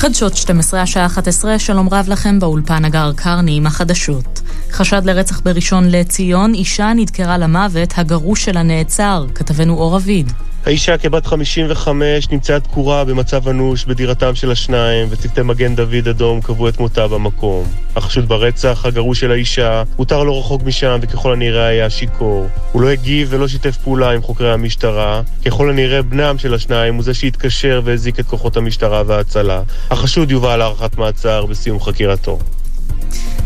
חדשות 12 השעה 11, שלום רב לכם באולפן הגר קרני עם החדשות. חשד לרצח בראשון לציון, אישה נדקרה למוות, הגרוש שלה נעצר, כתבנו אור אביד. האישה כבת 55 נמצאה תקורה במצב אנוש בדירתם של השניים, וצוותי מגן דוד אדום קבעו את מותה במקום. החשוד ברצח, הגרוש של האישה, הותר לא רחוק משם וככל הנראה היה שיכור. הוא לא הגיב ולא שיתף פעולה עם חוקרי המשטרה. ככל הנראה בנם של השניים הוא זה שהתקשר והזיק את כוחות המשטרה וההצלה. החשוד יובא להארכת מעצר בסיום חקירתו.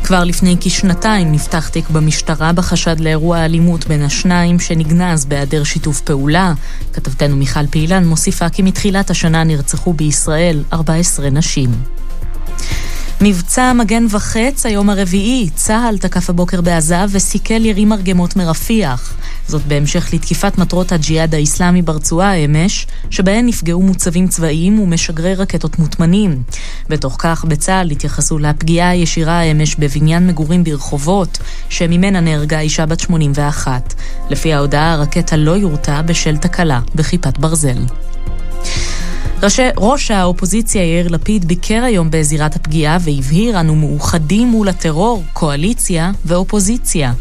כבר לפני כשנתיים נפתח תיק במשטרה בחשד לאירוע אלימות בין השניים שנגנז בהיעדר שיתוף פעולה. כתבתנו מיכל פעילן מוסיפה כי מתחילת השנה נרצחו בישראל 14 נשים. מבצע מגן וחץ, היום הרביעי, צה"ל תקף הבוקר בעזה וסיכל ירי מרגמות מרפיח. זאת בהמשך לתקיפת מטרות הג'יהאד האיסלאמי ברצועה אמש, שבהן נפגעו מוצבים צבאיים ומשגרי רקטות מוטמנים. בתוך כך, בצה"ל התייחסו לפגיעה הישירה אמש בבניין מגורים ברחובות, שממנה נהרגה אישה בת 81. לפי ההודעה, הרקטה לא יורתה בשל תקלה בכיפת ברזל. ראש, האופוזיציה יאיר לפיד ביקר היום בזירת הפגיעה והבהיר אנו מאוחדים מול הטרור, קואליציה ואופוזיציה.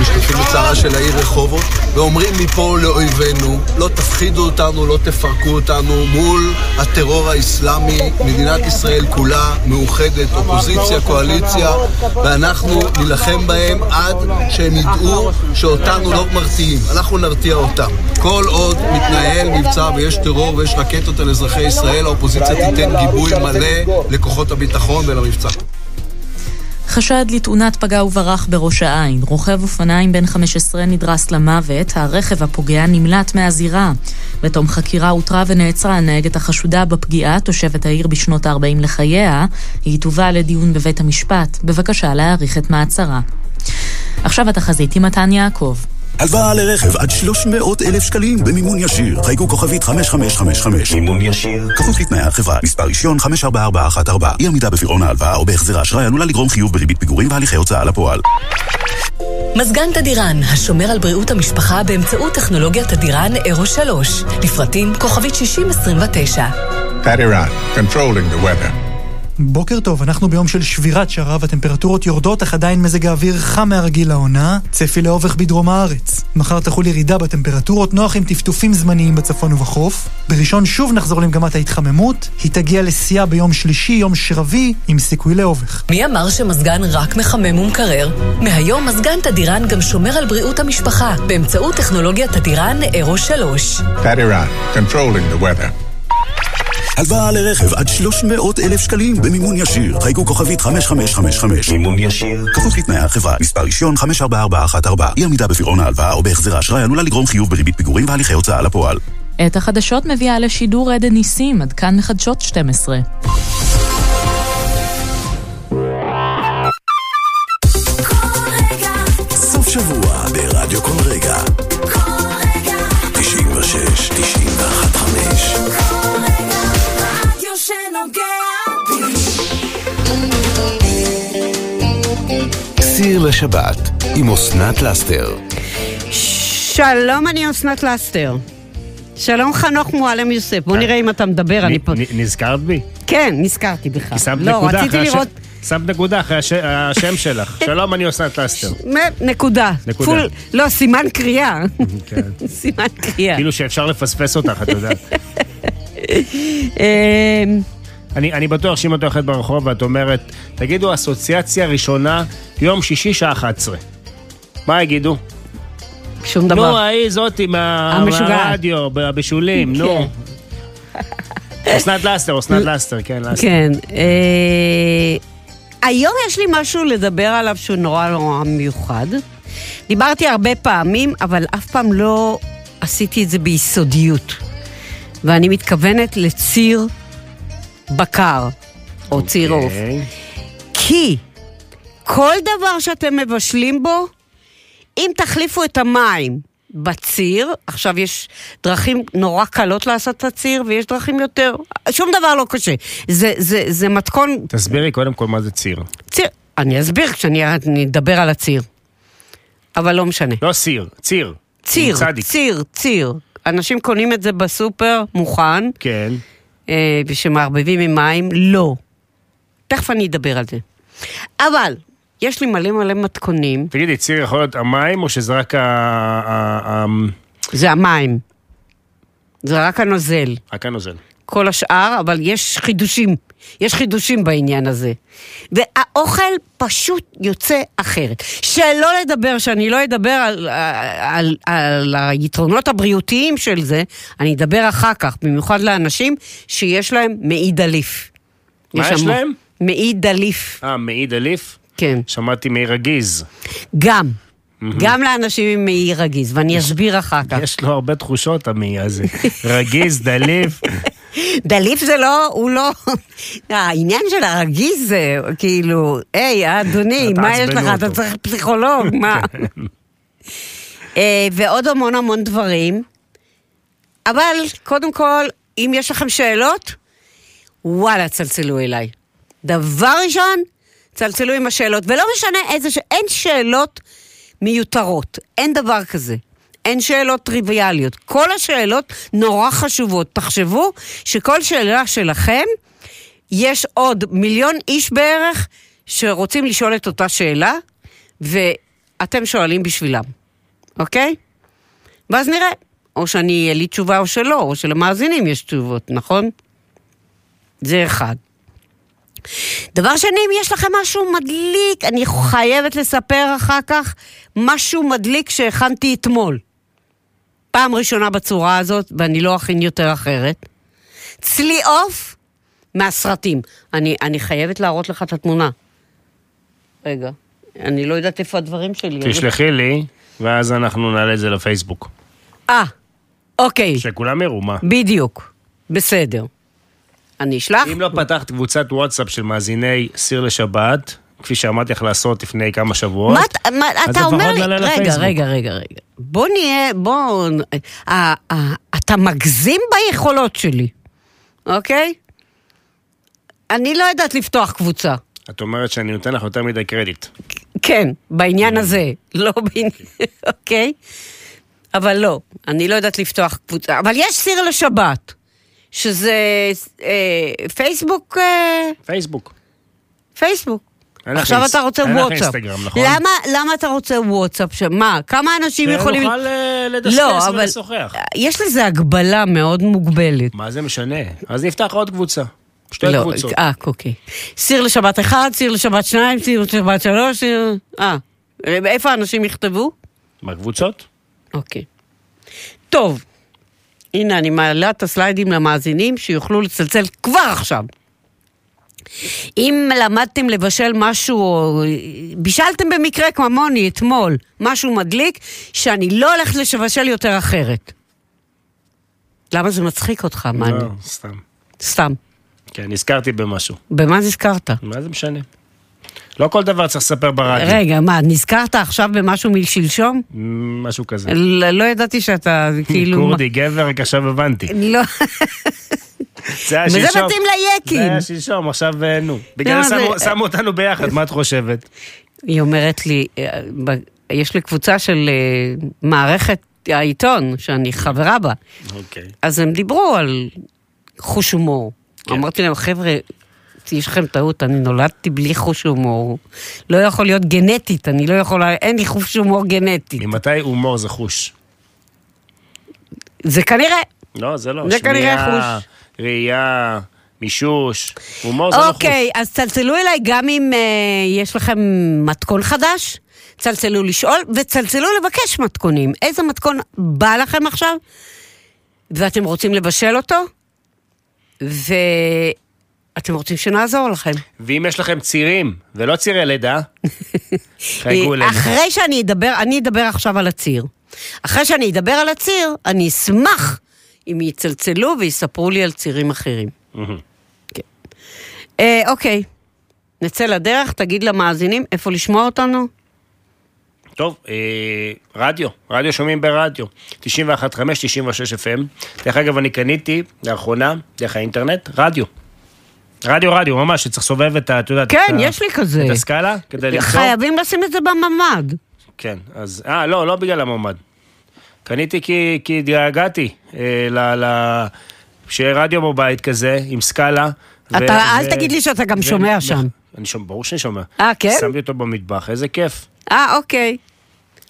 משתתפים בצערה של העיר רחובות ואומרים מפה לאויבינו, לא תפחידו אותנו, לא תפרקו אותנו מול הטרור האסלאמי. מדינת ישראל כולה מאוחדת, אופוזיציה, קואליציה, ואנחנו נילחם בהם עד שהם ידעו שאותנו לא מרתיעים. אנחנו נרתיע אותם. כל עוד מתנהל מבצע ויש טרור ויש רקטות על אזרחי ישראל, האופוזיציה תיתן גיבוי מלא לכוחות הביטחון ולמבצע. חשד לתאונת פגע וברח בראש העין. רוכב אופניים בן 15 נדרס למוות, הרכב הפוגע נמלט מהזירה. בתום חקירה הותרה ונעצרה הנהגת החשודה בפגיעה, תושבת העיר בשנות ה-40 לחייה. היא תובא לדיון בבית המשפט, בבקשה להאריך את מעצרה. עכשיו התחזית עם מתן יעקב. הלוואה לרכב עד 300 אלף שקלים במימון ישיר. חייגו כוכבית 5555. מימון ישיר. כפוף לתנאי החברה. מספר רישיון 54414. אי עמידה בפירעון ההלוואה או בהחזר האשראי עלולה לגרום חיוב בריבית פיגורים והליכי הוצאה לפועל. מזגן תדירן, השומר על בריאות המשפחה באמצעות טכנולוגיית תדירן אירו 3. לפרטים כוכבית 6029. תדירן, controlling the weather. בוקר טוב, אנחנו ביום של שבירת שרב, הטמפרטורות יורדות, אך עדיין מזג האוויר חם מהרגיל לעונה, צפי לאובך בדרום הארץ. מחר תחול ירידה בטמפרטורות, נוח עם טפטופים זמניים בצפון ובחוף. בראשון שוב נחזור למגמת ההתחממות, היא תגיע לשיאה ביום שלישי, יום שרבי, עם סיכוי לאובך. מי אמר שמזגן רק מחמם ומקרר? מהיום מזגן תדירן גם שומר על בריאות המשפחה, באמצעות טכנולוגיית תדירן אירו 3. תדירן, controlling the weather. הלוואה לרכב עד 300 אלף שקלים במימון ישיר. חייגו כוכבית 5555. מימון ישיר. כפוף לתנאי החברה. מספר רישיון 54414. אי עמידה בפירעון ההלוואה או בהחזר האשראי עלולה לגרום חיוב בריבית פיגורים והליכי הוצאה לפועל. את החדשות מביאה לשידור עדן ניסים, עד כאן מחדשות 12. סיר לשבת עם אסנת לאסתר. שלום, אני אסנת לאסתר. שלום חנוך מועלם יוסף, בוא נראה אם אתה מדבר, אני פה... נזכרת בי? כן, נזכרתי בך. כי שמת לא, נקודה רציתי אחרי לראות... הש- שמת נקודה אחרי הש- השם שלך. שלום, אני אסנת לאסתר. מ- נקודה. נקודה. פול- לא, סימן קריאה. כן. סימן קריאה. כאילו שאפשר לפספס אותך, את יודעת. אני, אני בטוח שאם את הולכת ברחוב ואת אומרת, תגידו אסוציאציה ראשונה, יום שישי שעה 11. מה יגידו? שום נו, דבר. ההיא זאתי מה- המשוגעת. מהרדיו, בבישולים, נו. אסנת לסטר, אסנת לסטר, כן, לסטר. כן. אה, היום יש לי משהו לדבר עליו שהוא נורא נורא מיוחד. דיברתי הרבה פעמים, אבל אף פעם לא עשיתי את זה ביסודיות. ואני מתכוונת לציר בקר, או ציר עוף. אוקיי. כי כל דבר שאתם מבשלים בו, אם תחליפו את המים בציר, עכשיו יש דרכים נורא קלות לעשות את הציר, ויש דרכים יותר, שום דבר לא קשה. זה, זה, זה מתכון, תסבירי קודם כל מה זה ציר. ציר, אני אסביר כשאני אני אדבר על הציר. אבל לא משנה. לא סיר, ציר. ציר. ציר, ציר. אנשים קונים את זה בסופר, מוכן. כן. אה, שמערבבים עם מים, לא. תכף אני אדבר על זה. אבל, יש לי מלא מלא מתכונים. תגידי, ציר יכול להיות המים או שזה רק ה... זה המים. זה רק הנוזל. רק הנוזל? כל השאר, אבל יש חידושים. יש חידושים בעניין הזה. והאוכל פשוט יוצא אחרת. שלא לדבר, שאני לא אדבר על, על, על היתרונות הבריאותיים של זה, אני אדבר אחר כך, במיוחד לאנשים שיש להם מעי דליף. מה יש המון- להם? מעי דליף, אה, מעי דליף? כן. שמעתי מעי רגיז. גם. גם לאנשים עם מעי רגיז, ואני אסביר אחר כך. יש לו הרבה תחושות, המעי הזה. רגיז, דליף. דליף זה לא, הוא לא... העניין של הרגיז זה כאילו, היי, אדוני, מה יש לך? אתה אותו." צריך פסיכולוג, מה? אה, ועוד המון המון דברים. אבל קודם כל, אם יש לכם שאלות, וואלה, צלצלו אליי. דבר ראשון, צלצלו עם השאלות, ולא משנה איזה, ש... אין שאלות מיותרות, אין דבר כזה. אין שאלות טריוויאליות. כל השאלות נורא חשובות. תחשבו שכל שאלה שלכם, יש עוד מיליון איש בערך שרוצים לשאול את אותה שאלה, ואתם שואלים בשבילם, אוקיי? ואז נראה, או שאני, יהיה לי תשובה או שלא, או שלמאזינים יש תשובות, נכון? זה אחד. דבר שני, אם יש לכם משהו מדליק, אני חייבת לספר אחר כך משהו מדליק שהכנתי אתמול. פעם ראשונה בצורה הזאת, ואני לא אכין יותר אחרת. צלי עוף מהסרטים. אני, אני חייבת להראות לך את התמונה. רגע, אני לא יודעת איפה הדברים שלי. תשלחי לי, ואז אנחנו נעלה את זה לפייסבוק. אה, אוקיי. שכולם יראו, מה? בדיוק. בסדר. אני אשלח? אם לא פתחת קבוצת וואטסאפ של מאזיני סיר לשבת, כפי שאמרתי לך לעשות לפני כמה שבועות, מה, אתה- מה, אז אתה אומר לפחות לי, נעלה רגע, לפייסבוק. רגע, רגע, רגע. בוא נהיה, בוא, אה, אה, אתה מגזים ביכולות שלי, אוקיי? אני לא יודעת לפתוח קבוצה. את אומרת שאני נותן לך יותר מדי קרדיט. כן, בעניין הזה, לא בעניין, אוקיי? אבל לא, אני לא יודעת לפתוח קבוצה. אבל יש סיר לשבת, שזה אה, פייסבוק, אה, פייסבוק. פייסבוק. עכשיו אתה רוצה וואטסאפ. נכון? למה, למה אתה רוצה וואטסאפ? מה, כמה אנשים יכולים... שנוכל אה, לדסקס לא, אבל ולשוחח. יש לזה הגבלה מאוד מוגבלת. מה זה משנה? אז נפתח עוד קבוצה. שתי לא, קבוצות. אה, אוקיי. סיר לשבת אחד, סיר לשבת שניים, סיר לשבת שלוש, סיר... אה, איפה האנשים יכתבו? בקבוצות? אוקיי. טוב, הנה אני מעלה את הסליידים למאזינים שיוכלו לצלצל כבר עכשיו. אם למדתם לבשל משהו, בישלתם במקרה כמוני אתמול, משהו מדליק, שאני לא הולכת לבשל יותר אחרת. למה זה מצחיק אותך? מה אני... לא, סתם. סתם. כן, נזכרתי במשהו. במה נזכרת? מה זה משנה? לא כל דבר צריך לספר ברדיו. רגע, מה, נזכרת עכשיו במשהו משלשום? משהו כזה. לא לא ידעתי שאתה כאילו... כורדי, גבר, רק עכשיו הבנתי. לא, זה היה וזה שלשום. מתאים ליקים. זה היה שלשום, עכשיו אה, נו. בגלל זה שמו- זה- שמו אותנו ביחד, מה את חושבת? היא אומרת לי, אה, יש לי קבוצה של אה, מערכת העיתון, שאני חברה בה, אוקיי. אז הם דיברו על חוש הומור. אמרתי להם, חבר'ה, יש לכם טעות, אני נולדתי בלי חוש הומור. לא יכול להיות גנטית, אני לא יכולה, אין לי חוש הומור גנטי. ממתי הומור זה חוש? זה כנראה. לא, זה לא. זה כנראה שמיעה, ראייה, מישוש. הומור זה לא חוש. אוקיי, אז צלצלו אליי גם אם אה, יש לכם מתכון חדש, צלצלו לשאול, וצלצלו לבקש מתכונים. איזה מתכון בא לכם עכשיו, ואתם רוצים לבשל אותו, ואתם רוצים שנעזור לכם. ואם יש לכם צירים, ולא צירי לידה, חייגו אלינו. אחרי שאני אדבר, אני אדבר עכשיו על הציר. אחרי שאני אדבר על הציר, אני אשמח אם יצלצלו ויספרו לי על צירים אחרים. מהמם. אה, אוקיי, נצא לדרך, תגיד למאזינים איפה לשמוע אותנו. טוב, אה, רדיו, רדיו שומעים ברדיו, 91.5, 96 FM. דרך אגב, אני קניתי לאחרונה, דרך האינטרנט, רדיו. רדיו רדיו, ממש, שצריך לסובב את ה... את יודעת, כן, את ה- יש לי כזה. את הסקאלה, כדי למצוא. חייבים לשים את זה בממ"ד. כן, אז... אה, לא, לא בגלל המועמד. קניתי כי, כי התגעגעתי אה, ל... ל שיהיה רדיו בבית כזה, עם סקאלה. ו- אתה, אל ו- תגיד לי שאתה גם ו- שומע ו- שם. אני שומע, ברור שאני שומע. אה, כן? שמתי אותו במטבח, איזה כיף. אה, אוקיי.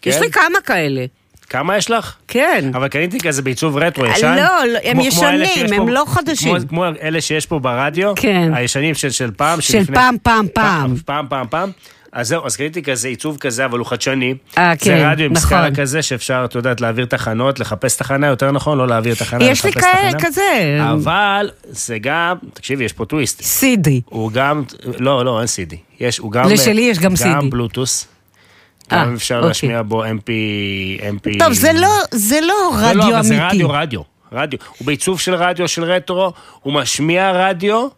כן? יש לי כמה כאלה. כמה יש לך? כן. אבל קניתי כזה בעיצוב רטרו ישן. לא, לא, הם כמו- כמו ישנים, שיש הם פה- לא חדשים. כמו- כמו אלה שיש פה ברדיו, כן. הישנים של, של פעם. של שלפני- פעם, פעם, פעם. פעם, פעם, פעם. אז זהו, אז קניתי כזה עיצוב כזה, אבל הוא חדשני. אה, כן, זה רדיו עם נכון. סקאלה כזה, שאפשר, את יודעת, להעביר תחנות, לחפש תחנה, יותר נכון, לא להעביר תחנה, יש לי לחפש כאלה, תחנה. כזה. אבל זה גם, תקשיבי, יש פה טוויסט. סידי. הוא גם, לא, לא, אין CD. יש, הוא גם... לשלי יש גם גם CD. בלוטוס. אה, גם אפשר אוקיי. להשמיע בו MP... MP... טוב, זה לא, זה לא לא, רדיו לא, זה אמיתי. רדיו, רדיו. רדיו. הוא בעיצוב של רדיו, של רטרו, הוא משמיע רדיו,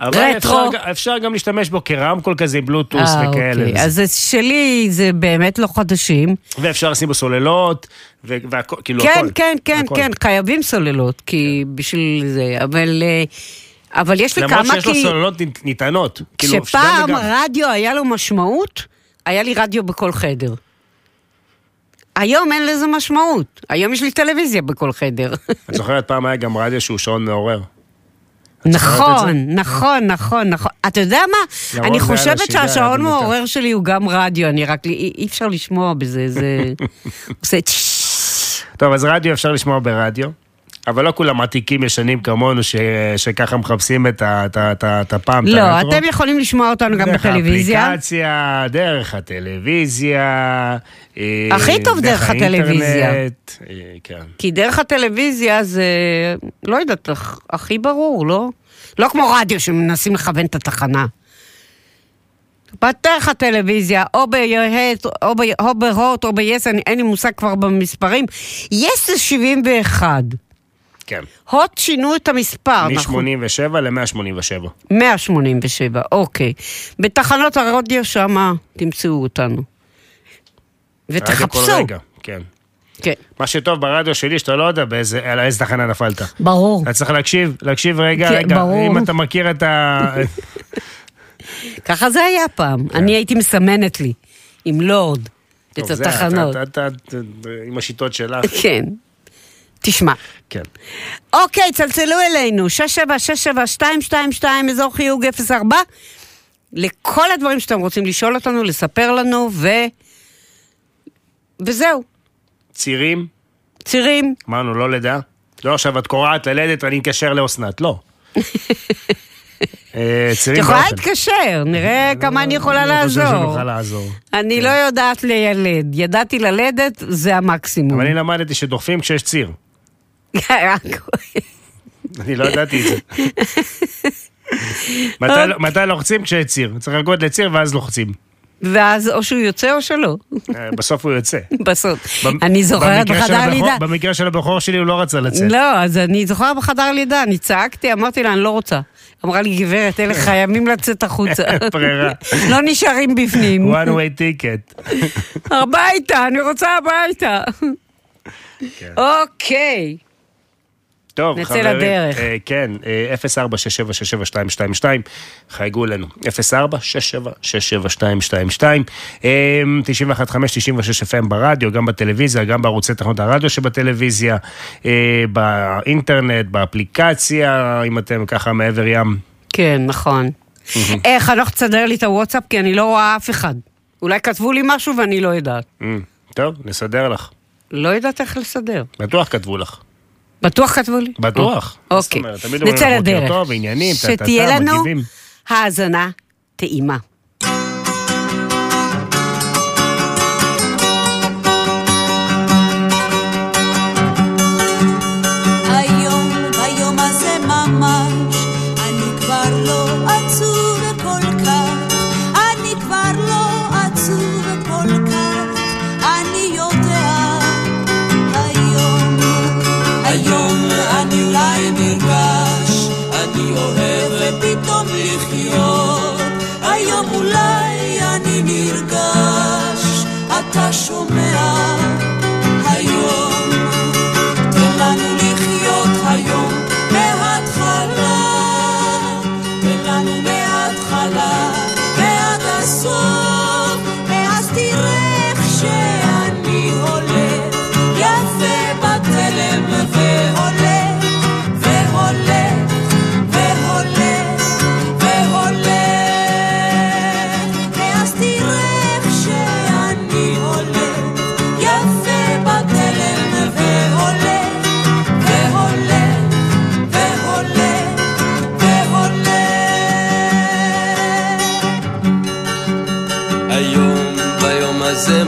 אבל רטרו. אפשר, אפשר גם להשתמש בו כרמקול כזה בלוטוס אה, וכאלה. אוקיי. אז זה שלי זה באמת לא חדשים. ואפשר לשים בו סוללות, והכל, כאילו כן, הכל. כן, כן, הכל. כן, חייבים סוללות, כי בשביל זה, אבל... אה, אבל יש לי למרות כמה שיש לו כי... סוללות ניתנות. כאילו, כשפעם וגם. רדיו היה לו משמעות, היה לי רדיו בכל חדר. היום אין לזה משמעות. היום יש לי טלוויזיה בכל חדר. את זוכרת פעם היה גם רדיו שהוא שעון מעורר. נכון, נכון, נכון, נכון. אתה יודע מה? אני חושבת שהשעון. מעורר שלי הוא גם רדיו, אני רק... אי אפשר לשמוע בזה, זה... עושה. טוב, אז רדיו אפשר לשמוע ברדיו, אבל לא כולם עתיקים ישנים כמונו, ש... שככה מחפשים את, ה... את, ה... את, ה... את הפעם, את לא, הרטרו. אתם יכולים לשמוע אותנו גם דרך בטלוויזיה. האפליקציה, דרך הטלוויזיה. אה, הכי טוב דרך הטלוויזיה. האינטרנט, אה, כן. כי דרך הטלוויזיה זה, לא יודעת, הכ- הכי ברור, לא? לא כמו רדיו שמנסים לכוון את התחנה. בדרך הטלוויזיה, או ב-Yahoo, או ב- או או ב-yes, אני- אין לי מושג כבר במספרים. yes זה 71. כן. הוט שינו את המספר, נכון? מ-87 ל-187. 187, אוקיי. בתחנות הרדיו שמה תמצאו אותנו. ותחפשו. רגע, כן. כן. מה שטוב ברדיו שלי, שאתה לא יודע באיזה, על איזה תחנה נפלת. ברור. אתה צריך להקשיב, להקשיב רגע, כן, רגע, ברור. אם אתה מכיר את ה... ככה זה היה פעם. אני הייתי מסמנת לי, עם לורד, את כן. טוב, זה, התחנות. אתה- אתה- אתה- עם השיטות שלך. כן. תשמע. כן. אוקיי, צלצלו אלינו, 6767222, אזור חיוג 04, לכל הדברים שאתם רוצים לשאול אותנו, לספר לנו, ו... וזהו. צירים, צירים. אמרנו, לא לידה. לא, עכשיו את קורעת ללדת, אני אתקשר לאסנת, לא. אה, צירים יכולה. להתקשר, נראה כמה אני יכולה אני חושב לעזור. שנוכל לעזור. אני לא יודעת לילד. ידעתי ללדת, זה המקסימום. אבל אני למדתי שדוחפים כשיש ציר. אני לא ידעתי את זה. מתי אוקיי. לא- מתי לוחצים כשיש ציר? צריך לחכות לציר ואז לוחצים. ואז או שהוא יוצא או שלא. אה, בסוף הוא יוצא. בסוף. אני זוכרת בחדר לידה. במקרה של הבכור שלי הוא לא רצה לצאת. לא, אז אני זוכרת בחדר לידה, אני צעקתי, אמרתי לה, אני לא רוצה. אמרה לי, גברת, אלה חייבים לצאת החוצה. ברירה. לא נשארים בפנים. one way ticket. הביתה, אני רוצה הביתה. כן. אוקיי. טוב, נצא חברים. לדרך. אה, כן, אה, 04-6767-222, חייגו אלינו. 04-6767-222. אה, 91.5, 96 FM ברדיו, גם בטלוויזיה, גם בערוצי תחנות הרדיו שבטלוויזיה, אה, באינטרנט, באפליקציה, אם אתם ככה מעבר ים. כן, נכון. אה, חנוך, תסדר לי את הוואטסאפ, כי אני לא רואה אף אחד. אולי כתבו לי משהו ואני לא יודעת. אה, טוב, נסדר לך. לא יודעת איך לסדר. בטוח כתבו לך. בטוח כתבו לי? בטוח. אוקיי. נצא לדרך. שתהיה לנו. האזנה טעימה. הזה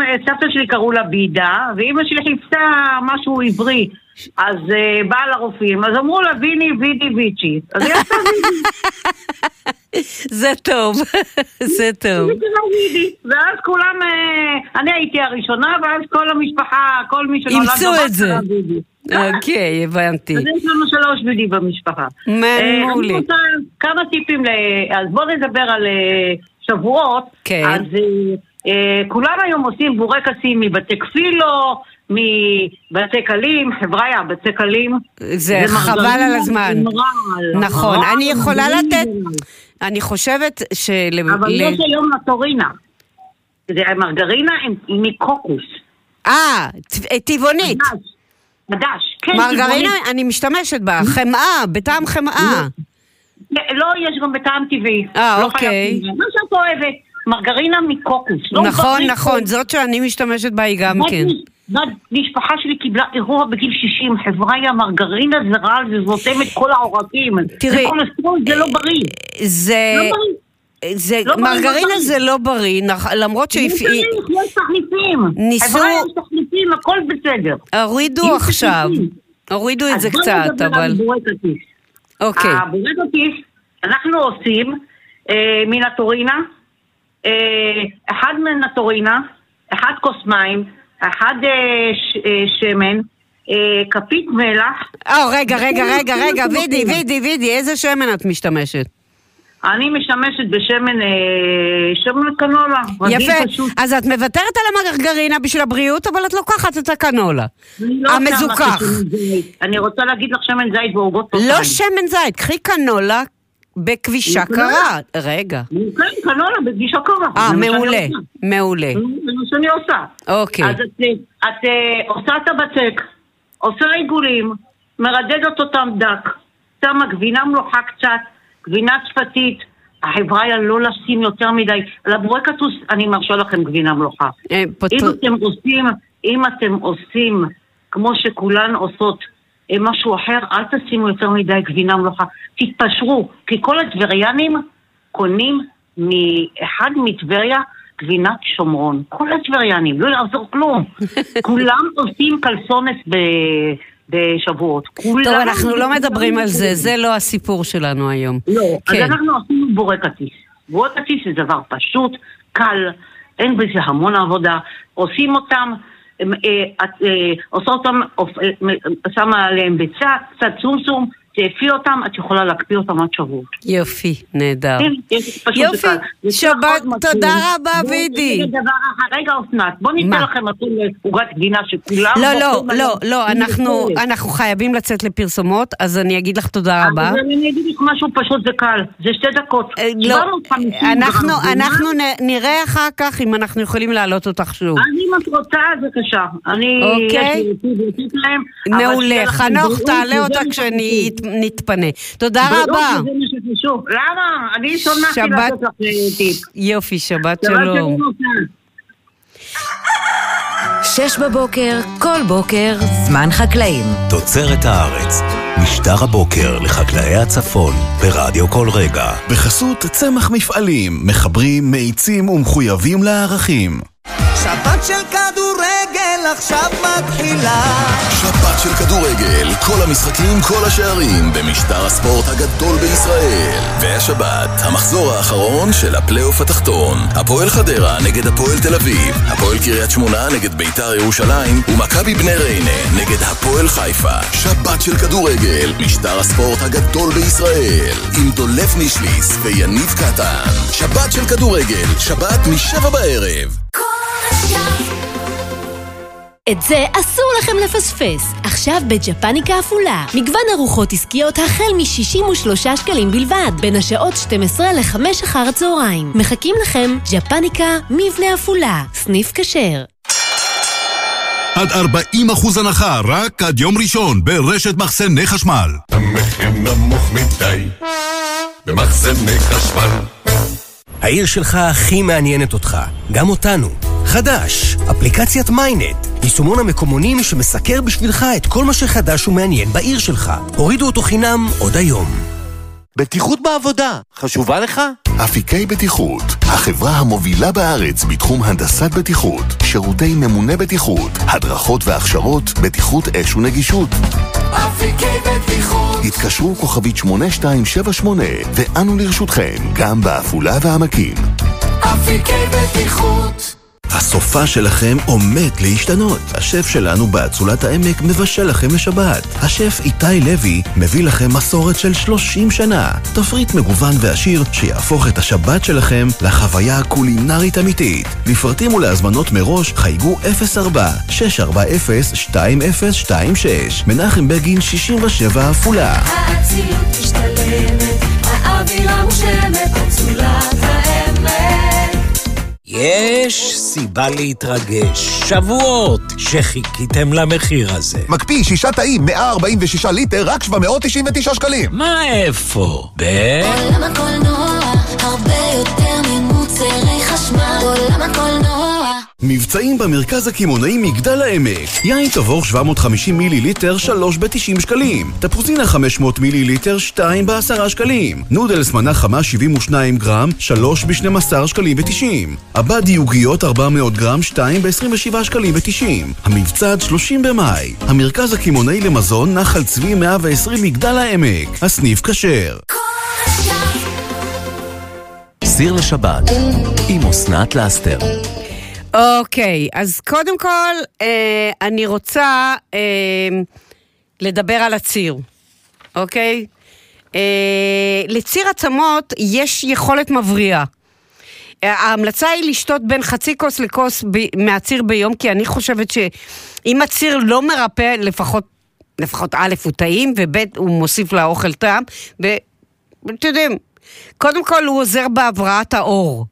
יודעת, אמא- סבתא שלי קראו לה בידה, ואימא שלי חיפשה משהו עברי. אז אה, באה לרופאים, אז אמרו לה ויני, וידי, ויצ'י. אז היא עשתה וידי. זה טוב, זה טוב. ואז כולם, אה, אני הייתי הראשונה, ואז כל המשפחה, כל מי שנולד אימצו את זה. אוקיי, הבנתי. אז יש לנו שלוש וידי במשפחה. אה, מעולה. כמה טיפים, ל... אז בואו נדבר על אה, שבועות. כן. אז אה, אה, כולם היום עושים בורקסים מבתי כפילו, מבתי קלים, חבריה, בתי קלים. זה חבל על הזמן. רעל. נכון, רעל אני יכולה מדהים. לתת... אני חושבת של... אבל ל- יש היום נטורינה. זה מרגרינה עם- מקוקוס. אה, ט- טבעונית. חדש, כן, מרגרינה, טבעונית. אני משתמשת בה. חמאה, בטעם חמאה. לא, יש גם בטעם טבעי. אה, לא אוקיי. חייב טבעי. מה שאת אוהבת, מרגרינה מקוקוס. לא נכון. נכון, זאת שאני משתמשת בה היא גם כן. משפחה שלי קיבלה אירוע בגיל 60, חבריה, מרגרינה זה רעל, זה סותם את כל העורקים. תראי, זה לא בריא. זה... לא בריא. זה, לא לא מרגרינה בריא. זה לא בריא, נכ- למרות. צריך, יש תחליפים. ניסו- יש תחליפים, הכל בסדר. הורידו עכשיו. הורידו את זה קצת, אבל... אוקיי. הבורקטיס, אנחנו עושים אה, מנטורינה, אה, אחד מנטורינה, אחד כוס מים, אחד אה, אה, שמן, אה, כפית מלח. אה, רגע, רגע, רגע, רגע, וידי, וידי, וידי, איזה שמן את משתמשת? אני משמשת בשמן, אה, שמן קנולה. יפה, פשוט. אז את מוותרת על המרגרינה בשביל הבריאות, אבל את לוקחת את הקנולה. לא המזוכח. אני רוצה להגיד לך שמן זית בעוגות לא. שמן זית, קחי קנולה בכבישה. קרה. רגע. כן, קנולה בפגישה קרה. אה, מעולה. מעולה. זה מה שאני עושה. אוקיי. אז את, את אה, עושה את הבצק, עושה עיגולים, מרדדת אותם דק, שמה גבינה מלוכה קצת, גבינה צפתית, החבריה לא לשים יותר מדי, על הבורקטוס אני מרשה לכם גבינה מלוכה. אה, אם אתם עושים, אם אתם עושים כמו שכולן עושות משהו אחר, אל תשימו יותר מדי גבינה מלוכה, תתפשרו, כי כל הטבריאנים קונים מאחד מטבריה גבינת שומרון. כל הטבריינים, לא יעזור כלום. כולם עושים קלסונס ב... בשבועות. כולם... טוב, אנחנו לא מדברים על זה, זה לא הסיפור שלנו היום. לא, אז כן. אנחנו עשינו בורקטיס. בורקטיס זה דבר פשוט, קל, אין בזה המון עבודה. עושים אותם, אה, אה, אופ- אה, שמה עליהם ביצה, קצת סומסום, תאפי אותם, את יכולה להקפיא אותם עד שבוע. יופי, נהדר. כן, יופי, שבת, מתאים. תודה רבה, וידי. רגע, אסנת, בוא ניתן? לכם נתון לעוגת גבינה שכולם... לא, לא, לא. לא, אנחנו, חייבים לצאת לפרסומות, אז אני אגיד לך תודה רבה. אני אגיד לך משהו פשוט, זה קל, זה שתי דקות. לא, 750 אנחנו, נראה אחר כך אם אנחנו יכולים להעלות אותך שוב. אני, אם את רוצה, בבקשה. אני... אוקיי. מעולה, חנוך, תעלה אותה מה כשנתפנה. תודה רבה. למה? אני שמחתי שבת- לתת לך אה, טיפ. יופי, שבת שלום. אסנת. שש בבוקר, כל בוקר, זמן חקלאים. תוצרת הארץ, משדר הבוקר לחקלאי הצפון, ברדיו כל רגע. בחסות צמח מפעלים, מחברים, מאיצים ומחויבים לערכים. שבת של כדורגל עכשיו מתחילה שבת של כדורגל, כל המשחקים, כל השערים, במשדר הספורט הגדול בישראל. והשבת, המחזור האחרון של הפלייאוף התחתון. הפועל חדרה נגד הפועל תל אביב, הפועל קריית שמונה נגד ביתר ירושלים, ומכבי בני ריינה נגד הפועל חיפה. שבת של כדורגל, משדר הספורט הגדול בישראל. עם דולף נישליס ויניב קטן. שבת של כדורגל, שבת משבע בערב. את זה אסור לכם לפספס. עכשיו בג'פניקה עפולה. מגוון ארוחות עסקיות החל מ-63 שקלים בלבד, בין השעות 12 ל-5 אחר הצהריים. מחכים לכם ג'פניקה מבנה עפולה. סניף כשר. עד 40% הנחה רק עד יום ראשון ברשת מחסני חשמל. המחיר נמוך מדי במחסני חשמל העיר שלך הכי מעניינת אותך, גם אותנו. חדש, אפליקציית מיינט, יישומון המקומונים שמסקר בשבילך את כל מה שחדש ומעניין בעיר שלך. הורידו אותו חינם עוד היום. בטיחות בעבודה, חשובה לך? אפיקי בטיחות, החברה המובילה בארץ בתחום הנדסת בטיחות, שירותי ממונה בטיחות, הדרכות והכשרות, בטיחות אש ונגישות. אפיקי בטיחות התקשרו כוכבית 8278 ואנו לרשותכם, גם בעפולה והעמקים. אפיקי בטיחות הסופה שלכם עומד להשתנות. השף שלנו באצולת העמק מבשל לכם לשבת. השף איתי לוי מביא לכם מסורת של 30 שנה. תפריט מגוון ועשיר שיהפוך את השבת שלכם לחוויה קולינרית אמיתית. לפרטים ולהזמנות מראש חייגו 04-640-2026 מנחם בגין 67 עפולה. האצילות משתלמת האווירה מושלמת יש סיבה להתרגש. שבועות שחיכיתם למחיר הזה. מקפיא שישה תאים, 146 ליטר, רק 799 שקלים. מה איפה? ב... עולם הקולנוע הרבה יותר ממוצרי חשמל עולם הקולנוע מבצעים במרכז הקמעונאי מגדל העמק. יין תבור 750 מיליליטר, 3 ב-90 שקלים. תפוזינה 500 מיליליטר, 2 ב-10 שקלים. נודלס מנה חמה 72 גרם, 3 ב-12 שקלים ו-90. עבאדי עוגיות 400 גרם, 2 ב-27 שקלים ו-90. המבצע עד 30 במאי. המרכז הקמעונאי למזון נחל צבי 120 מגדל העמק. הסניף כשר. סיר לשבת עם אסנת לאסתר. אוקיי, אז קודם כל, אה, אני רוצה אה, לדבר על הציר, אוקיי? אה, לציר עצמות יש יכולת מבריאה. אה, ההמלצה היא לשתות בין חצי כוס לכוס ב- מהציר ביום, כי אני חושבת שאם הציר לא מרפא, לפחות, לפחות א', הוא טעים, וב', הוא מוסיף לאוכל טעם, ואתם יודעים, קודם כל הוא עוזר בהבראת העור.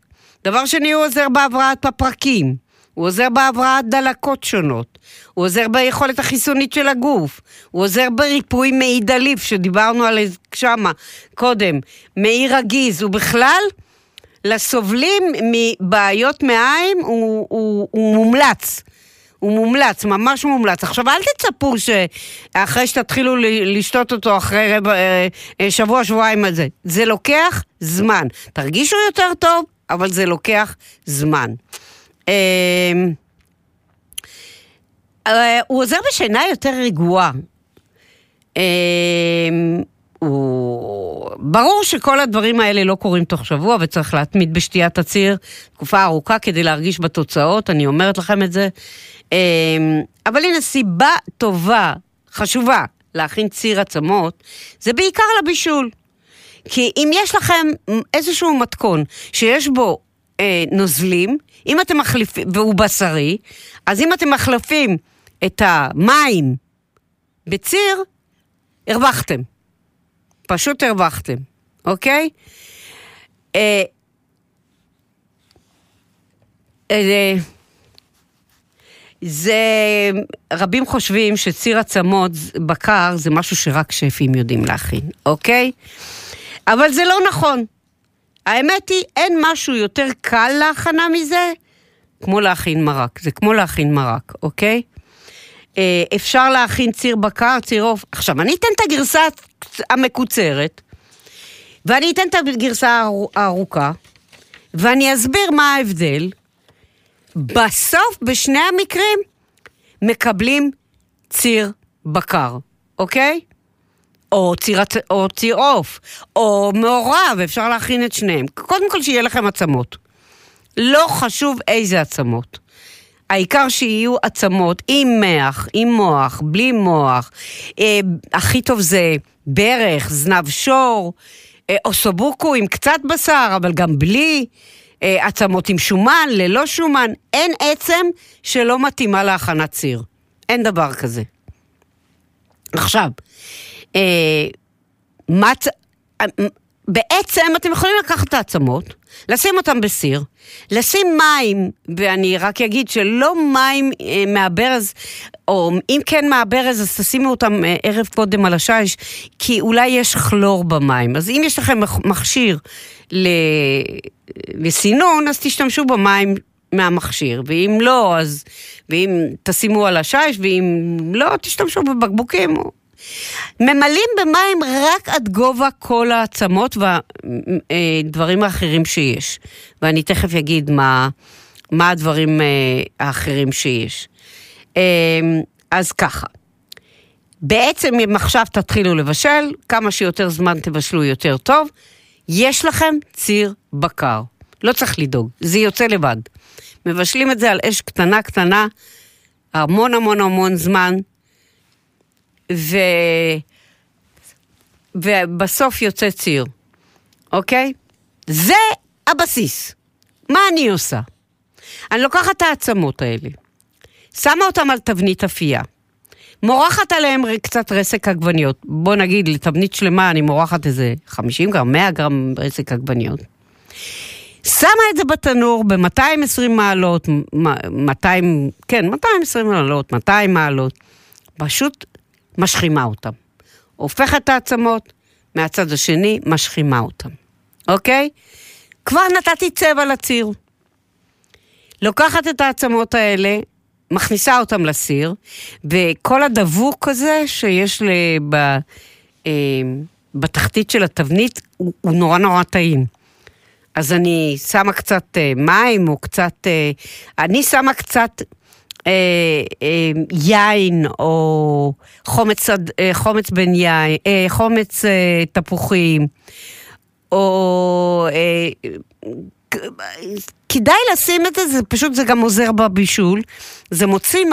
דבר שני, הוא עוזר בהבראת הפרקים. הוא עוזר בהבראת דלקות שונות. הוא עוזר ביכולת החיסונית של הגוף. הוא עוזר בריפוי מעי דליף, שדיברנו על זה שמה קודם. מעי רגיז. ובכלל, לסובלים מבעיות מעיים הוא, הוא, הוא מומלץ. הוא מומלץ, ממש מומלץ. עכשיו, אל תצפו שאחרי שתתחילו לשתות אותו אחרי רבע, אה, אה, שבוע, שבועיים הזה. זה לוקח זמן. תרגישו יותר טוב, אבל זה לוקח זמן. אה, אה, הוא עוזר בשינה יותר רגועה. אה, הוא... ברור שכל הדברים האלה לא קורים תוך שבוע וצריך להתמיד בשתיית הציר תקופה ארוכה כדי להרגיש בתוצאות, אני אומרת לכם את זה. אה, אבל הנה סיבה טובה, חשובה, להכין ציר עצמות, זה בעיקר לבישול. כי אם יש לכם איזשהו מתכון שיש בו אה, נוזלים, אם אתם מחליפים, והוא בשרי, אז אם אתם מחליפים את המים בציר, הרווחתם. פשוט הרווחתם, אוקיי? אה, אה, זה, רבים חושבים שציר עצמות בקר זה משהו שרק שפים יודעים להכין, אוקיי? אבל זה לא נכון. האמת היא, אין משהו יותר קל להכנה מזה, כמו להכין מרק. זה כמו להכין מרק, אוקיי? אה, אפשר להכין ציר בקר, ציר עוף. עכשיו, אני אתן את הגרסה המקוצרת, ואני אתן את הגרסה הארוכה, ואני אסביר מה ההבדל. בסוף, בשני המקרים, מקבלים ציר בקר, אוקיי? או ציר, או עוף, או מעורב, אפשר להכין את שניהם. קודם כל שיהיה לכם עצמות. לא חשוב איזה עצמות. העיקר שיהיו עצמות עם מח, עם מוח, בלי מוח. אה, הכי טוב זה ברך, זנב שור, אה, אוסובוקו עם קצת בשר, אבל גם בלי. אה, עצמות עם שומן, ללא שומן. אין עצם שלא מתאימה להכנת ציר. אין דבר כזה. עכשיו, מה... צ- אה, בעצם אתם יכולים לקחת את העצמות, לשים אותם בסיר, לשים מים, ואני רק אגיד שלא מים אה, מהברז, או אם כן מהברז, אז תשימו אותם אה, ערב קודם על השיש, כי אולי יש כלור במים. אז אם יש לכם מכשיר ל... לסינון, אז תשתמשו במים מהמכשיר, ואם לא, אז... ואם תשימו על השיש, ואם לא, תשתמשו בבקבוקים. ממלאים במים רק עד גובה כל העצמות והדברים האחרים שיש. ואני תכף אגיד מה, מה הדברים אה, האחרים שיש. אה, אז ככה, בעצם אם עכשיו תתחילו לבשל, כמה שיותר זמן תבשלו יותר טוב, יש לכם ציר בקר. לא צריך לדאוג, זה יוצא לבד. מבשלים את זה על אש קטנה קטנה, המון המון המון זמן, ו... ובסוף יוצא ציר, אוקיי? זה הבסיס. מה אני עושה? אני לוקחת את העצמות האלה, שמה אותן על תבנית אפייה, מורחת עליהן קצת רסק עגבניות. בוא נגיד, לתבנית שלמה אני מורחת איזה 50 גרם, 100 גרם רסק עגבניות. שמה את זה בתנור ב-220 מעלות, מ- 200, כן, 220 מעלות, 200 מעלות. פשוט משחימה אותם. הופכת את העצמות, מהצד השני משחימה אותם, אוקיי? כבר נתתי צבע לציר. לוקחת את העצמות האלה, מכניסה אותם לסיר, וכל הדבוק הזה שיש ל... ב... אה, בתחתית של התבנית, הוא, הוא נורא נורא טעים. אז אני שמה קצת אה, מים, או קצת... אה, אני שמה קצת אה, אה, יין, או חומץ, אה, חומץ בן יין, אה, חומץ אה, תפוחים, או... אה, כדאי לשים את זה, זה פשוט, זה גם עוזר בבישול. זה מוציא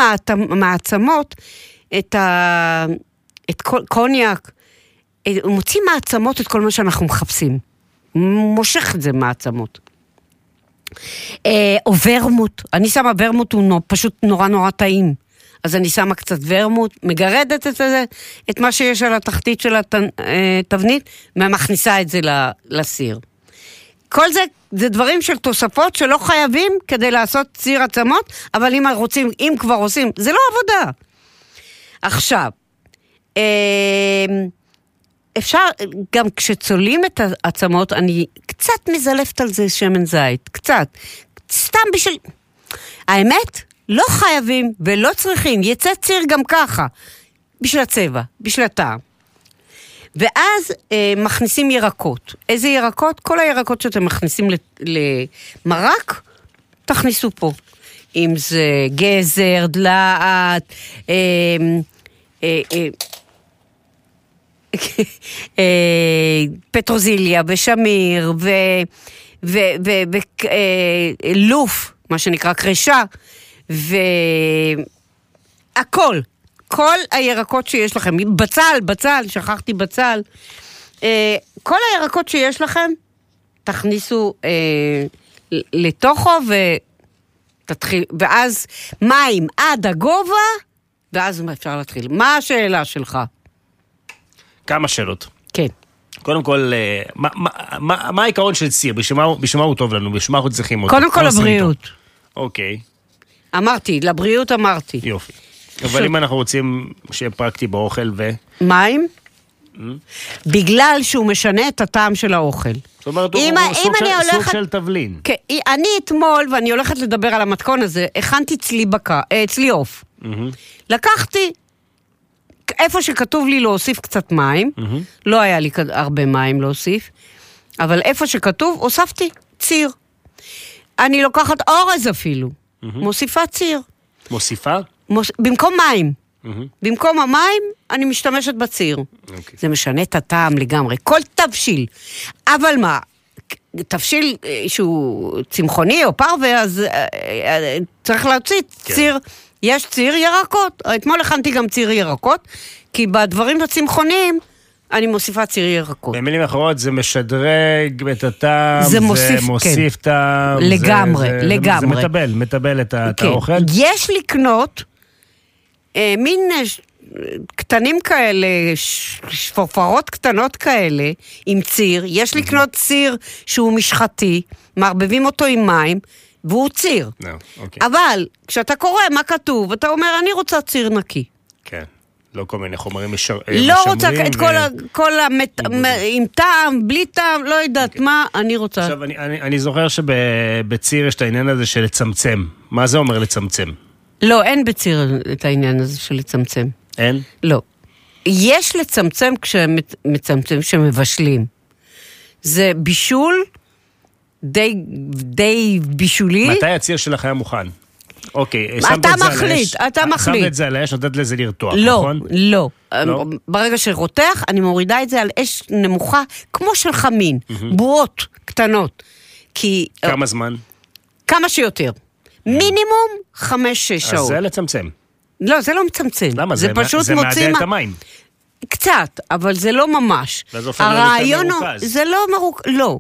מהעצמות את ה... את כל, קוניאק, אה, מוציא מהעצמות את כל מה שאנחנו מחפשים. מושך את זה מהעצמות. אה, או ורמוט, אני שמה ורמוט, הוא פשוט נורא נורא טעים. אז אני שמה קצת ורמוט, מגרדת את זה, את מה שיש על התחתית של התבנית, ומכניסה את זה לסיר. כל זה, זה דברים של תוספות שלא חייבים כדי לעשות ציר עצמות, אבל אם רוצים, אם כבר עושים, זה לא עבודה. עכשיו, אה, אפשר, גם כשצולעים את העצמות, אני קצת מזלפת על זה שמן זית, קצת. סתם בשביל... האמת, לא חייבים ולא צריכים, יצא ציר גם ככה, בשביל הצבע, בשביל הטעם. ואז אה, מכניסים ירקות. איזה ירקות? כל הירקות שאתם מכניסים למרק, תכניסו פה. אם זה גזר, דלעת, אה, אה, אה, פטרוזיליה ושמיר ו... ו... ו... ו... אה, מה שנקרא קרישה, והכל, כל הירקות שיש לכם, בצל, בצל, שכחתי בצל, אה, כל הירקות שיש לכם, תכניסו אה, לתוכו ותתחיל, ואז מים עד הגובה, ואז אפשר להתחיל. מה השאלה שלך? כמה שאלות. כן. קודם כל, אה, מה- מה- מה מה העיקרון של ציר? בשביל מה הוא- טוב לנו? בשביל מה אנחנו צריכים אותו? קודם כל? לבריאות. אוקיי, אמרתי, לבריאות אמרתי. יופי. אבל אם אנחנו רוצים שיהיה פרקטי באוכל ו... מים? בגלל שהוא משנה את הטעם של האוכל. זאת אומרת, הוא סוג של- סוג הולכת- של תבלין. כן, אני אתמול, ואני הולכת לדבר על המתכון הזה, הכנתי צלי בקר, אה, צלי עוף. לקחתי, איפה שכתוב לי להוסיף קצת מים, לא היה לי הרבה מים להוסיף, אבל איפה שכתוב, הוספתי ציר. אני לוקחת אורז אפילו, מוסיפה ציר. מוסיפה? מוס... במקום מים. מהמם. במקום המים, אני משתמשת בציר. אוקיי. זה משנה את הטעם לגמרי. כל תבשיל. אבל מה, תבשיל אה, שהוא צמחוני או פרווה, אז אה, אה, צריך להוציא כן. ציר. יש ציר ירקות. אתמול הכנתי גם ציר ירקות, כי בדברים הצמחוניים אני מוסיפה ציר ירקות. במילים אחרות, זה משדרג את הטעם, זה מוסיף, זה מוסיף כן. טעם. לגמרי, זה- זה- לגמרי. זה מטבל, מטבל את כן. האוכל. יש לקנות אה, מין אה, קטנים כאלה, שפופרות קטנות כאלה, עם ציר. יש לקנות ציר שהוא משחתי, מערבבים אותו עם מים, והוא ציר. לא, אוקיי. אבל כשאתה קורא מה כתוב, אתה אומר, אני רוצה ציר נקי. כן. לא כל מיני חומרים משר- לא רוצה משמרים את ו- כל ה... כל המת... עם טעם, בלי טעם, לא יודעת מה, אני רוצה. עכשיו, אני, אני, אני זוכר שבציר יש את העניין הזה של לצמצם. מה זה אומר לצמצם? לא, אין בציר את העניין הזה של לצמצם. אין? לא. יש לצמצם כשמצמצם, כשמבשלים. זה בישול די, די בישולי. מתי הציר שלך היה מוכן? אוקיי, אתה שמת את זה על מחליט, האש, אתה שמת מחליט. את זה על האש, נתת לזה לרתוח, לא, נכון? לא. לא? ברגע שרותח, אני מורידה את זה על אש נמוכה, כמו של חמין, בועות קטנות. כי... כמה זמן? כמה שיותר. מינימום חמש-שש אז שעות. זה לצמצם. לא, זה לא מצמצם. למה? זה זה פשוט זה מוציא... מעדה את מה- המים. קצת, אבל זה לא ממש. זה הרעיון הוא. זה לא מרוכז, לא.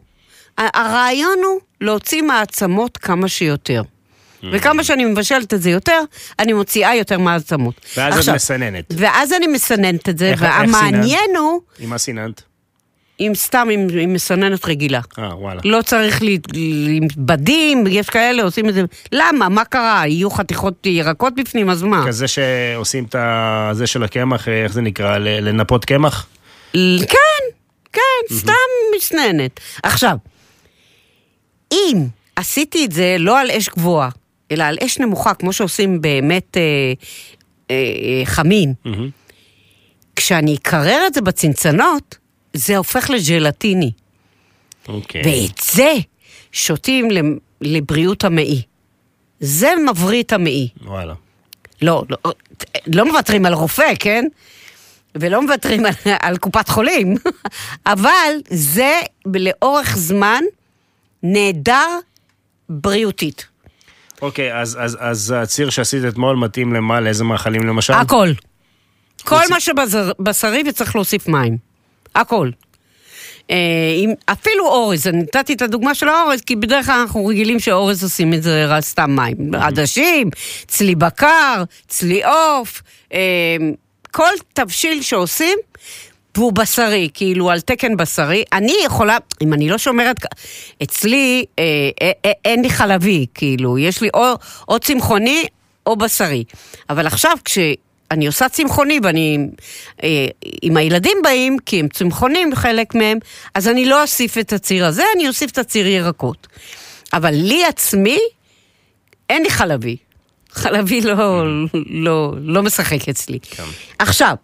הרעיון הוא להוציא מהעצמות כמה שיותר. Mm. וכמה שאני מבשלת את זה יותר, אני מוציאה יותר מהעצמות. ואז את עכשיו, מסננת. ואז אני מסננת את זה, איך- והמעניין? הוא, עם מה סיננת? עם סתם עם, עם מסננת רגילה. אה, וואלה. לא צריך לי, עם בדים, יש כאלה עושים את זה. למה? מה קרה? יהיו חתיכות ירקות בפנים, אז מה? כזה שעושים את זה של הקמח, אה, איך זה נקרא? לנפות קמח? כן, כן, סתם מסננת. עכשיו, אם עשיתי את זה לא על אש גבוהה, אלא על אש נמוכה, כמו שעושים באמת אה, אה, אה, חמין, כשאני אקרר את זה בצנצנות, זה הופך לג'לטיני. אוקיי. ואת זה שותים לבריאות המעי. זה מבריא את המעי. וואלה. לא, לא, לא מוותרים על רופא, כן? ולא מוותרים על, על קופת חולים, אבל זה לאורך זמן נהדר בריאותית. אוקיי, אז, אז, אז הציר שעשית אתמול מתאים למה? לאיזה מאכלים למשל? הכל. כל מה שבשרי וצריך להוסיף מים. הכל. אה, עם, אפילו אורז, אני נתתי את הדוגמה של האורז, כי בדרך כלל אנחנו רגילים שאורז עושים את זה רק סתם מים. עדשים, צלי בקר, צלי עוף, אה, כל תבשיל שעושים, והוא בשרי, כאילו על תקן בשרי. אני יכולה, אם אני לא שומרת, אצלי אה, אה, אה, אין לי חלבי, כאילו, יש לי או, או צמחוני או בשרי. אבל עכשיו, כשאני עושה צמחוני ואני... אה, אם הילדים באים, כי הם צמחונים חלק מהם, אז אני לא אוסיף את הציר הזה, אני אוסיף את הציר ירקות. אבל לי עצמי, אין לי חלבי. חלבי לא, לא, לא משחק אצלי. עכשיו,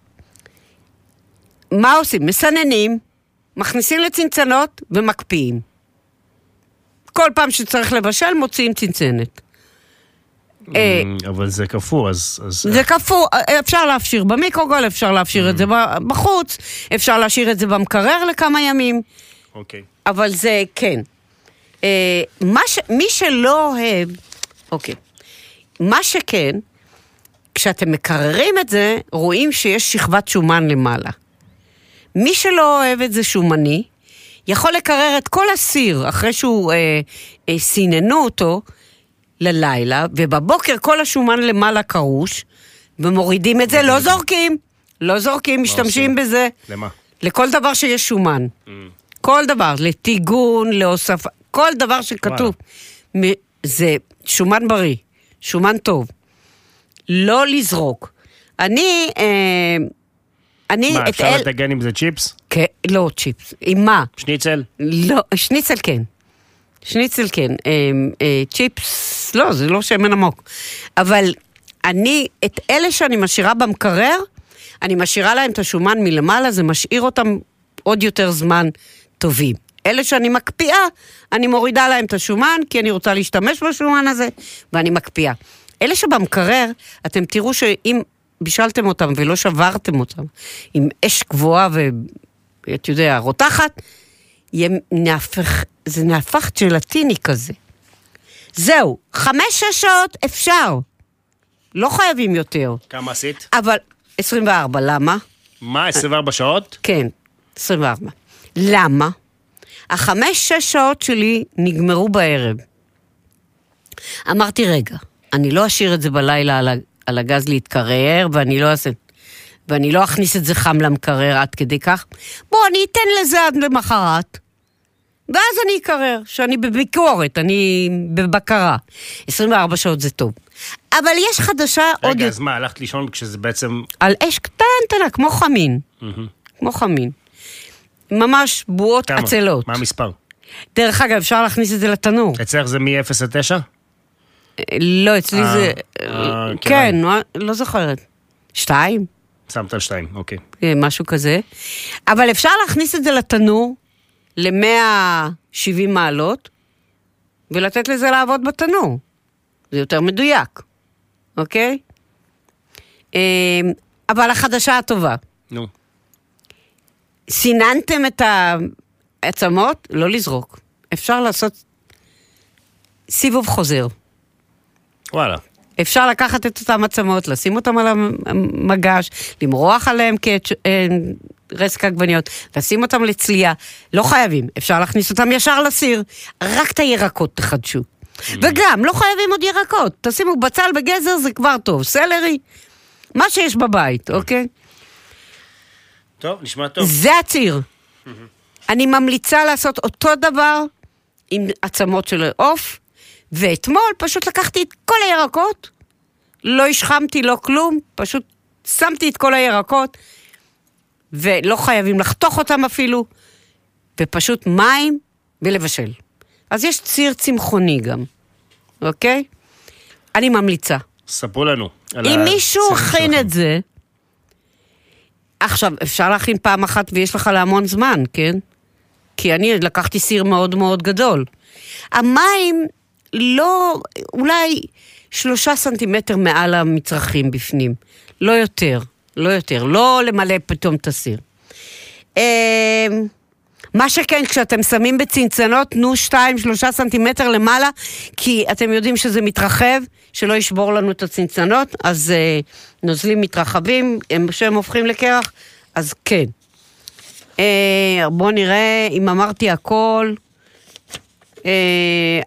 מה עושים? מסננים, מכניסים לצנצנות ומקפיאים. כל פעם שצריך לבשל, מוציאים צנצנת. אה, אבל זה קפוא, אז... זה קפוא, אפשר להפשיר במיקרוגל, אפשר להפשיר את זה ב- בחוץ, אפשר להשאיר את זה במקרר לכמה ימים, אוקיי. אבל זה כן. אה. מי שלא אוהב, אוקיי, מה שכן, כשאתם מקררים את זה, רואים שיש שכבת שומן למעלה. מי שלא אוהב את זה שומני, יכול לקרר את כל הסיר אחרי שהוא אה, אה, סיננו אותו ללילה, ובבוקר כל השומן למעלה קרוש, ומורידים את זה, לא זורקים. לא זורקים, משתמשים בזה למה? לכל דבר שיש שומן. כל דבר, לטיגון, להוספה, כל דבר שכתוב. זה שומן בריא, שומן טוב. לא לזרוק. אני, אה, אני מה, את אפשר אל... לטגן עם זה צ'יפס? כן, לא צ'יפס. עם מה? שניצל? לא, שניצל כן. שניצל כן. אה, אה, צ'יפס, לא, זה לא שמן עמוק. אבל אני, את אלה שאני משאירה במקרר, אני משאירה להם את השומן מלמעלה, זה משאיר אותם עוד יותר זמן טובים. אלה שאני מקפיאה, אני מורידה להם את השומן, כי אני רוצה להשתמש בשומן הזה, ואני מקפיאה. אלה שבמקרר, אתם תראו שאם בישלתם אותם ולא שברתם אותם, עם אש גבוהה ואתה יודע, רותחת, נהפך, זה נהפך ג'לטיני כזה. זהו, חמש-שש שעות אפשר. לא חייבים יותר. כמה עשית? אבל 24, למה? מה, 24 שעות? כן, 24. למה? החמש-שש שעות שלי נגמרו בערב. אמרתי, רגע, אני לא אשאיר את זה בלילה על, על הגז להתקרר, ואני לא אעשה... ואני לא אכניס את זה חם למקרר עד כדי כך. בוא, אני אתן לזה עד למחרת. ואז אני אקרר, שאני בביקורת, אני בבקרה. 24 שעות זה טוב. אבל יש חדשה עוד רגע. אז מה, הלכת לישון כשזה בעצם... על אש קטנטנה, כמו חמין. מהמם. כמו חמין. ממש בועות כמה? עצלות. מה המספר? דרך אגב, אפשר להכניס את זה לתנור. אצלך זה מ-0 עד 9? לא, אצלי אה, זה... אה, כן, לא זוכרת. שתיים? שמת על 2, אוקיי. אה, משהו כזה. אבל אפשר להכניס את זה לתנור ל-170 מעלות, ולתת לזה לעבוד בתנור. זה יותר מדויק, אוקיי? אה, אבל החדשה הטובה, נו. סיננתם את העצמות, לא לזרוק. אפשר לעשות סיבוב חוזר. וואלה. אפשר לקחת את אותן עצמות, לשים אותן על המגש, למרוח עליהם כרסק עגבניות, לשים אותם לצלייה. לא חייבים, אפשר להכניס אותם ישר לסיר. רק את הירקות תחדשו. וגם, לא חייבים עוד ירקות. תשימו בצל וגזר, זה כבר טוב. סלרי, מה שיש בבית, אוקיי? טוב, נשמע טוב. זה הציר. אני ממליצה לעשות אותו דבר עם עצמות של עוף, ואתמול פשוט לקחתי את כל הירקות, לא השחמתי, לא כלום, פשוט שמתי את כל הירקות, ולא חייבים לחתוך אותם אפילו, ופשוט מים ולבשל. אז יש ציר צמחוני גם, אוקיי? אני ממליצה. ספרו לנו. אם מישהו הכין. את זה, עכשיו, אפשר להכין פעם אחת ויש לך להמון זמן, כן? כי אני לקחתי סיר מאוד מאוד גדול. המים לא, אולי שלושה סנטימטר מעל המצרכים בפנים. לא יותר, לא יותר. לא למלא פתאום את הסיר. אה, מה שכן, כשאתם שמים בצנצנות, תנו 2-3 סנטימטר למעלה, כי אתם יודעים שזה מתרחב, שלא ישבור לנו את הצנצנות, אז אה, נוזלים מתרחבים, הם, שהם הופכים לקרח, אז כן. אה, בואו נראה אם אמרתי הכל. אה,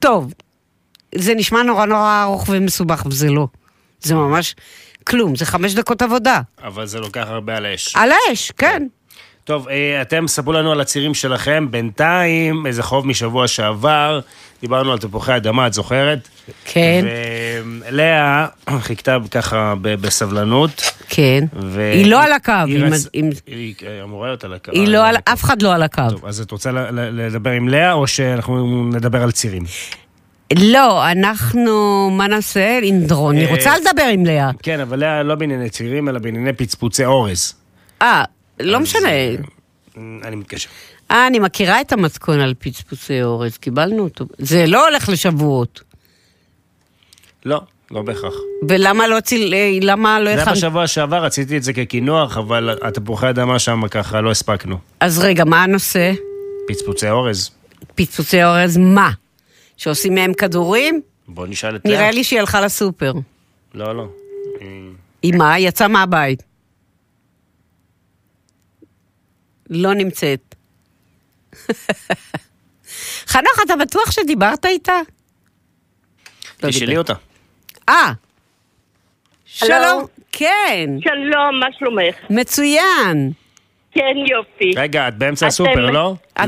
טוב, זה נשמע נורא נורא ארוך ומסובך, וזה לא. זה ממש כלום, זה חמש דקות עבודה. אבל זה לוקח הרבה על האש. על האש, כן. טוב, אה, אתם ספרו לנו על הצירים שלכם. בינתיים, איזה חוב משבוע שעבר, דיברנו על תפוחי אדמה, את זוכרת? כן. ולאה חיכתה ככה בסבלנות. כן. ו... היא לא על הקו, היא, רצ... מז- היא- אמורה להיות על הקו. היא לא על, אף אחד לא על הקו. טוב, אז את רוצה לדבר עם לאה, או שאנחנו נדבר על צירים? לא, אנחנו, מה נעשה? עם דרון. אני אה, רוצה לדבר עם לאה. כן, אבל לאה לא בענייני צירים, אלא בענייני פצפוצי אורז. אה, לא משנה. אני מתקשר. אה, אני מכירה את המתכון על פצפוצי אורז, קיבלנו אותו. זה לא הולך לשבועות. לא, לא בהכרח. ולמה לא ציל... אה, למה לא זה היה הכנת? בשבוע שעבר, רציתי את זה כקינוח, אבל התפוחי אדמה שם ככה לא הספקנו. אז רגע, מה הנושא? פצפוצי אורז. פצפוצי אורז מה? שעושים מהם כדורים? בוא נשאל את. נראה לי שהיא הלכה לסופר. לא, לא. היא מה? יצאה מהבית. לא נמצאת. חנוך, אתה בטוח שדיברת איתה? לא תשאלי דיבר. אותה. אה, שלום. כן. שלום, מה שלומך? מצוין. כן, יופי. רגע, את באמצע הסופר, לא?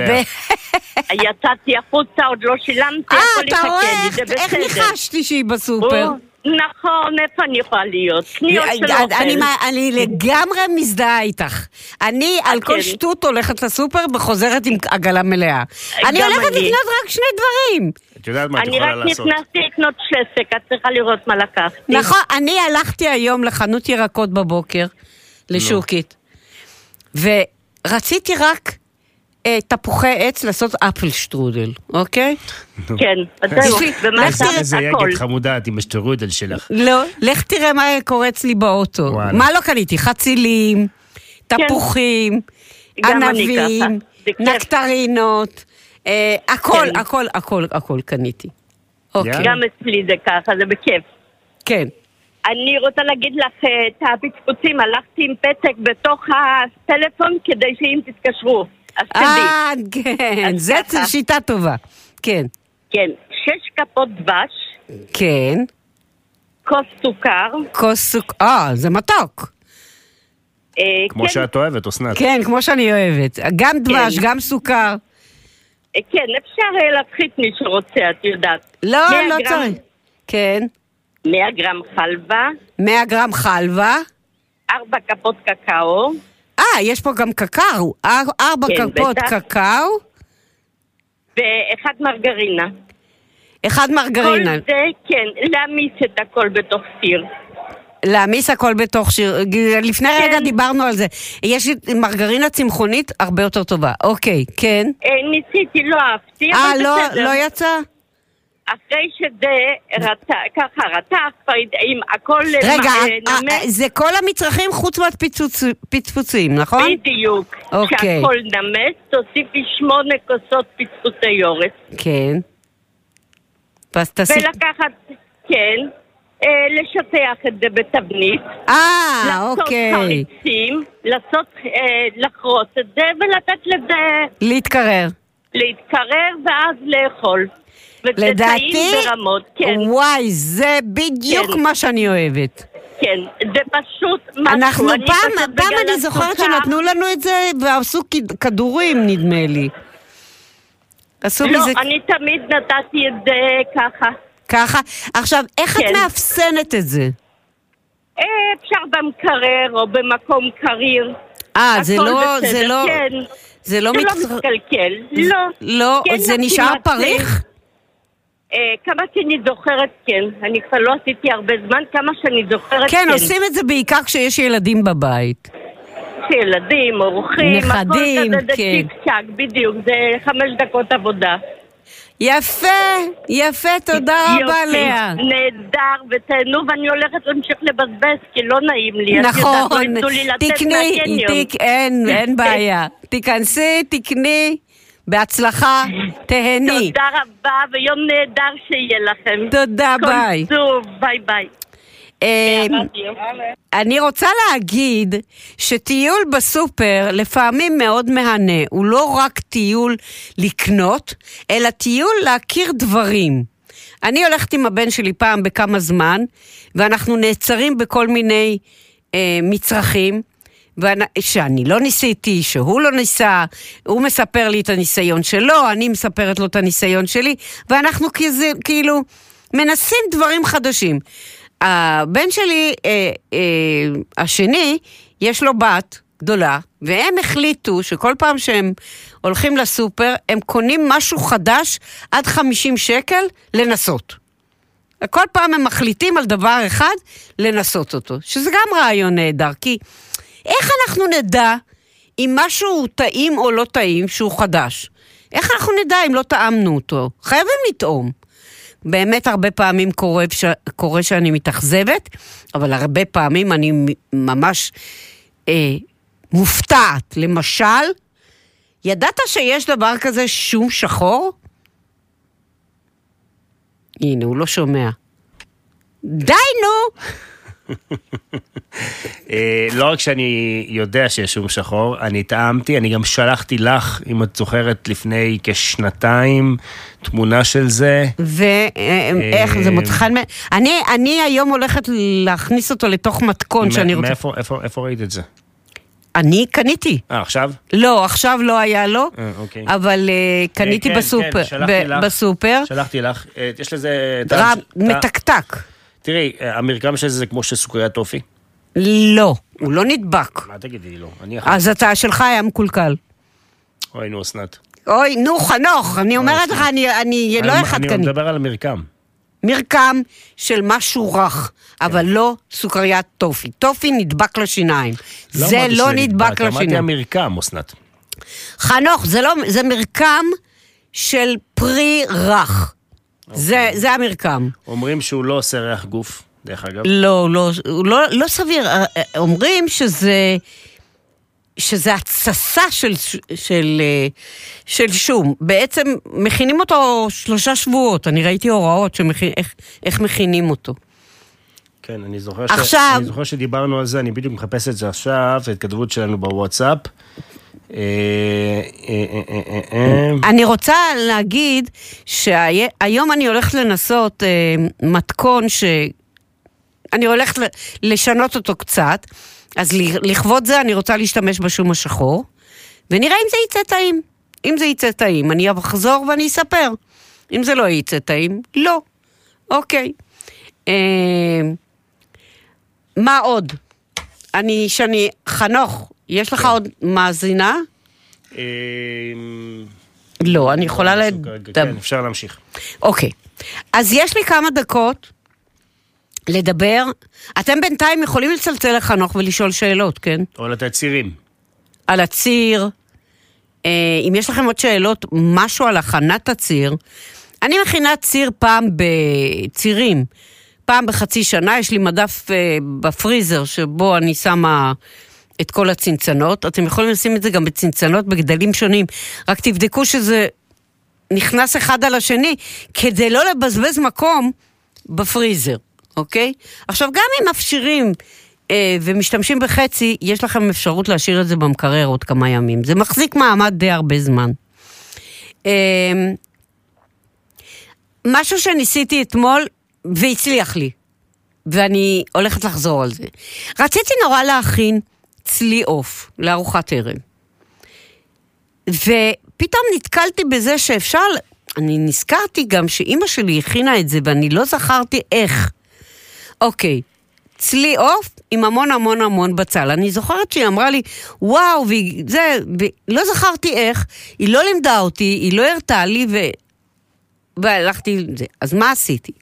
יצאתי החוצה, עוד לא שילמתי, אה, אתה רואה איך-. ניחשתי שהיא בסופר? נכון, איפה אני יכולה להיות? קניות של אני- אוכל. אני, אני לגמרי מזדהה איתך. אני על כל כן. שטות הולכת לסופר וחוזרת עם עגלה מלאה. אני הולכת אני. לקנות רק שני דברים. את יודעת מה את אני יכולה רק לעשות. נכנסתי לקנות שסק, את צריכה לראות מה לקחתי. נכון, אני הלכתי היום לחנות ירקות בבוקר, לשוקית, ורציתי רק אה, תפוחי עץ לעשות אפל שטרודל, אוקיי? כן, זהו, ומה לך אתה- תראה- איזה הכל. יגד חמודה את עם השטרודל שלך. לא, לך תראה מה קורה אצלי באוטו. מה לא קניתי? חצילים, תפוחים, גם אני ענבים. נקטרינות, אה, הכל, כן. הכל, הכל, הכל קניתי. אוקיי. גם אצלי זה ככה, זה בכיף. כן. אני רוצה להגיד לך אה, את הפצפוצים, הלכתי עם פתק בתוך הטלפון כדי שאם תתקשרו, אז תדעי. אה, כן, זו ככה. שיטה טובה. כן. כן, שש כפות דבש, כן. כוס סוכר, כוס סוכר, אה, זה מתוק. אה, כמו כן, שאת אוהבת, אסנת. כן, כמו שאני אוהבת. גם דבש, כן. גם סוכר. אה, כן, אפשר אה, להפחית מי שרוצה, את יודעת. לא, 100 לא גרם- צריך. כן. 100 גרם חלבה, 100 גרם חלבה. 4 כפות קקאו, אה, יש פה גם קקאו. אר- ארבע כן, כפות בטח. קקאו, ואחד מרגרינה. אחד מרגרינה. כל זה, כן, להעמיס את הכל בתוך סיר. להעמיס הכל בתוך שיר. לפני כן. רגע דיברנו על זה. יש מרגרינה צמחונית הרבה יותר טובה. אוקיי, כן. אה, ניסיתי, לא אהבתי, אה, אבל לא, בסדר. לא יצא? אחרי שזה רתח, ככה רתח, כבר עם הכל רגע, אה, נמס, אה, זה כל המצרכים חוץ מהפצפוצים, נכון? בדיוק. אוקיי. שהכל נמס, תוסיפי שמונה כוסות פצפוצי אורז. כן. ואז תעשי... ולקחת, כן, אה, לשטח את זה בתבנית. אה, אוקיי. לעשות חריצים, לעשות, לחרוץ את זה ולתת לזה להתקרר. להתקרר ואז לאכול. לדעתי, ברמות, כן. וואי, זה בדיוק כן. מה שאני אוהבת. כן, זה פשוט משהו. אנחנו אני פעם, פשוט פעם אני זוכרת הסוכר- שנתנו לנו את זה ועשו כד- כדורים, נדמה לי. עשו לא, מזה אני תמיד נתתי את זה ככה. ככה. עכשיו, איך את כן. מאפסנת את זה? אה, אפשר במקרר או במקום קריר. אה, זה לא, בסדר, זה לא, כן. זה לא זה לא מצטר- מתקלקל, לא. לא, כן, זה נשאר. פריך? אה, כמה שאני זוכרת, כן. אני כבר לא עשיתי הרבה זמן, כמה שאני זוכרת, כן. כן, עושים את זה בעיקר כשיש ילדים בבית. ילדים, אורחים, נכדים, הכל כזה, זה כן. צ'יק צ'אק, בדיוק, זה חמש דקות עבודה. יפה, יפה, תודה רבה, יופי, לאה. נהדר, ותהנו, ואני הולכת להמשיך לבזבז, כי לא נעים לי. את יודעת, נכון, לא לי לצאת תקני, מהקניון. תק- אין, אין בעיה. תיכנסי, תקני, בהצלחה, תהני. תודה רבה, ויום נהדר שיהיה לכם. תודה, כל ביי. טוב, ביי ביי. אה, אני רוצה להגיד שטיול בסופר לפעמים מאוד מהנה. הוא לא רק טיול לקנות, אלא טיול להכיר דברים. אני הולכת עם הבן שלי פעם בכמה זמן, ואנחנו נעצרים בכל מיני אה, מצרכים. שאני לא ניסיתי, שהוא לא ניסה, הוא מספר לי את הניסיון שלו, אני מספרת לו את הניסיון שלי, ואנחנו כזה, כאילו מנסים דברים חדשים. הבן שלי, אה, אה, השני, יש לו בת גדולה, והם החליטו שכל פעם שהם הולכים לסופר, הם קונים משהו חדש עד 50 שקל לנסות. כל פעם הם מחליטים על דבר אחד, לנסות אותו, שזה גם רעיון נהדר, כי איך אנחנו נדע אם משהו טעים או לא טעים שהוא חדש? איך אנחנו נדע אם לא טעמנו אותו? חייבים לטעום. באמת הרבה פעמים קורה. קורה שאני מתאכזבת, אבל הרבה פעמים אני ממש אה, מופתעת. למשל, ידעת שיש דבר כזה שום שחור? הנה, הוא לא שומע. די, נו! אה, לא רק שאני יודע שיש שום שחור, אני טעמתי, אני גם שלחתי לך, אם את זוכרת, לפני כשנתיים, תמונה של זה. ואיך זה מוצא חן? מ- אני, אני היום הולכת להכניס אותו לתוך מתכון שאני רוצה... מאיפה איפה- איפה ראית את זה? אני קניתי. אה, עכשיו? לא, עכשיו לא היה לו, אה, אוקיי. אבל אה, קניתי אה, כן, בסופר. כן, שלחתי לך. בסופר. שלחתי לך, אה, יש לזה... טעם- מתקתק. תראי, המרקם של זה זה כמו של סוכריית טופי. לא, הוא לא נדבק. מה תגידי לי, לא? אני יכול... אז אתה שלך היה מקולקל. אוי, נו, אסנת. אוי, נו, חנוך, אני אומרת לך, אני, אני לא אחד אני קני. מדבר על המרקם. מרקם של משהו רך, אבל לא סוכריית טופי. טופי נדבק לשיניים. לא זה אמרתי לא נדבק אמרתי לשיניים. המרקם, אסנת. חנוך, זה לא, זה מרקם של פרי רך. זה, אוקיי. זה המרקם. אומרים שהוא לא עושה ריח גוף, דרך אגב. לא, לא, לא, לא סביר. אה, אה, אומרים שזה, שזה התססה של, של, אה, של שום. בעצם מכינים אותו שלושה שבועות. אני ראיתי הוראות שמכין, איך, איך מכינים אותו. כן, אני זוכר, עכשיו- ש... אני זוכר שדיברנו על זה, אני בדיוק מחפש את זה עכשיו, ההתכתבות שלנו בוואטסאפ. אה, אה, אה. אני רוצה להגיד שהיום אני הולכת לנסות מתכון ש... אני הולכת לשנות אותו קצת, אז לכבוד זה אני רוצה להשתמש בשום השחור, ונראה אם זה יצא טעים. אם זה יצא טעים, אני אחזור ואני אספר. אם זה לא יצא טעים, לא. אוקיי. אה, מה עוד? אני, שאני, חנוך, יש לך עוד מאזינה? אה, לא, אני יכולה לדבר. כן, אפשר להמשיך. אוקיי. אז יש לי כמה דקות לדבר. אתם בינתיים יכולים לצלצל לחנוך ולשאול שאלות, כן? או לתת צירים. על הציר. אה, אם יש לכם עוד שאלות, משהו על הכנת הציר. אני מכינה ציר פעם בצירים. פעם בחצי שנה יש לי מדף אה, בפריזר שבו אני שמה את כל הצנצנות. אתם יכולים לשים את זה גם בצנצנות בגדלים שונים. רק תבדקו שזה נכנס אחד על השני, כדי לא לבזבז מקום בפריזר, אוקיי? עכשיו, גם אם מפשירים אה, ומשתמשים בחצי, יש לכם אפשרות להשאיר את זה במקרר עוד כמה ימים. זה מחזיק מעמד די הרבה זמן. אה, משהו שניסיתי אתמול והצליח לי, ואני הולכת לחזור על זה. רציתי נורא להכין צלי עוף לארוחת ערב. ופתאום נתקלתי בזה שאפשר, אני נזכרתי גם שאימא שלי הכינה את זה ואני לא זכרתי איך. אוקיי, צלי עוף עם המון המון המון בצל. אני זוכרת שהיא אמרה לי, וואו, וזה, ולא זכרתי איך, היא לא לימדה אותי, היא לא הראתה לי, ו... והלכתי עם זה. אז מה עשיתי?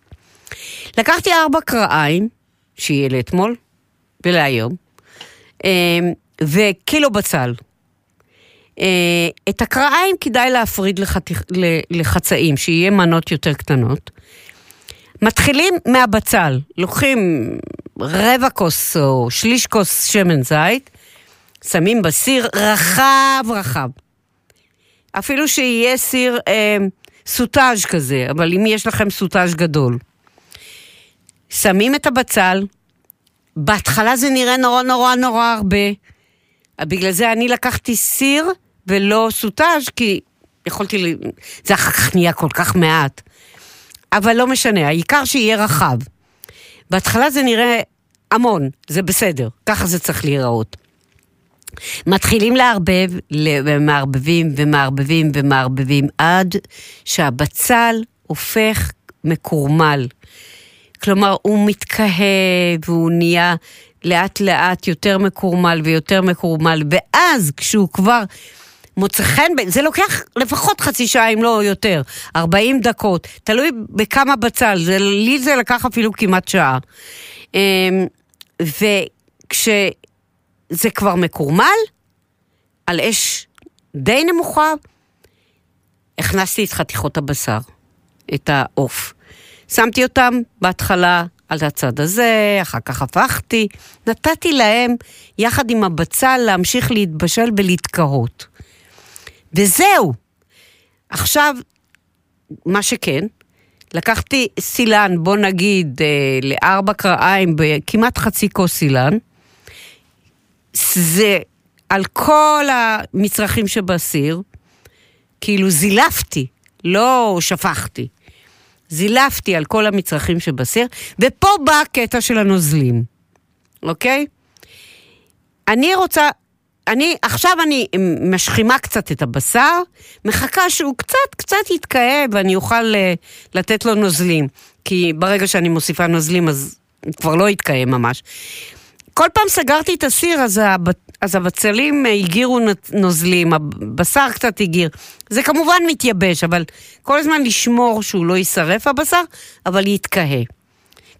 לקחתי ארבע קרעיים, שיהיה לאתמול ולהיום, וקילו בצל. אה, את הקרעיים כדאי להפריד לחתיך, לחצאים, שיהיה מנות יותר קטנות. מתחילים מהבצל, לוקחים רבע כוס או שליש כוס שמן זית, שמים בסיר רחב רחב. אפילו שיהיה סיר אה, סוטאז' כזה, אבל אם יש לכם סוטאז' גדול. שמים את הבצל, בהתחלה זה נראה נורא נורא נורא הרבה. בגלל זה אני לקחתי סיר ולא סוטאז', כי יכולתי, ל... זה אחר כך נהיה כל כך מעט. אבל לא משנה, העיקר שיהיה רחב. בהתחלה זה נראה המון, זה בסדר, ככה זה צריך להיראות. מתחילים לערבב, ומערבבים ומערבבים ומערבבים עד שהבצל הופך מקורמל. כלומר, הוא מתקהה והוא נהיה לאט לאט יותר מקורמל ויותר מקורמל, ואז כשהוא כבר מוצא חן, זה לוקח לפחות חצי שעה, אם לא יותר, 40 דקות, תלוי בכמה בצל, זה, לי זה לקח אפילו כמעט שעה. אמ, וכשזה כבר מקורמל, על אש די נמוכה, הכנסתי את חתיכות הבשר, את העוף. שמתי אותם בהתחלה על הצד הזה, אחר כך הפכתי, נתתי להם, יחד עם הבצל, להמשיך להתבשל ולהתקהות. וזהו. עכשיו, מה שכן, לקחתי סילן, בוא נגיד, אה, לארבע קרעיים, בכמעט חצי כוס סילן. זה על כל המצרכים שבסיר, כאילו זילפתי, לא שפכתי. זילפתי על כל המצרכים שבסיר, ופה בא הקטע של הנוזלים, אוקיי? אני רוצה, אני, עכשיו אני משכימה קצת את הבשר, מחכה שהוא קצת קצת יתקהה ואני אוכל אה, לתת לו נוזלים. כי ברגע שאני מוסיפה נוזלים אז הוא כבר לא יתקהה ממש. כל פעם סגרתי את הסיר, אז, הב... אז הבצלים אה, הגירו נוזלים, הבשר קצת הגיר. זה כמובן מתייבש, אבל כל הזמן לשמור שהוא לא יישרף הבשר, אבל יתקהה.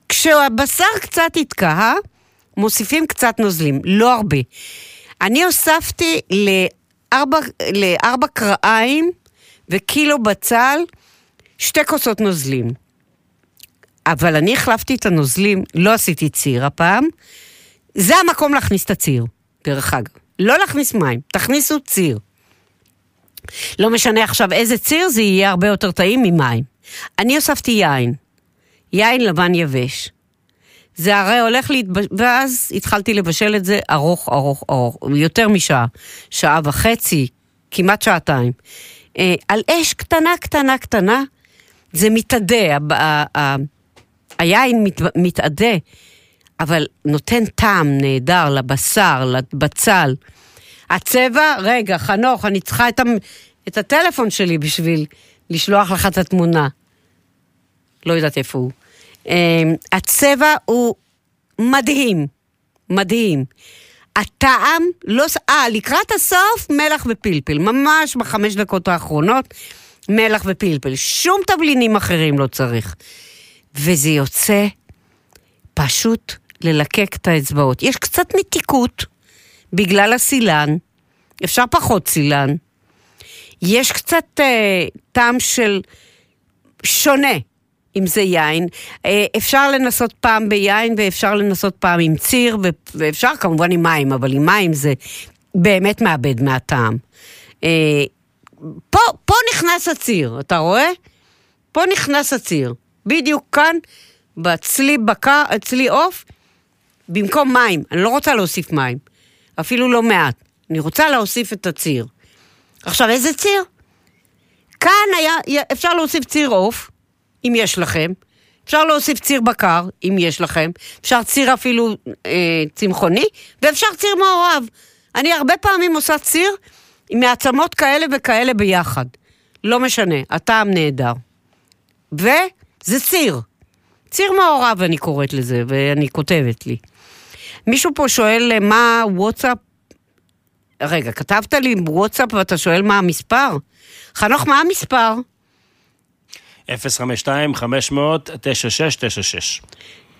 כשהבשר קצת יתקהה, מוסיפים קצת נוזלים, לא הרבה. אני הוספתי לארבע, לארבע קרעיים וקילו בצל, שתי כוסות נוזלים. אבל אני החלפתי את הנוזלים, לא עשיתי ציר הפעם. זה המקום להכניס את הציר, דרך אגב. לא להכניס מים, תכניסו ציר. לא משנה עכשיו איזה ציר, זה יהיה הרבה יותר טעים ממים. אני הוספתי יין, יין לבן יבש. זה הרי הולך להתבשל, ואז התחלתי לבשל את זה ארוך, ארוך, ארוך, יותר משעה, שעה וחצי, כמעט שעתיים. אה, על אש קטנה, קטנה, קטנה, זה מתאדה, ה- ה- ה- היין מת, מתאדה, אבל נותן טעם נהדר לבשר, לבצל. הצבע, רגע, חנוך, אני צריכה את, המ... את הטלפון שלי בשביל לשלוח לך את התמונה. לא יודעת איפה הוא. Um, הצבע הוא מדהים, מדהים. הטעם, לא... אה, לקראת הסוף, מלח ופלפל. ממש בחמש דקות האחרונות, מלח ופלפל. שום תבלינים אחרים לא צריך. וזה יוצא פשוט ללקק את האצבעות. יש קצת מתיקות בגלל הסילן, אפשר פחות סילן. יש קצת אה, טעם של שונה, אם זה יין. אה, אפשר לנסות פעם ביין ואפשר לנסות פעם עם ציר, ואפשר כמובן עם מים, אבל עם מים זה באמת מאבד מהטעם. אה, פה, פה נכנס הציר, אתה רואה? פה נכנס הציר. בדיוק כאן, בצלי בקר, צלי עוף, במקום מים. אני לא רוצה להוסיף מים, אפילו לא מעט. אני רוצה להוסיף את הציר. עכשיו, איזה ציר? כאן היה, אפשר להוסיף ציר עוף, אם יש לכם. אפשר להוסיף ציר בקר, אם יש לכם. אפשר ציר אפילו אה, צמחוני, ואפשר ציר מעורב. אני הרבה פעמים עושה ציר עם מעצמות כאלה וכאלה ביחד. לא משנה, הטעם נהדר. וזה ציר. ציר מעורב אני קוראת לזה, ואני כותבת לי. מישהו פה שואל אה, מה וואטסאפ... רגע, כתבת לי וואטסאפ ואתה שואל מה המספר? חנוך, מה המספר? 052-500-9696.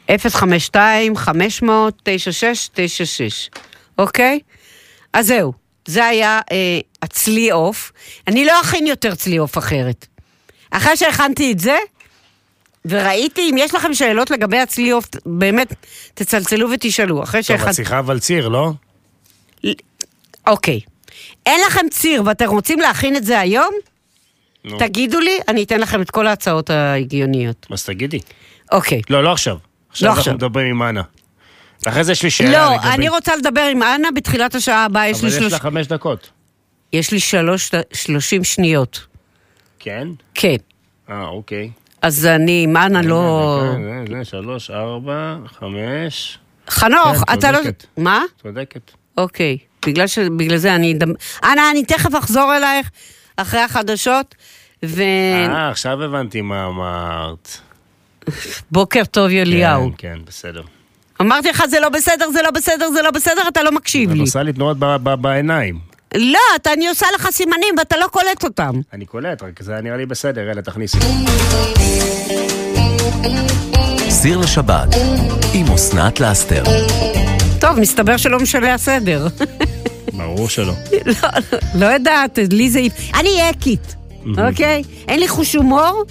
052-500-9696, אוקיי? אז זהו, זה היה אה, הצלי עוף. אני לא אכין יותר צלי עוף אחרת. אחרי שהכנתי את זה, וראיתי, אם יש לכם שאלות לגבי הצלי עוף, באמת, תצלצלו ותשאלו. אחרי טוב, שהכנתי... את צריכה אבל ציר, לא? אוקיי. אין לכם ציר ואתם רוצים להכין את זה היום? נו. תגידו לי, אני אתן לכם את כל ההצעות ההגיוניות. אז תגידי. אוקיי. לא, לא עכשיו. עכשיו לא אנחנו עכשיו. מדברים עם אנה. ואחרי זה יש לי שאלה לא, לגבי... אני רוצה לדבר עם אנה בתחילת השעה הבאה, יש אבל לי יש שלוש... לה חמש דקות. יש לי שלוש, שלושים שניות. כן? כן. אה, אוקיי. אז אני עם אנה לא... זה, זה, זה, שלוש, ארבע, חמש. חנוך, כן, אתה לא... מה? צודקת. אוקיי. בגלל ש... בגלל זה אני... אנה, אני תכף אחזור אלייך אחרי החדשות, אה, עכשיו הבנתי מה אמרת. ובוקר טוב, יוליהו. כן, כן, בסדר. אמרתי לך, זה לא בסדר, זה לא בסדר, זה לא בסדר, אתה לא מקשיב את לי. עושה לי תנועות בעיניים. לא, אתה, אני עושה לך סימנים ואתה לא קולט אותם. אני קולט, רק זה נראה לי בסדר, אלה, תכניסי. סיר לשבת, עם אסנת לאסתר. טוב, מסתבר שלא משנה הסדר. ברור שלא. לא, לא יודעת, לי זה... אני אקית, אוקיי? אין לי חוש הומור,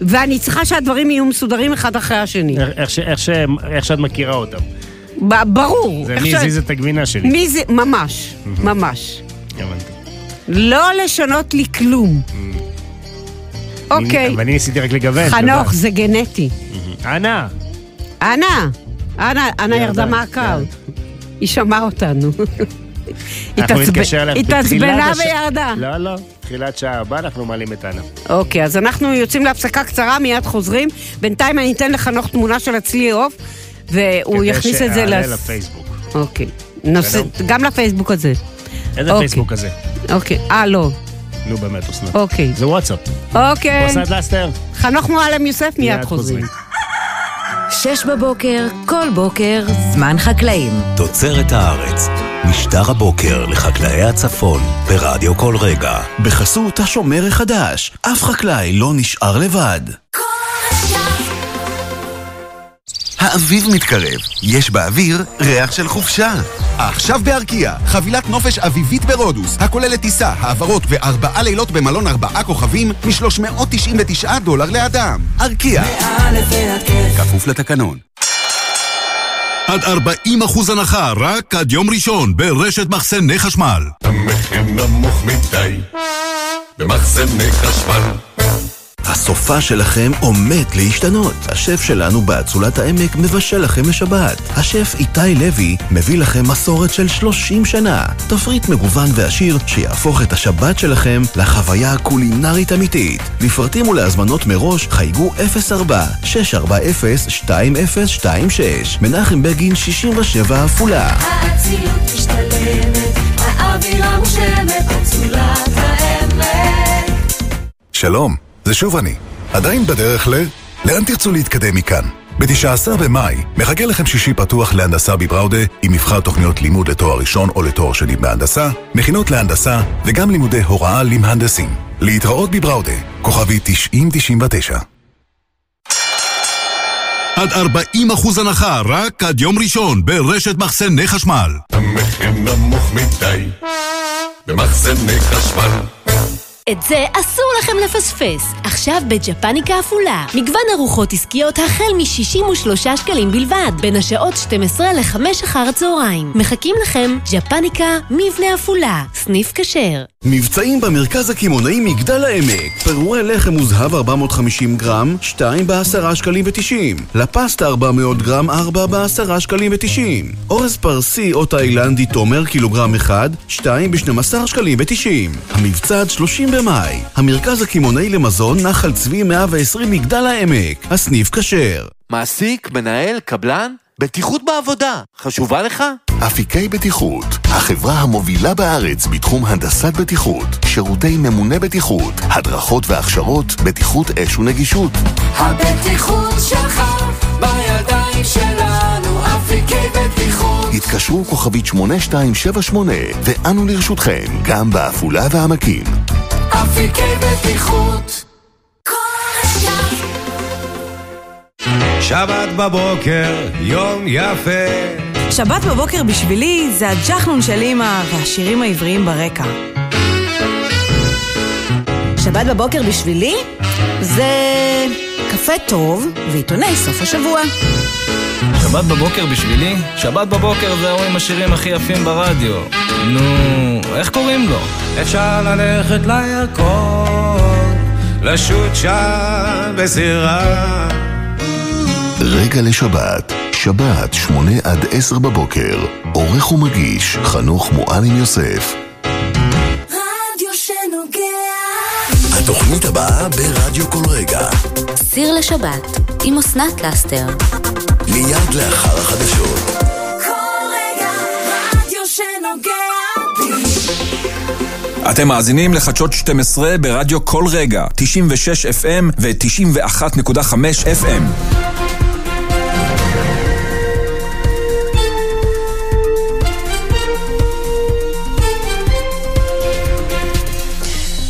ואני צריכה שהדברים יהיו מסודרים אחד אחרי השני. איך- איך איך איך שאת מכירה אותם. ברור. זה מי הזיז את הגבינה שלי. מי זה... ממש, ממש. הבנתי. לא לשנות לי כלום. אוקיי. אבל אני ניסיתי רק לגוון. חנוך. זה גנטי. אנה. אנה, אנה, אנה ירדה, מהקו. היא שמעה אותנו. התעצבנה וירדה. לא, לא. תחילת שעה הבאה אנחנו מעלים את אנה. אוקיי, אז אנחנו יוצאים להפסקה קצרה, מיד חוזרים. בינתיים אני אתן לחנוך תמונה של הצלי עוף, והוא יכניס את זה כדי שיעלה לפייסבוק. אוקיי. נושא- גם לפייסבוק הזה. איזה אוקיי. פייסבוק הזה? אוקיי. אה, לא. נו באמת, אסנת. אוקיי. זה וואטסאפ. אוקיי. אסנת לסטר. חנוך מועלם יוסף, מיד חוזרים. שש בבוקר, כל בוקר, זמן חקלאים. תוצרת הארץ, משטר הבוקר לחקלאי הצפון, ברדיו כל רגע. בחסות השומר החדש, אף חקלאי לא נשאר לבד. האביב מתקרב, יש באוויר ריח של חופשה. עכשיו בארקיע, חבילת נופש אביבית ברודוס, הכוללת טיסה, העברות וארבעה לילות במלון ארבעה כוכבים מ-399 דולר לאדם. ארקיע, כפוף לתקנון. עד 40% הנחה רק עד יום ראשון ברשת מחסני חשמל. המחיר נמוך מדי במחסני חשמל הסופה שלכם עומד להשתנות. השף שלנו באצולת העמק מבשל לכם לשבת. השף איתי לוי מביא לכם מסורת של 30 שנה. תפריט מגוון ועשיר שיהפוך את השבת שלכם לחוויה קולינרית אמיתית. לפרטים ולהזמנות מראש חייגו 04-640-2026. מנחם בגין 67 עפולה. האצילות משתלמת, האווירה מושלמת, אצולת העמק. שלום, זה שוב אני. עדיין בדרך ל... לאן תרצו להתקדם מכאן? ב-19 במאי מחכה לכם שישי פתוח להנדסה בבראודה עם מבחר תוכניות לימוד לתואר ראשון או לתואר שני בהנדסה, מכינות להנדסה וגם לימודי הוראה למהנדסים. להתראות בבראודה, כוכבי 9099. עד 40% הנחה רק עד יום ראשון ברשת מחסני חשמל. המחיר נמוך מדי במחסני חשמל את זה אסור לכם לפספס. עכשיו בג'פניקה עפולה. מגוון ארוחות עסקיות החל מ-63 שקלים בלבד, בין השעות 12 ל-5 אחר הצהריים. מחכים לכם ג'פניקה מבנה עפולה. סניף כשר. מבצעים במרכז הקמעונאי מגדל העמק. פירורי לחם וזהב 450 גרם, 2 ב-10 שקלים ו-90. לפסטה 400 גרם, 4 ב-10 שקלים ו-90. אורז פרסי או תאילנדי תומר, קילוגרם 1, 2 ב-12 שקלים ו-90. המבצע עד 30 במאי. המרכז הקמעונאי למזון נחל צבי 120 מגדל העמק. הסניף כשר. מעסיק, מנהל, קבלן? בטיחות בעבודה, חשובה לך? אפיקי בטיחות, החברה המובילה בארץ בתחום הנדסת בטיחות, שירותי ממונה בטיחות, הדרכות והכשרות, בטיחות אש ונגישות. הבטיחות שלך בידיים שלנו, אפיקי בטיחות. התקשרו כוכבית 8278 ואנו לרשותכם, גם בעפולה והעמקים. אפיקי בטיחות. שבת בבוקר, יום יפה. שבת בבוקר בשבילי זה הג'חנון של אמא והשירים העבריים ברקע. שבת בבוקר בשבילי זה קפה טוב ועיתוני סוף השבוע. שבת בבוקר בשבילי? שבת בבוקר זה ההוא עם השירים הכי יפים ברדיו. נו, איך קוראים לו? אפשר ללכת לירקון, לשוט שם בסירה. רגע לשבת, שבת, שמונה עד עשר בבוקר. עורך ומגיש, חנוך מועלם יוסף. רדיו שנוגע. התוכנית הבאה ברדיו כל רגע. סיר לשבת, עם אסנת לאסתר. מיד לאחר החדשות. אתם מאזינים לחדשות 12 ברדיו כל רגע, 96 FM ו-91.5 FM.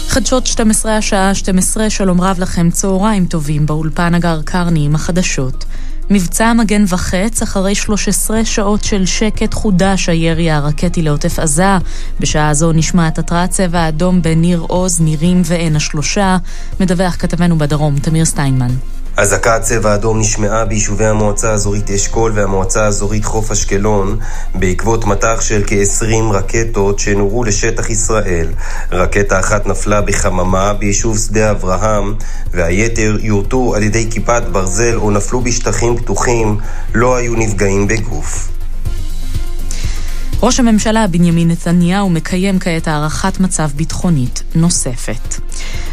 חדשות 12 השעה 12, שלום רב לכם, צהריים טובים, באולפן הגר קרני עם החדשות. מבצע מגן וחץ, אחרי 13 שעות של שקט חודש הירי הרקטי לעוטף עזה. בשעה זו נשמעת התרעת צבע אדום בניר עוז, נירים ועין השלושה. מדווח כתבנו בדרום, תמיר סטיינמן. אזעקת צבע אדום נשמעה ביישובי המועצה האזורית אשכול והמועצה האזורית חוף אשקלון בעקבות מטח של כ-20 רקטות שנורו לשטח ישראל. רקטה אחת נפלה בחממה ביישוב שדה אברהם והיתר יורטו על ידי כיפת ברזל או נפלו בשטחים פתוחים, לא היו נפגעים בגוף. ראש הממשלה בנימין נתניהו מקיים כעת הערכת מצב ביטחונית נוספת.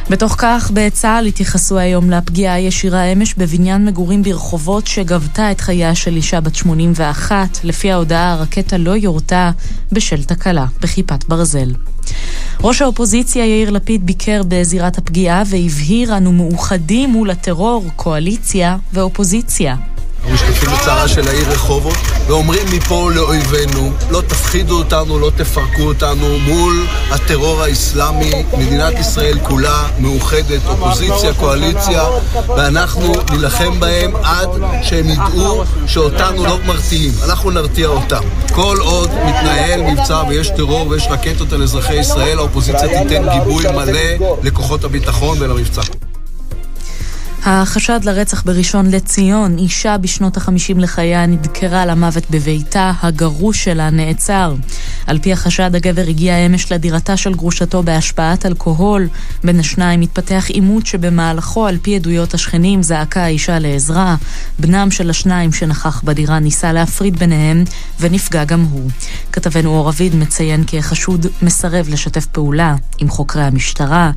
בתוך כך, בצה"ל התייחסו היום לפגיעה הישירה אמש בבניין מגורים ברחובות שגבתה את חייה של אישה בת 81. לפי ההודעה, הרקטה לא יורתה בשל תקלה בכיפת ברזל. ראש האופוזיציה יאיר לפיד ביקר בזירת הפגיעה והבהיר אנו מאוחדים מול הטרור, קואליציה ואופוזיציה. משתתפים בצערה של העיר רחובות ואומרים מפה לאויבינו, לא תפחידו אותנו, לא תפרקו אותנו מול הטרור האסלאמי. מדינת ישראל כולה מאוחדת, אופוזיציה, קואליציה, ואנחנו נילחם בהם עד שהם ידעו שאותנו לא מרתיעים. אנחנו נרתיע אותם. כל עוד מתנהל מבצע ויש טרור ויש רקטות על אזרחי ישראל, האופוזיציה תיתן גיבוי מלא לכוחות הביטחון ולמבצע. החשד לרצח בראשון לציון, אישה בשנות החמישים לחייה נדקרה למוות בביתה, הגרוש שלה נעצר. על פי החשד, הגבר הגיע אמש לדירתה של גרושתו בהשפעת אלכוהול. בין השניים התפתח עימות שבמהלכו, על פי עדויות השכנים, זעקה האישה לעזרה. בנם של השניים שנכח בדירה ניסה להפריד ביניהם, ונפגע גם הוא. כתבנו אור אביד מציין כי החשוד מסרב לשתף פעולה עם חוקרי המשטרה.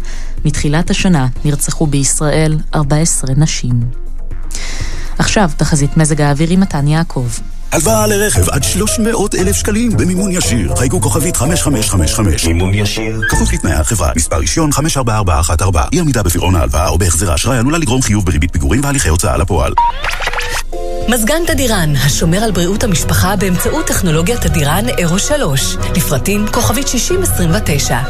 מתחילת השנה נרצחו בישראל 14 נשים. עכשיו, תחזית מזג האוויר עם מתן יעקב. הלוואה לרכב עד 300 אלף שקלים במימון ישיר. חייגו כוכבית 5555. מימון ישיר. כפוף לתנאי החברה. מספר רישיון 544414. אי עמידה בפירעון ההלוואה או בהחזר האשראי עלולה לגרום חיוב בריבית פיגורים והליכי הוצאה לפועל. מזגן תדירן, השומר על בריאות המשפחה באמצעות טכנולוגיית תדירן אירו 3. לפרטים כוכבית 6029.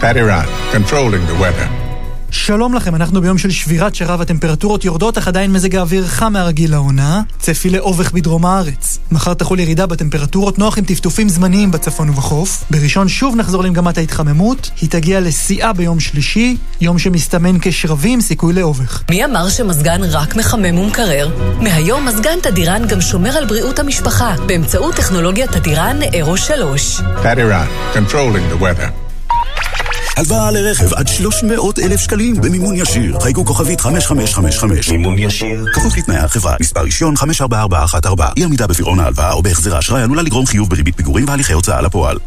Tadiran, controlling the weather. שלום לכם, אנחנו ביום של שבירת שרב הטמפרטורות יורדות, אך עדיין מזג האוויר חם מהרגיל לעונה. צפי לאובך בדרום הארץ. מחר תחול ירידה בטמפרטורות, נוח עם טפטופים זמניים בצפון ובחוף. בראשון שוב נחזור למגמת ההתחממות, היא תגיע לשיאה ביום שלישי, יום שמסתמן כשרבים, סיכוי לאובך. מי אמר שמזגן רק מחמם ומקרר? מהיום מזגן תדירן גם שומר על בריאות המשפחה, באמצעות טכנולוגיית תדירן אירו 3. Tadiran, controlling the weather. הלוואה לרכב עד 300 אלף שקלים במימון ישיר. חייגו כוכבית 5555. מימון ישיר. כפוף לתנאי החברה. מספר רישיון 544414. אי עמידה בפירעון ההלוואה או בהחזר האשראי עלולה לגרום חיוב בריבית פיגורים והליכי הוצאה לפועל.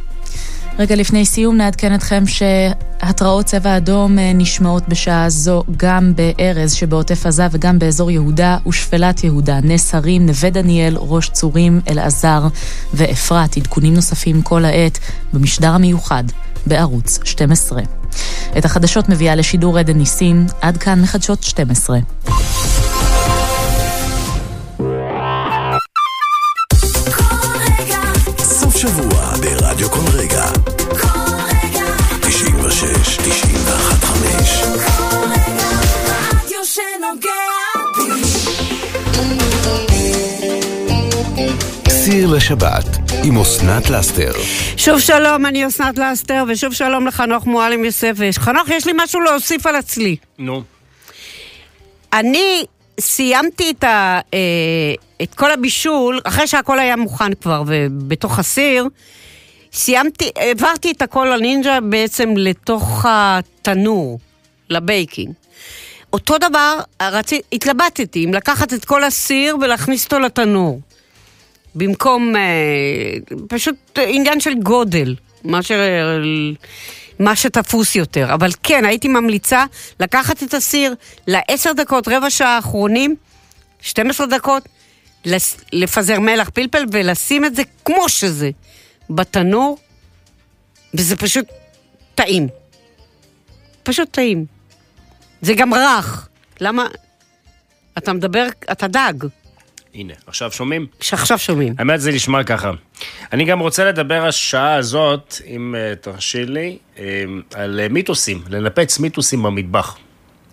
רגע לפני סיום נעדכן אתכם שהתרעות צבע אדום אה, נשמעות בשעה זו גם בארז שבעוטף עזה וגם באזור יהודה ושפלת יהודה, נס הרים, נווה דניאל, ראש צורים, אלעזר ואפרת. עדכונים נוספים כל העת במשדר המיוחד בערוץ 12. את החדשות מביאה לשידור עדן ניסים, עד כאן מחדשות 12. סיר לשבת עם אסנת לאסתר. שוב שלום, אני אסנת לסטר, ושוב שלום לחנוך מועלם יוסף. חנוך, יש לי משהו להוסיף על הצלי. נו. אני סיימתי את, ה, אה, את כל הבישול, אחרי שהכל היה מוכן כבר, ובתוך הסיר, סיימתי, העברתי את הכל לנינג'ה בעצם לתוך התנור, לבייקינג. אותו דבר, רצי, התלבטתי אם לקחת את כל הסיר ולהכניס אותו לתנור. במקום, אה, פשוט עניין של גודל, מה, ש... מה שתפוס יותר. אבל כן, הייתי ממליצה לקחת את הסיר לעשר דקות, רבע שעה האחרונים, 12 דקות, לפזר מלח פלפל ולשים את זה כמו שזה בתנור, וזה פשוט טעים. פשוט טעים. זה גם רך. למה? אתה מדבר, אתה דג. הנה, עכשיו שומעים? שעכשיו שומעים. האמת זה נשמע ככה. אני גם רוצה לדבר השעה הזאת, אם אה, תרשי לי, אה, על אה, מיתוסים, לנפץ מיתוסים במטבח.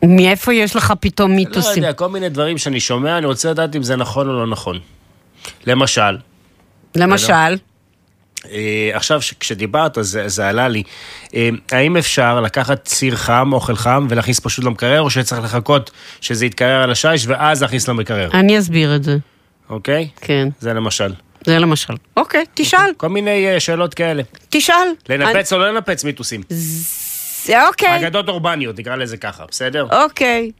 מאיפה יש לך פתאום לא מיתוסים? יודע, כל מיני דברים שאני שומע, אני רוצה לדעת אם זה נכון או לא נכון. למשל, למשל, עכשיו, ש- כשדיברת, זה, זה עלה לי. אה, האם אפשר לקחת ציר חם, אוכל חם, ולהכניס פשוט למקרר, או שצריך לחכות שזה יתקרר על השיש, ואז להכניס למקרר, אני אסביר את זה. אוקיי? כן, זה למשל. זה למשל. אוקיי, תשאל, כל מיני אה, שאלות כאלה. תשאל. לנפץ או לא לנפץ מיתוסים. אני- אוקיי, אגדות אורבניות, נקרא לזה ככה, בסדר? אוקיי.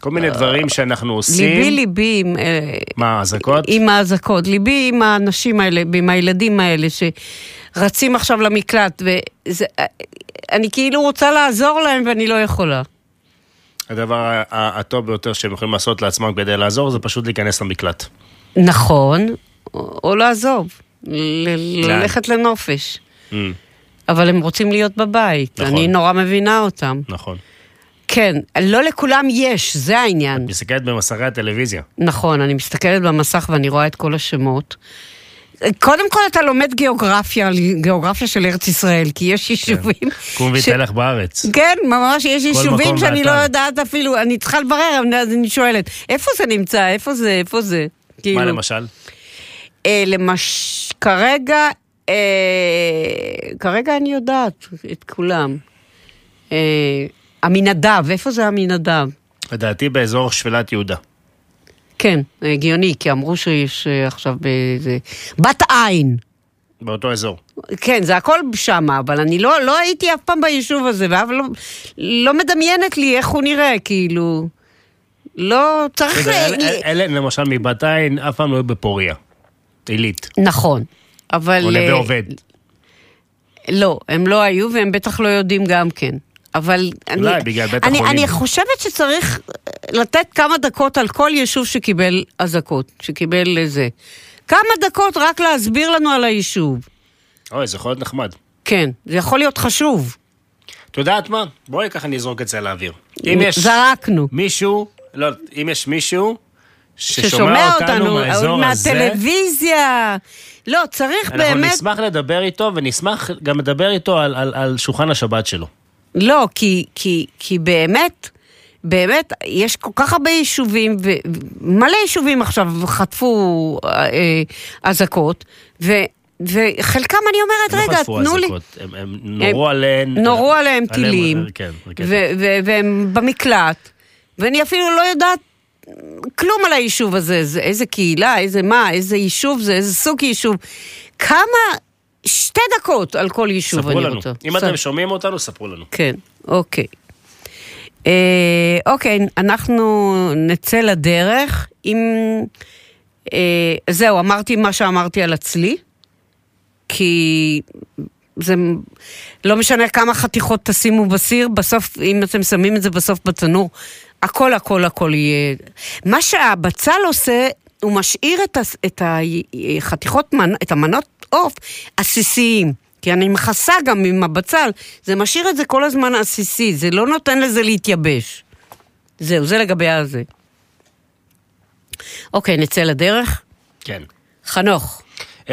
כל מיני דברים שאנחנו עושים. ליבי ליבי עם... אה, מה, אזעקות? עם האזעקות, ליבי עם האנשים האלה, עם הילדים האלה שרצים עכשיו למקלט, ואני כאילו רוצה לעזור להם ואני לא יכולה. הדבר הטוב ביותר שהם יכולים לעשות לעצמם כדי לעזור, זה פשוט להיכנס למקלט. נכון, או, לעזוב, לאן? ללכת לנופש. Mm, אבל הם רוצים להיות בבית, נכון. אני נורא מבינה אותם. נכון. כן, לא לכולם יש, זה העניין. מסתכלת במסכי הטלוויזיה. נכון, אני מסתכלת במסך ואני רואה את כל השמות. קודם כל אתה לומד גיאוגרפיה, גיאוגרפיה של ארץ ישראל, כי יש יישובים... קום ותלך בארץ. כן, ממש יש יישובים שאני לא. יודעת אפילו, אני צריכה לברר, אז אני שואלת, איפה זה נמצא? איפה זה? איפה זה? מה כאילו, למשל? אה, למש... כרגע, אה, כרגע אני יודעת את כולם. אה, עמינדב, איפה זה עמינדב? לדעתי באזור שפלת יהודה. כן, הגיוני, כי אמרו שיש אה, עכשיו באיזה... בת עין. באותו אזור. כן, זה הכל שם, אבל אני לא, לא הייתי אף פעם ביישוב הזה, ואף לא, לא מדמיינת לי איך הוא נראה, כאילו... לא, צריך... יודע, ל- אלה- אלה למשל מבת עין אף פעם לא היו בפוריה. עילית. נכון, אבל... או נווה אה, עובד. לא, הם לא היו, והם בטח לא יודעים גם כן. אבל אולי אני, בגלל בית אני, החולים. אני חושבת שצריך לתת כמה דקות על כל יישוב שקיבל אזעקות, שקיבל איזה. כמה דקות רק להסביר לנו על היישוב. אוי, זה יכול להיות נחמד. כן, זה יכול להיות חשוב. את יודעת מה? בואי ככה נזרוק את זה לאוויר. אם יש זרקנו. מישהו, לא, אם יש מישהו ששומע ששומע אותנו מהאזור הזה, מהטלוויזיה. לא, צריך אנחנו באמת... נשמח לדבר איתו, ונשמח גם לדבר איתו על, על, על שולחן השבת שלו. לא, כי, כי, כי באמת, באמת, יש כל כך הרבה יישובים, ומלא יישובים עכשיו חטפו אה, אה, אזעקות, ו, וחלקם אני אומרת, הם לא רגע, חטפו תנו לי... אזעקות, הם, הם נורו עליהן. נורו עליהם עליהם, טילים, כן, רקטות. ו- ו- והם במקלט, ואני אפילו לא יודעת כלום על היישוב הזה, זה, איזה קהילה, איזה מה, איזה יישוב זה, איזה סוג יישוב. כמה, שתי דקות על כל יישוב ספרו אני לנו. רוצה. אם ספ- אתם שומעים אותנו, ספרו לנו. כן, אוקיי. אה, אוקיי, אנחנו נצא לדרך עם... אה, זהו, אמרתי מה שאמרתי על הצלי, כי זה לא משנה כמה חתיכות תשימו בסיר, בסוף, אם אתם שמים את זה בסוף בתנור, הכל הכל הכל יהיה... מה שהבצל עושה, הוא משאיר את, הס- את החתיכות, מנ- את המנות עוף עסיסיים. כי אני מכסה גם עם הבצל, זה משאיר את זה כל הזמן עסיסי, זה לא נותן לזה להתייבש. זהו, זה לגבי הזה. אוקיי, נצא לדרך. כן. חנוך. 04-6767222,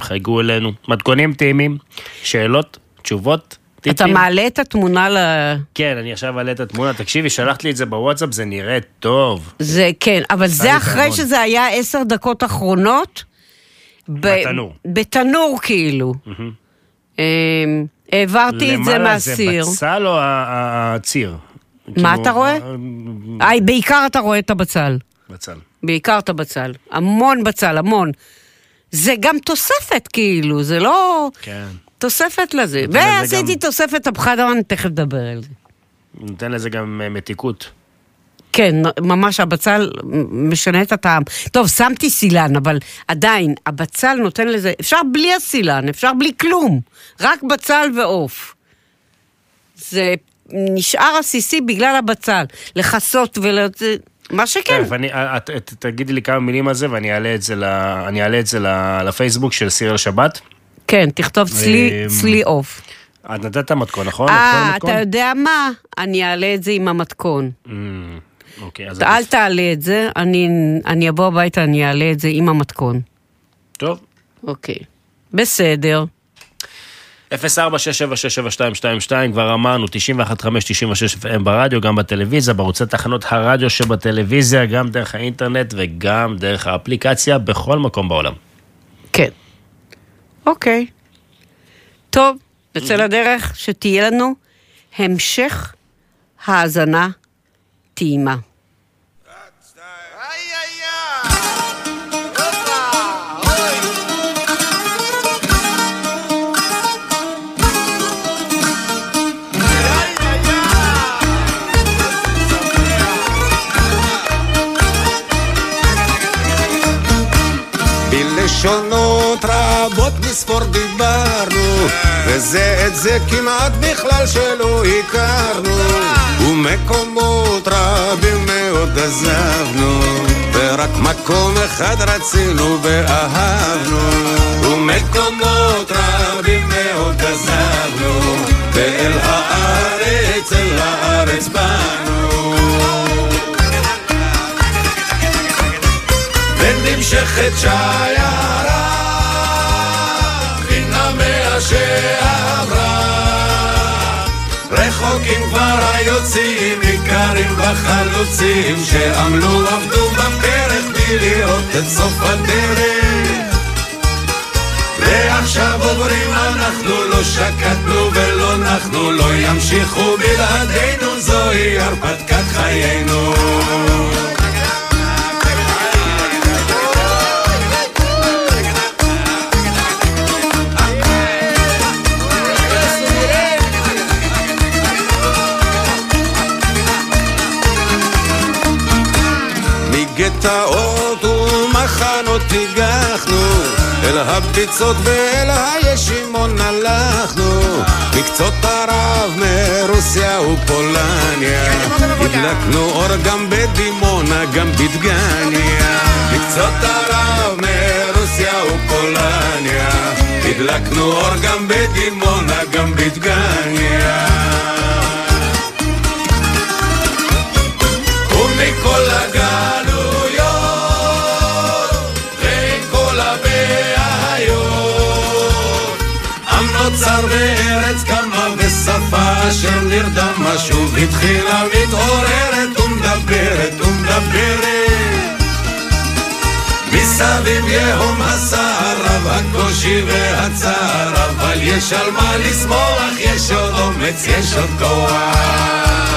חייגו אלינו. מתכונים טעימים, שאלות, תשובות, טיפים. אתה מעלה את התמונה ל... כן, אני עכשיו אעלה את התמונה. תקשיבי, שלחת לי את זה בוואטסאפ, זה נראה טוב. זה, כן, אבל זה אחרי תענון. שזה היה עשר דקות אחרונות. ב- בתנור. בתנור, כאילו. אמ, העברתי את זה למעלה זה מהסיר. בצל או הציר? מה כאילו, אתה רואה? ה- איי, בעיקר אתה רואה את הבצל. בצל. בעיקר את הבצל. המון בצל, המון. זה גם תוספת, כאילו, זה לא כן. תוספת לזה. ועשיתי גם- תוספת אני תכף אדבר על זה. נותן לזה גם אה, מתיקות. כן, ממש הבצל משנה את הטעם. טוב, שמתי סילן, אבל עדיין, הבצל נותן לזה, אפשר בלי הסילן, אפשר בלי כלום, רק בצל ועוף. זה נשאר עסיסי בגלל הבצל, לכסות ול... מה שכן. תכף, אני- את- את- תגידי לי כמה מילים על זה ואני אעלה את זה ל- אעלה את זה ל- לפייסבוק של סיריאל שבת. כן, תכתוב צלי, אמ, צלי עוף. את נתת את המתכון, נכון? אה? אתה יודע מה? אני אעלה את זה עם המתכון. Mm, אוקיי, אז... אל תעלה את זה, אני, אני אבוא הביתה, אני אעלה את זה עם המתכון. טוב. אוקיי. בסדר. 04-6767222, כבר אמרנו, 91.5, 96 FM ברדיו, גם בטלוויזיה, בערוצי תחנות הרדיו שבטלוויזיה, גם דרך האינטרנט וגם דרך האפליקציה, בכל מקום בעולם. אוקיי. טוב, נצא לדרך, שתהיה לנו המשך האזנה טעימה. בלשונות רבות מספור דיברנו וזה את זה כמעט בכלל שלא הכרנו. ומקומות רבים מאוד עזבנו ורק מקום אחד רצינו ואהבנו. ומקומות רבים מאוד עזבנו ואל הארץ, אל הארץ באנו. ונמשכת שיירה רחוקים כבר היוצאים, ניכרים בחלוצים שעמלו עבדו בפרק בלי לראות את סוף הדרך. ועכשיו עוברים אנחנו לא שקטנו ולא נחנו לא ימשיכו בלעדינו זוהי הרפתקת חיינו הגחנו אל הביצות ואל הישימון הלכנו. מקצות ערב מרוסיה ופולניה הדלקנו אור גם בדימונה גם בדגניה. מקצות ערב מרוסיה ופולניה הדלקנו אור גם בדימונה גם בדגניה. ומכל הגלויות נרדמה שוב התחילה מתעוררת ומדברת ומדברת. מסביב יהום הסער רב הקושי והצער אבל יש על מה לשמוח יש עוד אומץ יש עוד כוח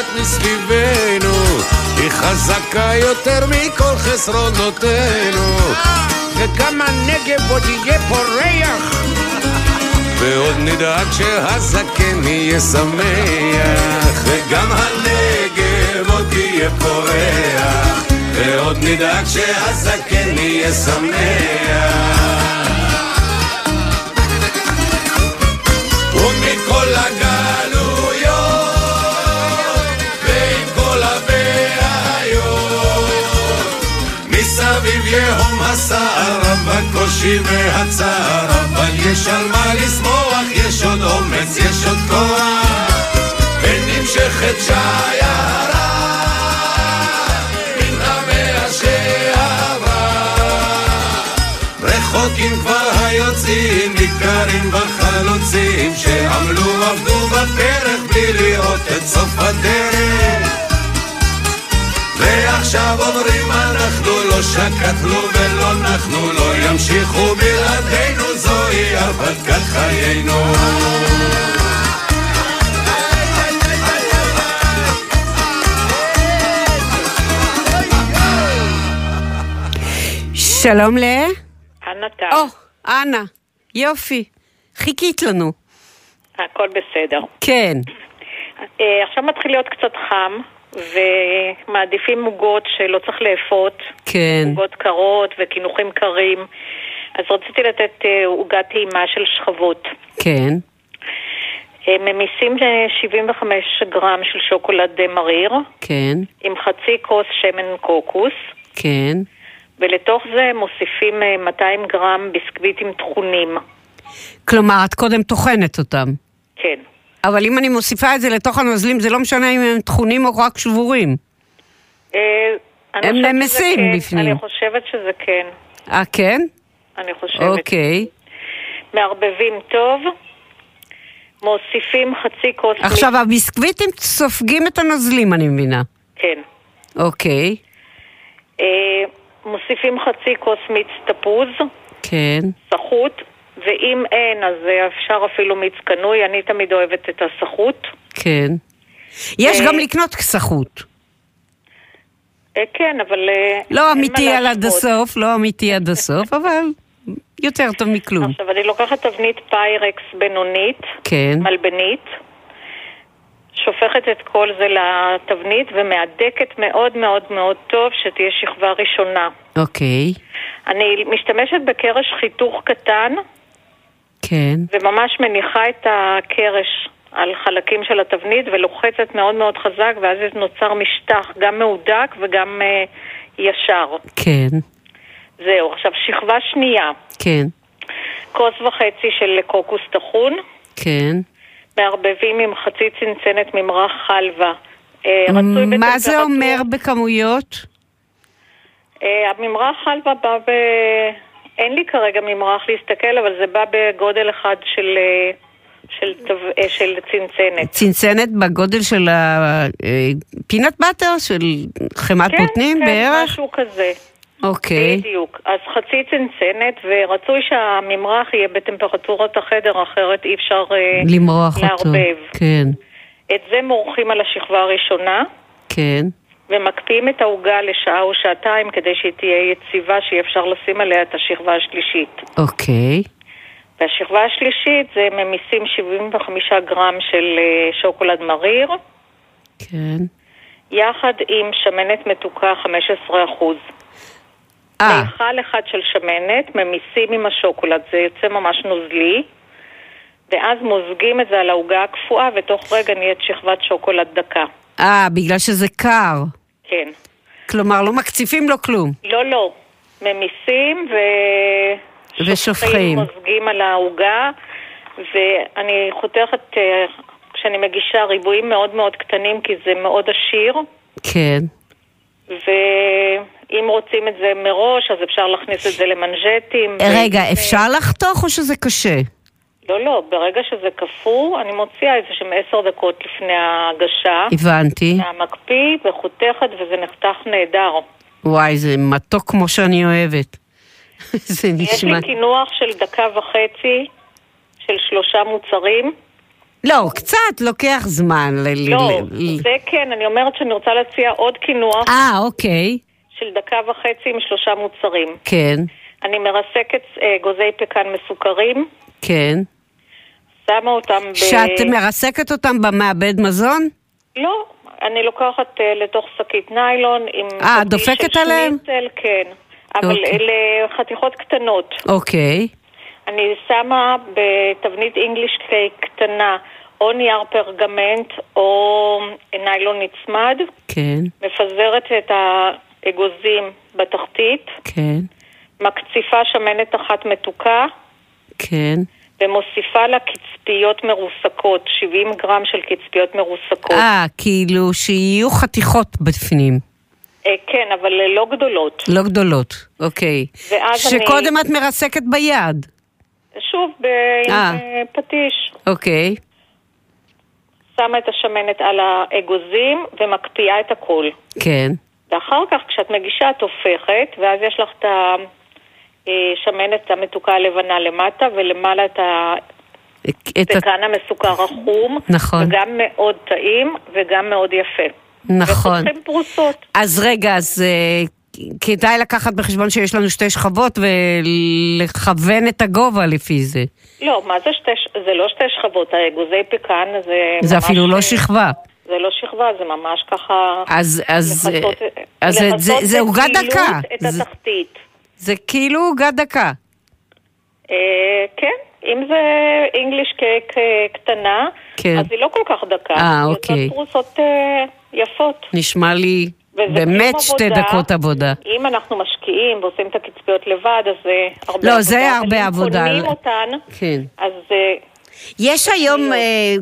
צומחת מסביבנו היא חזקה יותר מכל חסרונותינו. וגם הנגב עוד יהיה פורח ועוד נדאג שהזקן יהיה שמח. וגם הנגב עוד יהיה פורח ועוד נדאג שהזקן יהיה שמח. ומכל הגלויות הקושי והצער אבל יש על מה לשמוח יש עוד אומץ יש עוד כוח. ונמשכת שיירה מן המאה שעברה רחוקים כבר היוצאים, ניכרים בחלוצים שעמלו עבדו בפרק בלי לראות את סוף הדרך. ועכשיו אומרים אנחנו לא שקטנו ולא נחנו לא ימשיכו בלעדינו זוהי הרפתקת חיינו שלום ל... אנה טל. או, אנה, יופי. חיכית לנו. הכל בסדר. כן. אה, עכשיו מתחיל להיות קצת חם, ומעדיפים עוגות שלא צריך לאפות. כן. עוגות קרות וקינוחים קרים. אז רציתי לתת אה, עוגת טעימה של שכבות. כן. אה, ממיסים אה, 75 גרם של שוקולד אה, מריר, כן, עם חצי כוס שמן קוקוס, כן. ולתוך זה מוסיפים אה, 200 גרם ביסקוויטים טחונים. כלומר, את קודם טוחנת אותם. אבל אם אני מוסיפה את זה לתוך הנוזלים, זה לא משנה אם הם טחונים או רק שבורים. אה, הם נמסים כן, בפנים. אני חושבת שזה כן. אה, כן? אני חושבת. אוקיי. מערבבים טוב, מוסיפים חצי כוס... מיץ- עכשיו, הביסקוויטים סופגים את הנוזלים, אני מבינה. כן. אוקיי, אה, מוסיפים חצי כוס מיץ תפוז, כן. סחוט, ואם אין, אז אפשר אפילו מיץ קנוי, אני תמיד אוהבת את הסחוט. כן. יש אה, גם לקנות סחוט. אה, כן, אבל... אה, לא אמיתי על עד. הסוף, לא אמיתי עד הסוף, אבל יותר טוב מכלום. עכשיו, אני לוקחת תבנית פיירקס בינונית, כן. מלבנית, שופכת את כל זה לתבנית ומהדקת מאוד מאוד מאוד טוב שתהיה שכבה ראשונה. אוקיי, אני משתמשת בקרש חיתוך קטן כן. וממש מניחה את הקרש על חלקים של התבנית ולוחצת מאוד מאוד חזק ואז נוצר משטח גם מהודק וגם אה, ישר. כן, זהו, עכשיו שכבה שנייה, כן, כוס וחצי של קוקוס טחון, כן. מערבבים עם חצי צנצנת ממרח חלבה. אה, מה זה אומר בכמויות? אה, הממרח חלבה בא ב... אין לי כרגע ממרח להסתכל, אבל זה בא בגודל אחד של, אה, של, תו... אה, של צנצנת. צנצנת בגודל של הפינת באטר, של חמת כן, בוטנים כן, בערך? משהו כזה. אוקיי, בדיוק. אז חצי צנצנת, ורצוי שהממרח יהיה בטמפרטורות החדר, אחרת אי אפשר אה, למרוח אותו. לערבב. כן, את זה מורחים על השכבה הראשונה, כן, ומקפיאים את העוגה לשעה או שעתיים כדי שהיא תהיה יציבה, שיהיה אפשר לשים עליה את השכבה השלישית. אוקיי, והשכבה השלישית זה ממיסים 75 גרם של אה, שוקולד מריר, כן. יחד עם שמנת מתוקה 15 אחוז. אה, מיכל אחד של שמנת, ממיסים עם השוקולד, זה יוצא ממש נוזלי, ואז מוזגים את זה על העוגה הקפואה, ותוך רגע נהיית שכבת שוקולד דקה. אה, בגלל שזה קר. כן. כלומר, לא מקציפים לו כלום. לא, לא. ממיסים ו... ושופכים. מוזגים על העוגה, ואני חותכת, אה, כשאני מגישה ריבועים מאוד מאוד קטנים, כי זה מאוד עשיר, כן. ואם רוצים את זה מראש, אז אפשר להכניס את זה למנז'טים. רגע, ו- אפשר לחתוך או שזה קשה? לא, לא, ברגע שזה קפוא, אני מוציאה איזה שהם עשר דקות לפני ההגשה. הבנתי. מהמקפיא וחותכת, וזה נחתך נהדר. וואי, זה מתוק כמו שאני אוהבת. זה יש נשמע... לי קינוח של דקה וחצי, של שלושה מוצרים. לא, קצת לוקח זמן. ל- לא, ל- זה כן, אני אומרת שאני רוצה להציע עוד קינוח אה, אוקיי. של דקה וחצי עם שלושה מוצרים. כן, אני מרסקת אה, גוזי פקן מסוכרים, כן. שמה אותם ב... שאת מרסקת אותם במעבד מזון? לא, אני לוקחת אה, לתוך שקית ניילון עם... אה, דופקת עליהם? שניצל, כן. אבל אוקיי. אלה חתיכות קטנות. אוקיי. אני שמה בתבנית אינגליש קייק קטנה או נייר פרגמנט או ניילון נצמד, כן, מפזרת את האגוזים בתחתית, כן, מקציפה שמנת אחת מתוקה כן. ומוסיפה לה קצפיות מרוסקות, 70 גרם של קצפיות מרוסקות. אה, כאילו שיהיו חתיכות בפנים. אה, כן, אבל לא גדולות. לא גדולות, אוקיי. ואז אני- שקודם את מרסקת ביד. שוב, ב- עם אה. אה, פטיש. אוקיי, שמה את השמנת על האגוזים ומקפיאה את הכל. כן. ואחר כך, כשאת מגישה, את הופכת, ואז יש לך את השמנת המתוקה הלבנה למטה, ולמעלה את את ה... הפקן המסוכר החום. נכון. וגם מאוד טעים, וגם מאוד יפה. נכון. וחותכים פרוסות. אז רגע, אז אה, כדאי לקחת בחשבון שיש לנו שתי שכבות ולכוון את הגובה לפי זה. לא, מה זה שתי, זה לא שתי שכבות, האגוזי פקן זה זה ממש... אפילו לא שכבה. זה לא שכבה, זה ממש ככה... אז, אז, לחצות- אז זה- זה- לחצות זה עוגה דקה. את זה- התחתית. זה כאילו עוגה דקה. אה, כן, אם זה cake אה, קטנה, כן. אז היא לא כל כך דקה. אה, אוקיי. יוצאות פרוסות אה, יפות. נשמע לי באמת שתי עבודה. דקות עבודה. אם אנחנו משקיעים ועושים את הקצפיות לבד, אז זה הרבה לא, עבודה. זה אבל הרבה אם עבודה. קונים אותן, כן. אז יש היום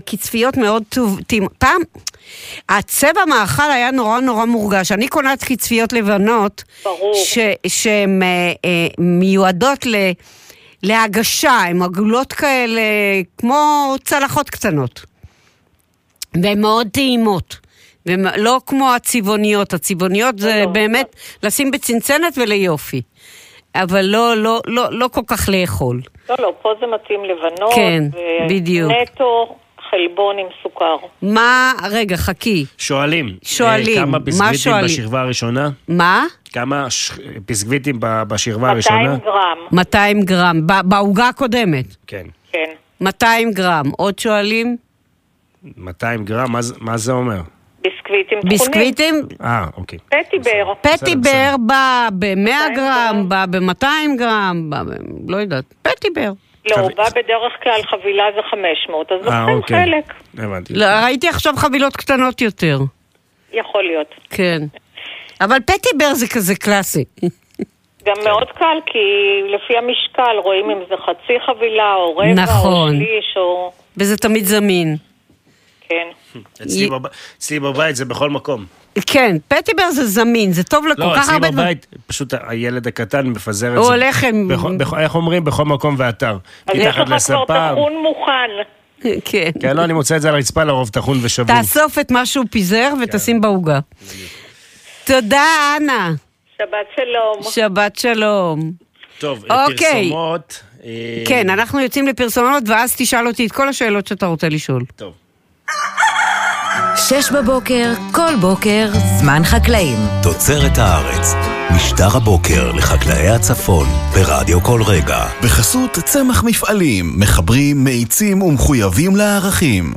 קצפיות מאוד טוב... פעם, הצבע מאכל היה נורא נורא מורגש. אני קונת קצפיות לבנות, ברור. שהן אה, אה, מיועדות ל... להגשה, הן עגולות כאלה, כמו צלחות קטנות. והן מאוד טעימות. ולא כמו הצבעוניות, הצבעוניות זה באמת לשים בצנצנת וליופי. אבל לא, לא, לא, לא כל כך לאכול. לא, לא, פה זה מתאים לבנות. כן, בדיוק. נטו חלבון עם סוכר. מה, רגע, חכי. שואלים. שואלים, אה, כמה מה ביסקוויטים שואלים? בשכבה הראשונה? מה? כמה ש- ביסקוויטים בשכבה הראשונה? 200 גרם. 200 גרם, בעוגה הקודמת. כן. כן. 200 גרם. עוד שואלים? 200 גרם, מה זה- מה זה אומר? ביסקוויטים טחונים. ביסקוויטים? אה, אוקיי. פטיבר. פטיבר בא ב-100 גרם, בא ב-200 גרם, בא ב... לא יודעת. פטיבר. לא, הוא בא בדרך כלל חבילה זה 500, אז אה, לוקחים אוקיי. חלק. הבנתי. לא, ראיתי עכשיו חבילות קטנות יותר. יכול להיות. כן. אבל פטיבר זה כזה קלאסי. גם מאוד קל, כי לפי המשקל רואים אם זה חצי חבילה, או רבע, נכון. או שליש, או... וזה תמיד זמין. כן. אצלי בב- אצלי בבית זה בכל מקום. כן, פטיבר זה זמין, זה טוב לכל לא, כך אצלי הרבה דברים. בבית, פשוט הילד הקטן מפזר את הוא זה. הולך עם- איך אומרים? בכל מקום ואתר. אז יש מתחת לך כבר לספה. טחון מוכן. כן. כן, לא, אני מוצא את זה על הרצפה לרוב טחון ושבור. תאסוף את מה שהוא פיזר כן. ותשים בעוגה. תודה, אנה. שבת שלום. שבת שלום. טוב, אוקיי. פרסומות. אה, כן, אנחנו יוצאים לפרסומות, ואז תשאל אותי את כל השאלות שאתה רוצה לשאול. טוב. שש בבוקר, כל בוקר, זמן חקלאים. תוצרת הארץ, משטר הבוקר לחקלאי הצפון, ברדיו כל רגע. בחסות צמח מפעלים, מחברים, מאיצים ומחויבים לערכים.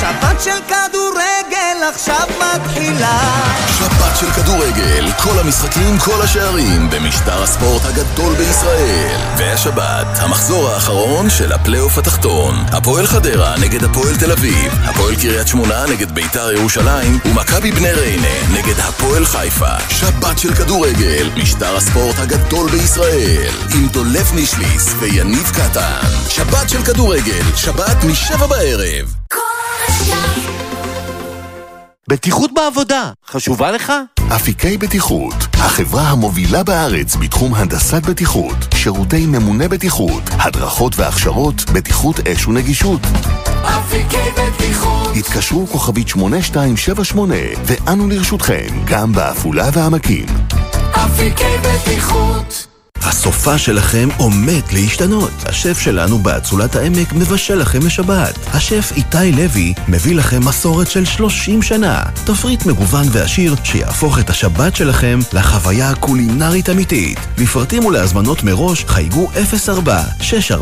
שבת של כדורגל עכשיו מתחילה שבת של כדורגל, כל המשחקים, כל השערים, במשטר הספורט הגדול בישראל. והשבת, המחזור האחרון של הפלייאוף התחתון. הפועל חדרה נגד הפועל תל אביב, הפועל קריית שמונה נגד ביתר ירושלים, ומכבי בני ריינה נגד הפועל חיפה. שבת של כדורגל, משטר הספורט הגדול בישראל. עם דולב נישליס ויניב קטן. שבת של כדורגל, שבת משבע בערב. בטיחות בעבודה, חשובה לך? אפיקי בטיחות, החברה המובילה בארץ בתחום הנדסת בטיחות, שירותי ממונה בטיחות, הדרכות והכשרות, בטיחות אש ונגישות. אפיקי בטיחות התקשרו כוכבית 8278 ואנו לרשותכם, גם בעפולה והעמקים. אפיקי בטיחות הסופה שלכם עומד להשתנות. השף שלנו באצולת העמק מבשל לכם לשבת. השף איתי לוי מביא לכם מסורת של 30 שנה. תפריט מגוון ועשיר שיהפוך את השבת שלכם לחוויה קולינרית אמיתית. לפרטים ולהזמנות מראש חייגו 04-640-2026.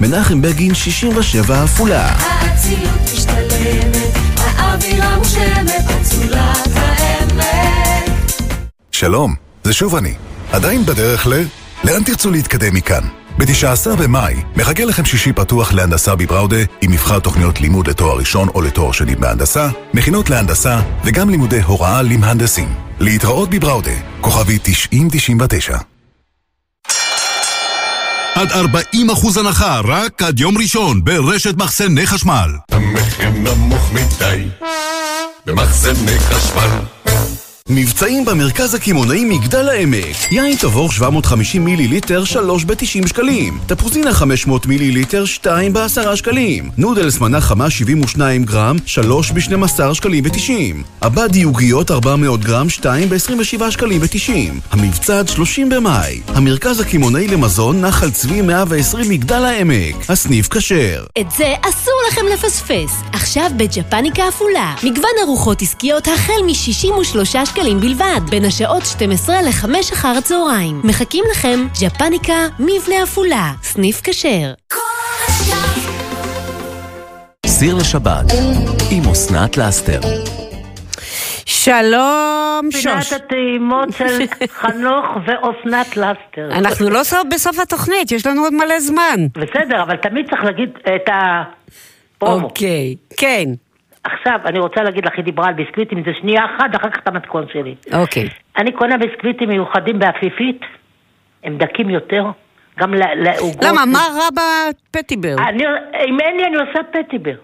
מנחם בגין 67 עפולה. האצילות משתלמת, האווירה מושלמת, אצולת העמק. שלום, זה שוב אני. עדיין בדרך ל... לאן תרצו להתקדם מכאן? ב-19 במאי מחכה לכם שישי פתוח להנדסה בבראודה עם מבחר תוכניות לימוד לתואר ראשון או לתואר שני בהנדסה, מכינות להנדסה וגם לימודי הוראה למהנדסים. להתראות בבראודה, כוכבי 9099. עד 40% הנחה רק עד יום ראשון ברשת מחסני חשמל. המחיר נמוך מדי במחסני חשמל מבצעים במרכז הקמעונאי מגדל העמק. יין תבור 750 מיליליטר 3 ב-90 שקלים. תפוזינה 500 מיליליטר 2 ב-10 שקלים. נודלס מנה חמה 72 גרם 3 ב-12 שקלים ו-90. עבאדי עוגיות 400 גרם 2 ב-27 שקלים ו-90. המבצע עד 30 במאי. המרכז הקמעונאי למזון נחל צבי 120 מגדל העמק. הסניף כשר. את זה אסור לכם לפספס. עכשיו בג'פניקה עפולה. מגוון ארוחות עסקיות החל מ-63 שקלים בלבד, בין השעות 12 ל-5 אחר הצהריים. מחכים לכם ג'פניקה מבנה עפולה. סניף כשר. סיר לשבת, עם אסנת לאסתר. שלום, פינת שוש. הטעימות של חנוך ואופנת לסטר. אנחנו לא סוף בסוף התוכנית, יש לנו עוד מלא זמן. בסדר, אבל תמיד צריך להגיד את הפרומו. אוקיי, כן. עכשיו, אני רוצה להגיד לך, היא דיברה על ביסקוויטים, זה שנייה אחת, אחר כך את המתכון שלי. אוקיי. אני קונה ביסקוויטים מיוחדים בעפיפית, הם דקים יותר, גם לעוגות. למה, מה רע בפטיבר? אני, אם אין לי, אני עושה פטיבר.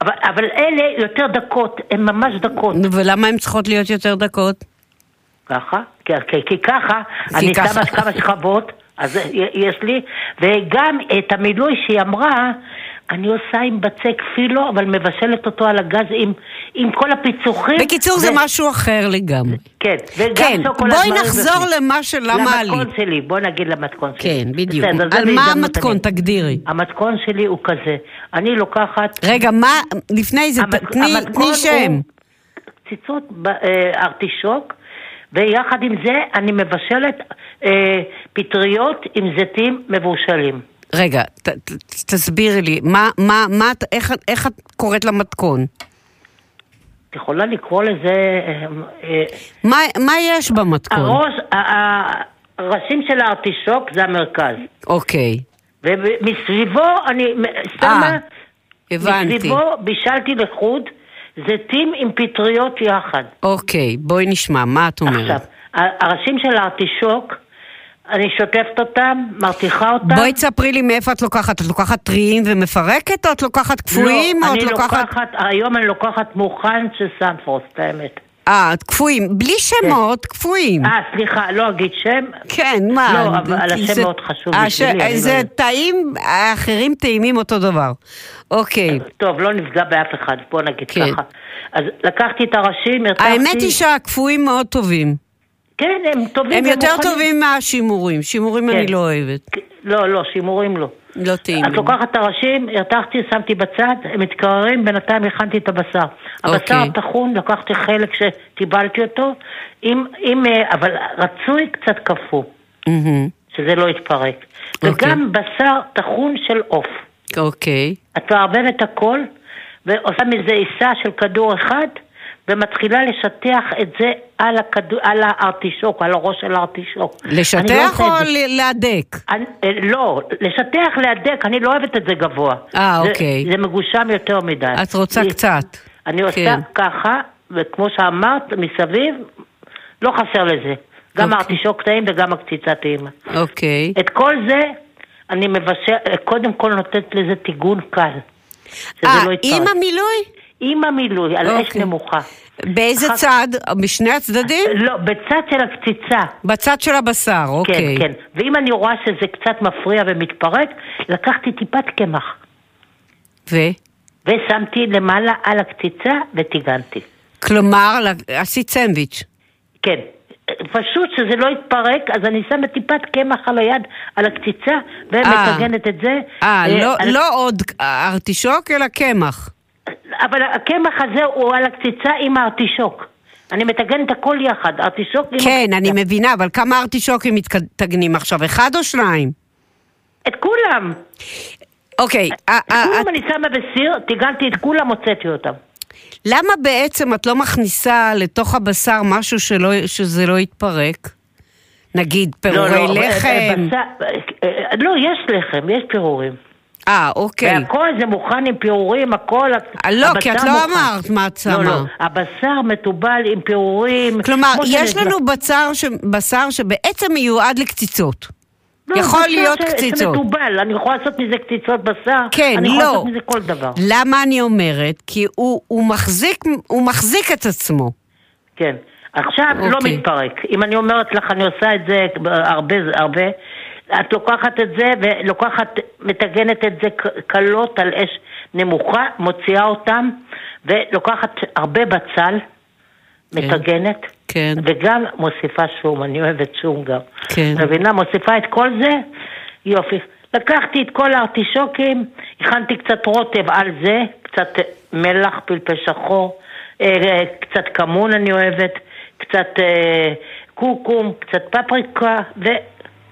אבל, אבל אלה יותר דקות, הן ממש דקות. ולמה הן צריכות להיות יותר דקות? ככה? כי, כי, כי ככה, כי אני ככה. שמה כמה שכבות, אז יש לי, וגם את המילוי שהיא אמרה, אני עושה עם בצק פילו, אבל מבשלת אותו על הגז עם, עם כל הפיצוחים. בקיצור, זה משהו אחר לגמרי. כן, וגם כן, שוקולד בואי נחזור בפנים. למה של למה עלית. למתכון שלי, בוא נגיד למתכון שלי. כן, בדיוק. בסדר, על מה המתכון? אני- תגדירי. המתכון שלי הוא כזה, אני לוקחת... רגע, מה, לפני זה, ת- המתכ- תני תני שם. הוא קציצות ב- אה, ארטישוק, ויחד עם זה אני מבשלת אה, פטריות עם זיתים מבושלים. רגע, ת- ת- תסבירי לי, מה, מה, מה, איך, איך את קוראת למתכון? את יכולה לקרוא לזה... אה, אה, מה, מה יש במתכון? הראש, הראשים של הארטישוק זה המרכז. אוקיי, ומסביבו אני שמה... הבנתי. מסביבו בישלתי לחוד זיתים עם פטריות יחד. אוקיי, בואי נשמע, מה את אומרת? עכשיו, הראשים של הארטישוק, אני שוטפת אותם, מרתיחה אותם. בואי תספרי לי מאיפה את לוקחת, את לוקחת טריים ומפרקת, או את לוקחת קפואים, לא, או את אני לוקחת... לוקחת, היום אני לוקחת מוכן של סנפרוסט, האמת. אה, קפואים, בלי שמות, קפואים. אה, סליחה, לא אגיד שם. כן, מה? לא, אבל השם זה- מאוד חשוב הש- בשבילי. אני זה לא- טעים, האחרים טעימים אותו דבר. אוקיי. טוב, לא נפגע באף אחד, בוא נגיד כן. ככה. אז לקחתי את הראשים, הרתחתי... האמת היא שהקפואים מאוד טובים. כן, הם טובים הם יותר ומוכנים. טובים מהשימורים, שימורים אני כן. לא אוהבת. לא, לא, שימורים לא. לא טעים. את לוקחת את הראשים, הרתחתי, שמתי בצד, הם מתקררים, בינתיים הכנתי את הבשר. הבשר אוקיי. הטחון, לקחתי חלק שטיבלתי אותו, עם, עם, אה, אבל רצוי קצת קפוא, מהמם. שזה לא יתפרק. וגם בשר טחון של עוף. אוקיי. את מערבבת הכל, ועושה מזה עיסה של כדור אחד, ומתחילה לשטח את זה על, הכדור, על הארטישוק, על הראש של הארטישוק. לא לשטח או. ל- להדק? אני, אה, לא, לשטח, להדק, אני לא אוהבת את זה גבוה. אה, אוקיי. זה מגושם יותר מדי. את רוצה אני- קצת. אני עושה כן. ככה, וכמו שאמרת, מסביב, לא חסר לזה. גם הארטישוק טעים וגם הקציצה טעימה. אוקיי. את כל זה אני מבשל, קודם כל נותנת לזה טיגון קל. אה, לא. עם המילוי? עם המילוי, על אש אוקיי. נמוכה. באיזה אחר- צד? בשני הצדדים? לא, בצד של הקציצה. בצד של הבשר, אוקיי. כן, כן. ואם אני רואה שזה קצת מפריע ומתפרק, לקחתי טיפת קמח. ו? ושמתי למעלה על הקציצה וטיגנתי. כלומר, עשית סנדוויץ'. כן. פשוט שזה לא יתפרק, אז אני שמה טיפת קמח על היד, על הקציצה, ומטגנת את זה. אה, לא- על- לא עוד ארטישוק, אלא קמח. אבל הקמח הזה הוא על הקציצה עם הארטישוק. אני מטגנת הכל יחד, ארטישוק עם... כן, אני מבינה, אבל כמה ארטישוקים מתגנים עכשיו? אחד או שניים? את כולם. אוקיי. אה, את כולם אני שמה בסיר, טיגנתי את כולם, הוצאתי אותם. למה בעצם את לא מכניסה לתוך הבשר משהו שלא, שזה לא יתפרק? נגיד פירורי לא, לא, לחם? אה, בשר- אה, לא, יש לחם, יש פירורים. אה, אוקיי. והכל זה מוכן עם פירורים, הכל... לא, כי את לא מוכן. אמרת מה את לא, שמה. לא, הבשר מתובל עם פירורים. כלומר, יש. לנו בשר, ש... בשר שבעצם מיועד לקציצות. לא, יכול להיות ש- קציצות. שמתובל, אני יכולה לעשות מזה קציצות בשר. כן, אני יכולה לא. לעשות מזה כל דבר. למה אני אומרת? כי הוא, הוא, מחזיק, הוא מחזיק את עצמו. כן. עכשיו לא אוקיי. מתפרק. אם אני אומרת לך, אני עושה את זה הרבה, הרבה, את לוקחת את זה ולוקחת, מטגנת את זה קלות על אש נמוכה, מוציאה אותם, ולוקחת הרבה בצל, מטגנת, כן. וגם מוסיפה שום, אני אוהבת שום גם. כן. מבינה? מוסיפה את כל זה, יופי. לקחתי את כל הארטישוקים, הכנתי קצת רוטב על זה, קצת מלח, פלפל שחור, אה, קצת כמון אני אוהבת, קצת אה, קוקום, קצת פפריקה,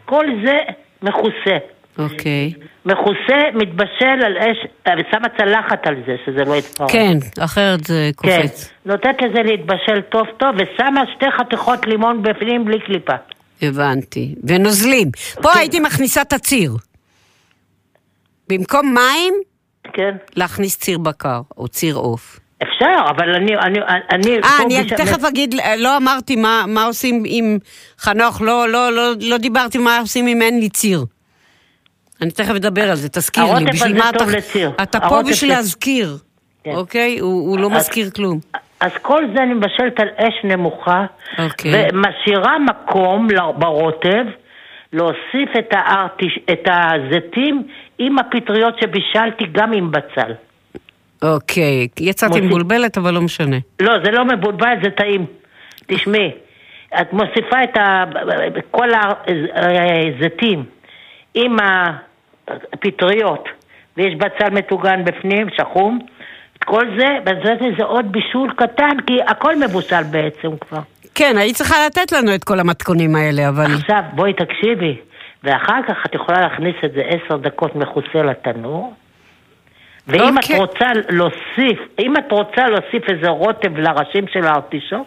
וכל זה מכוסה. אוקיי. מכוסה, מתבשל על אש, ושמה צלחת על זה, שזה לא יתפרק. כן, אחרת זה כן. קופץ. נותנת לזה להתבשל טוב טוב, ושמה שתי חתיכות לימון בפנים בלי קליפה. הבנתי. ונוזלים. פה כן. הייתי מכניסה את הציר. במקום מים, כן. להכניס ציר בקר, או ציר עוף. אפשר, אבל אני... אני, אני אה, פה אני בש- תכף אגיד, לא אמרתי מה, מה עושים עם חנוך, לא, לא, לא, לא דיברתי מה עושים אם אין לי ציר. אני תכף אדבר על זה, תזכיר לי. בשביל מה אתה- לציר. אתה פה בשביל להזכיר, כן. אוקיי? הוא הוא לא אז- מזכיר כלום. אז כל זה אני מבשלת על אש נמוכה, אוקיי. ומשאירה מקום ברוטב להוסיף את, הארטיש, את הזיתים עם הפטריות שבישלתי גם עם בצל. אוקיי, יצאתי מוסיף- מבולבלת, אבל לא משנה. לא, זה לא מבולבל, זה טעים. תשמעי, את מוסיפה את ה... כל הזיתים עם הפטריות, ויש בצל מטוגן בפנים, שחום, את כל זה, וזה זה עוד בישול קטן, כי הכל מבושל בעצם כבר. כן, היית צריכה לתת לנו את כל המתכונים האלה, אבל... עכשיו, בואי תקשיבי, ואחר כך את יכולה להכניס את זה עשר דקות מכוסה לתנור, ואם אוקיי. את רוצה להוסיף, אם את רוצה להוסיף איזה רוטב לראשים של הארטישוק,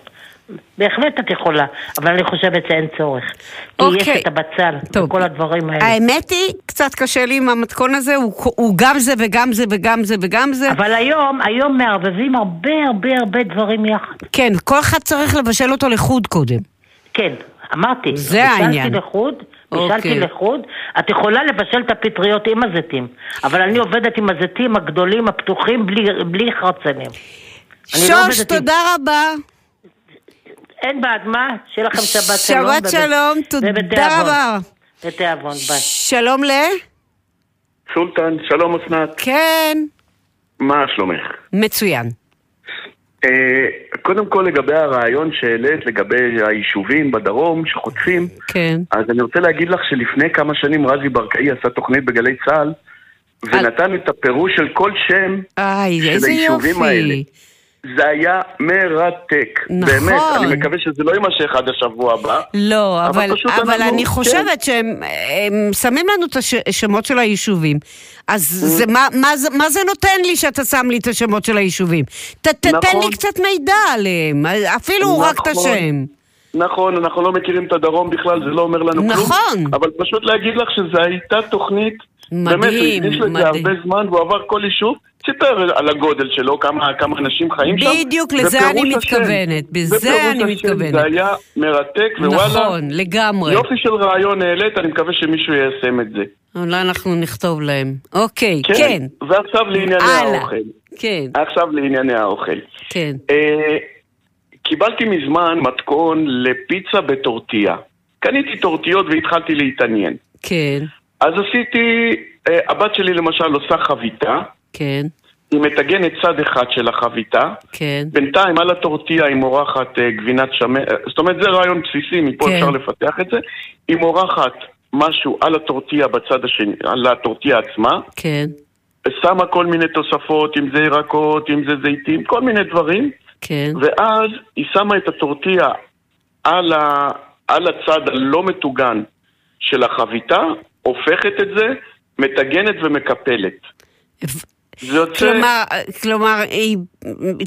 בהחלט את יכולה, אבל אני חושבת שאין צורך. כי יש אוקיי. את הבצל וכל הדברים האלה. האמת היא, קצת קשה לי עם המתכון הזה, הוא, הוא גם זה וגם זה וגם זה וגם זה. אבל היום, היום מערבבים הרבה הרבה הרבה דברים יחד. כן, כל אחד צריך לבשל אותו לחוד קודם. כן, אמרתי. זה העניין. לחוד, בישלתי אוקיי. לחוד. את יכולה לבשל את הפטריות עם הזיתים, אבל אני עובדת עם הזיתים הגדולים, הפתוחים, בלי, בלי חרצנים. לא שוש, עם- תודה רבה. אין בעד מה, שיהיה לכם שבת שלום. שבת שלום, תודה ובתיאבון. רבה. בתיאבון, ביי. שלום ל... סולטן, שלום אסנת. כן. מה שלומך? מצוין. אה, קודם כל לגבי הרעיון שהעלית לגבי היישובים בדרום שחוטפים, כן. אז אני רוצה להגיד לך שלפני כמה שנים רזי ברקאי עשה תוכנית בגלי צה"ל ונתן את הפירוש של כל שם איי, של היישובים. האלה. זה היה מרתק. נכון. באמת, אני מקווה שזה לא יימשך עד השבוע הבא. לא, אבל אבל, אבל אנחנו- אני כן. חושבת שהם הם שמים לנו את השמות של היישובים. אז זה, מה, מה, זה, מה זה נותן לי שאתה שם לי את השמות של היישובים? ת, תתן נכון. לי קצת מידע עליהם, אפילו רק את נכון. השם. נכון, אנחנו לא מכירים את הדרום בכלל, זה לא אומר לנו כלום. נכון. אבל פשוט להגיד לך שזו הייתה תוכנית, באמת, הוא מדהים, הקדיש לזה מדהים. הרבה זמן, והוא עבר כל יישוב, סיפר על הגודל שלו, כמה, כמה אנשים חיים שם. בדיוק, לזה אני השם. מתכוונת, בזה אני השם, מתכוונת. זה היה מרתק, ווואלה, נכון, לגמרי. יופי של רעיון העלית, אני מקווה שמישהו יישם את זה. אולי אנחנו נכתוב להם. אוקיי, כן. ועכשיו לענייני הלאה. האוכל. כן, עכשיו לענייני האוכל. כן. אה, קיבלתי מזמן מתכון לפיצה בטורטיה. קניתי טורטיות והתחלתי להתעניין. כן, אז עשיתי, אה, הבת שלי למשל עושה חביתה, כן, היא מטגנת צד אחד של החביתה, כן. בינתיים על הטורטיה היא מורחת אה, גבינת שמנת, זאת אומרת זה רעיון בסיסי, מפה כן. אפשר לפתח את זה, היא מורחת משהו על הטורטיה בצד השני, על הטורטיה עצמה, כן, שמה כל מיני תוספות, אם זה ירקות, אם זה זיתים, כל מיני דברים, כן. ואז היא שמה את הטורטיה על, ה, על הצד הלא מטוגן של החביתה, הופכת את זה, מטגנת ומקפלת. יוצא... כלומר, כלומר, היא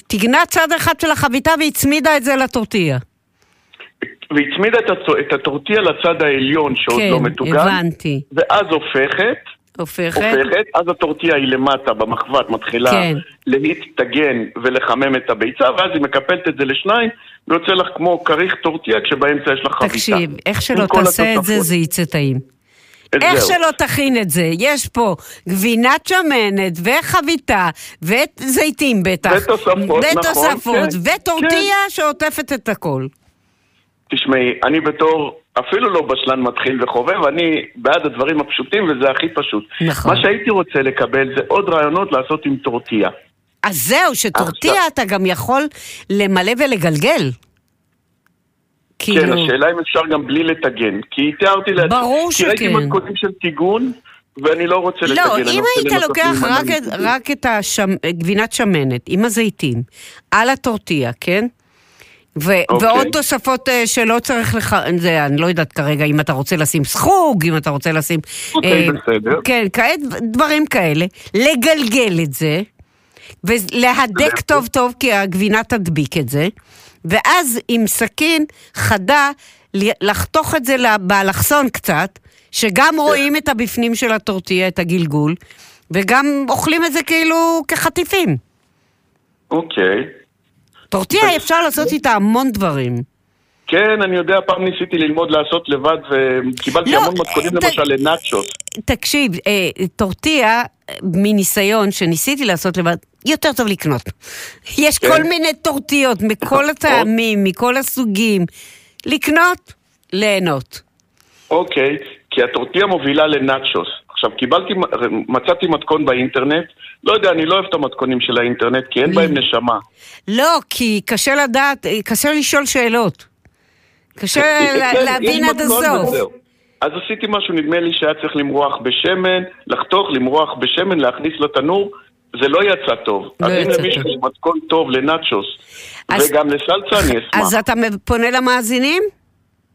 תגנה צד אחד של החביתה והצמידה את זה לטורטיה. והצמידה את, הטו- את הטורטיה לצד העליון שעוד כן, לא מטוגן. הבנתי. ואז הופכת, הופכת? הופכת, אז הטורטיה היא למטה במחבת, מתחילה כן. להתטגן ולחמם את הביצה, ואז היא מקפלת את זה לשניים, ויוצא לך כמו כריך טורטיה כשבאמצע יש לך חביתה. תקשיב, איך שלא תעשה את זה. זה יצא טעים. זהו. איך שלא תכין את זה, יש פה גבינת שמנת וחביתה וזיתים בטח. ותוספות, נכון, ותוספות, כן, וטורטיה שעוטפת את הכל. תשמעי, אני בתור אפילו לא בשלן מתחיל וחובב, אני בעד הדברים הפשוטים וזה הכי פשוט. נכון. מה שהייתי רוצה לקבל זה עוד רעיונות לעשות עם טורטיה. אז זהו, שטורטיה אתה גם יכול למלא ולגלגל. כאילו... כן, השאלה אם אפשר גם בלי לטגן. כי תיארתי לעצמי... ברור כי ראיתי שכן. מתכונים של טיגון, ואני לא רוצה לטגן. לא, אם היית לוקח רק. רק את השמ... גבינת שמנת עם הזיתים על הטורטיה, כן? ו- אוקיי. ועוד תוספות אה, שלא צריך לך, זה, אני לא יודעת כרגע אם אתה רוצה לשים סחוג, אם אתה רוצה לשים... אוקיי, אה, בסדר. כן, כעת דברים כאלה. לגלגל את זה, ולהדק טוב טוב, כי הגבינה תדביק את זה, ואז עם סכין חדה, לחתוך את זה באלכסון קצת, שגם רואים את הבפנים של הטורטיה, את הגלגול, וגם אוכלים את זה כאילו כחטיפים. אוקיי. טורטיה אפשר לעשות איתה המון דברים. כן, אני יודע, פעם ניסיתי ללמוד לעשות לבד, וקיבלתי לא, המון מתכונים ת- למשל לנאצ'וס. תקשיב, אה, טורטיה, אה, מניסיון שניסיתי לעשות לבד, יותר טוב לקנות. יש כן. כל מיני טורטיות מכל הטעמים, מכל הסוגים. לקנות, ליהנות. אוקיי, כי הטורטיה מובילה לנאצ'וס. עכשיו, קיבלתי, מצאתי מתכון באינטרנט, לא יודע, אני לא אוהב את המתכונים של האינטרנט, כי אין בהם נשמה. לא, כי קשה לדעת, קשה לשאול שאלות. קשה כן, לה- להבין עד הסוף. אז עשיתי משהו, נדמה לי שהיה צריך למרוח בשמן, לחתוך, למרוח בשמן, להכניס לתנור, זה לא יצא טוב. לא אז אם למישהו טוב. יש מתכון טוב לנאצ'וס, אז- וגם לסלסה, אני אשמח. אז אתה פונה למאזינים?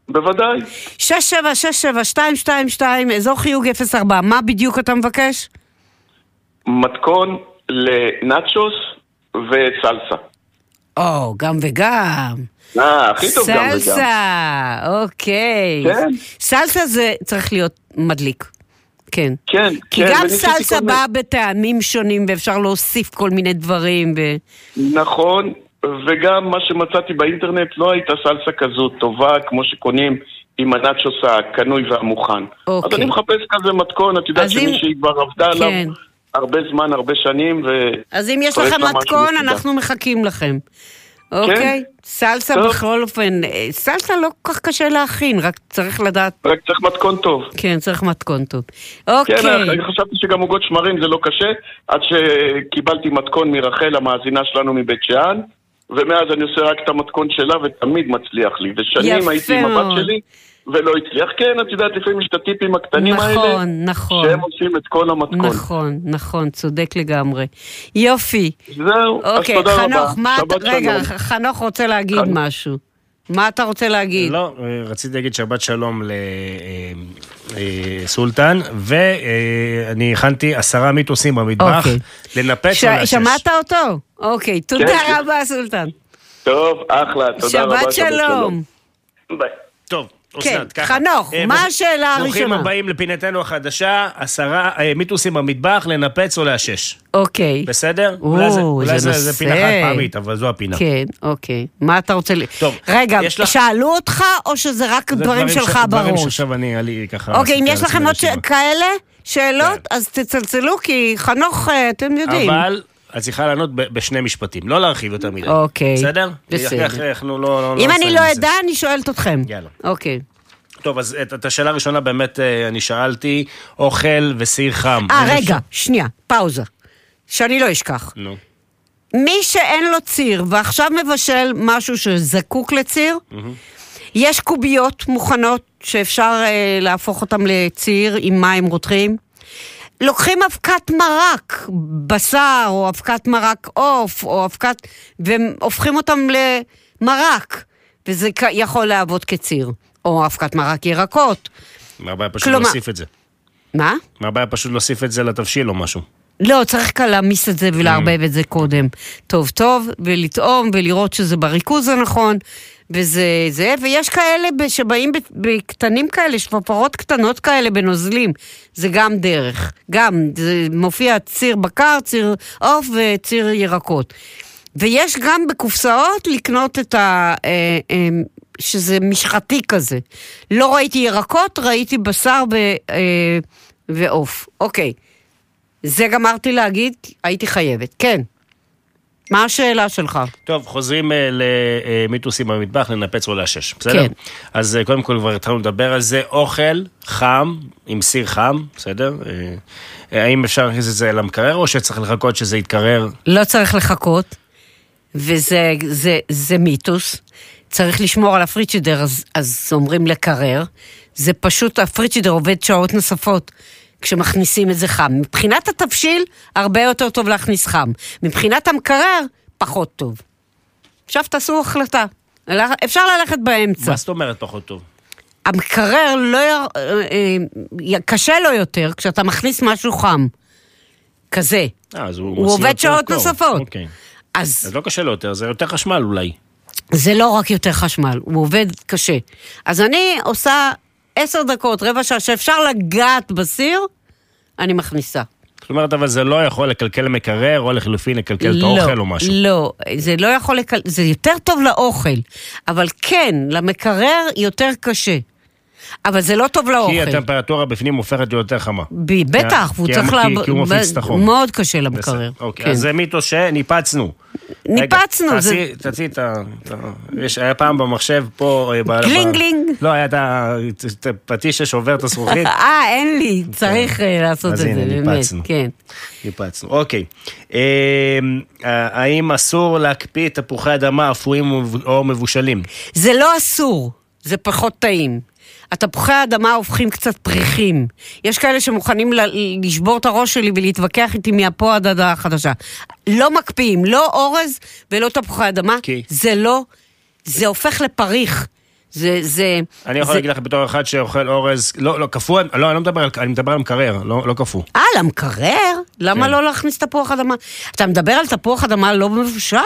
בוודאי. 6767222, אזור חיוג 04, מה בדיוק אתה מבקש? מתכון לנאצ'וס וסלסה. או, גם וגם. אה, הכי טוב גם וגם. סלסה, אוקיי. כן. סלסה זה צריך להיות מדליק. כן. כן, כי כן, גם וניסיתי סלסה כל באה בטעמים שונים ואפשר להוסיף כל מיני דברים. ו... נכון, וגם מה שמצאתי באינטרנט לא הייתה סלסה כזו טובה כמו שקונים עם הנאצ'וס הקנוי והמוכן. אוקיי. אז אני מחפש כזה מתכון, את יודעת אז אם- שמישהי כבר עבדה כן. עליו הרבה זמן, הרבה שנים, ו... אז אם יש לכם מתכון. אנחנו מחכים לכם. אוקיי? סלסה טוב. בכל אופן, אה, סלסה לא כל כך קשה להכין, רק צריך לדעת... רק צריך מתכון טוב. כן, צריך מתכון טוב. כן, אוקיי. אני חשבתי שגם עוגות שמרים זה לא קשה, עד שקיבלתי מתכון מרחל, המאזינה שלנו מבית שאן, ומאז אני עושה רק את המתכון שלה, ותמיד מצליח לי. ושנים הייתי עם. הבת שלי, ולא הצליח. כן, את יודעת, לפעמים יש את הטיפים הקטנים האלה, נכון, נכון. שהם עושים את כל המתכון. נכון, נכון, צודק לגמרי. יופי. זהו, אז אוקיי, תודה רבה. חנוך, מה אתה... שבת רגע, שלום. חנוך רוצה להגיד חנוך. משהו. מה אתה רוצה להגיד? לא, אה, רציתי להגיד שבת שלום לסולטן, ואני הכנתי עשרה מיתוסים במטבח, אוקיי. לנפץ ש- או. שמעת אותו? אוקיי, תודה כן. רבה, סולטן. טוב, אחלה, תודה רבה. שבת שלום. ביי. טוב, כן, אסנת, ככה. חנוך, אה, מה השאלה ברוכים הראשונה? הבאים לפינתנו החדשה, עשרה אה, מיתוסים במטבח, לנפץ או לאשש. אוקיי. בסדר? או, אולי זה- זה אולי זה זה פינה. חד פעמית, אבל זו הפינה. כן, אוקיי. מה אתה רוצה ל... טוב, רגע, יש לך- שאלו אותך, או שזה רק זה דברים שלך ש- דברים בראש? שעכשיו אני, היה לי ככה... אוקיי, אם יש לכם עוד ש-. כאלה שאלות, אז תצלצלו, כי חנוך, אה, אתם יודעים. אבל את צריכה לענות בשני משפטים, לא להרחיב יותר מדי. אוקיי, בסדר? בסדר. אנחנו לא... אם אני לא. אדע, אני שואלת אתכם. יאללה. אוקיי. טוב, אז את, את השאלה הראשונה באמת אה, אני שאלתי, אוכל וסיר חם. אה, רגע, אפשר- שנייה, פאוזה. שאני לא אשכח. נו. מי שאין לו ציר ועכשיו מבשל משהו שזקוק לציר, יש קוביות מוכנות שאפשר אה, להפוך אותן לציר עם מים רותחים. לוקחים אבקת מרק, בשר או אבקת מרק עוף או אבקת, והופכים אותם למרק, וזה יכול לעבוד כציר. או אבקת מרק ירקות. מה הבעיה פשוט כלומר- להוסיף את זה? מה? מה הבעיה פשוט להוסיף את זה לתבשיל או משהו? לא, צריך כאן להעמיס את זה ולערבב את זה קודם. טוב טוב, ולטעום ולראות שזה בריכוז הנכון, וזה זה, ויש כאלה שבאים בקטנים כאלה, שפפרות קטנות כאלה בנוזלים, זה גם דרך. גם, זה מופיע ציר בקר, ציר עוף וציר ירקות. ויש גם בקופסאות לקנות את ה... אה, אה, שזה משחתי כזה. לא ראיתי ירקות, ראיתי בשר אה, ועוף. אוקיי. זה גמרתי להגיד, הייתי חייבת. כן. מה השאלה שלך? טוב, חוזרים אה, למיתוסים במטבח, לנפץ או לאשש, בסדר? כן. אז אה, קודם כל כבר התחלנו לדבר על זה, אוכל חם, עם סיר חם, בסדר? אה, אה, האם אפשר להכניס את זה למקרר, או שצריך לחכות שזה יתקרר? לא צריך לחכות, וזה זה, זה מיתוס. צריך לשמור על הפריצ'ידר, אז, אז אומרים לקרר. זה פשוט, הפריצ'ידר עובד שעות נוספות כשמכניסים את זה חם. מבחינת התבשיל, הרבה יותר טוב להכניס חם. מבחינת המקרר, פחות טוב. עכשיו תעשו החלטה. אפשר ללכת באמצע. מה זאת אומרת פחות טוב? המקרר לא... אה, אה, קשה לו יותר כשאתה מכניס משהו חם. כזה. אה, אז הוא, הוא עובד שעות קור. נוספות. אוקיי. אז אז לא קשה לו יותר, זה יותר חשמל אולי. זה לא רק יותר חשמל, הוא עובד קשה. אז אני עושה עשר דקות, רבע שעה, שאפשר לגעת בסיר, אני מכניסה. זאת אומרת, אבל זה לא יכול לקלקל מקרר, או לחלופין לקלקל את האוכל או משהו. לא, זה לא יכול לקל... זה יותר טוב לאוכל, אבל כן, למקרר יותר קשה. אבל זה לא טוב לאוכל. כי הטמפרטורה בפנים הופכת להיות יותר חמה. ב- בטח, והוא כי- צריך לעבוד... כי הוא מפיץ את החום. מאוד קשה למקרר. אוקיי, כן. אז זה מיתוס שניפצנו. ניפצנו, תעשי- את ה... יש, היה פעם במחשב פה... אה, גלינג ב- גלינג. לא, היה את הפטיש ששובר את הזכוכית. אה, אין לי, צריך אה, לעשות את זה, באמת. כן. ניפצנו, אוקיי. אה, האם אסור להקפיא תפוחי אדמה אפויים או מבושלים? זה לא אסור, זה פחות טעים. התפוחי האדמה הופכים קצת פריכים. יש כאלה שמוכנים לשבור את הראש שלי ולהתווכח איתי מפה עד עד החדשה. לא מקפיאים, לא אורז ולא תפוחי אדמה. זה לא, זה הופך לפריך. זה, זה... אני יכול זה- להגיד לך בתור אחד שאוכל אורז, לא, לא, קפוא, לא, אני לא מדבר על, אני מדבר על מקרר, לא, לא קפוא. אה, למקרר? למה כן. לא להכניס תפוח אדמה? אתה מדבר על תפוח אדמה לא מבושל?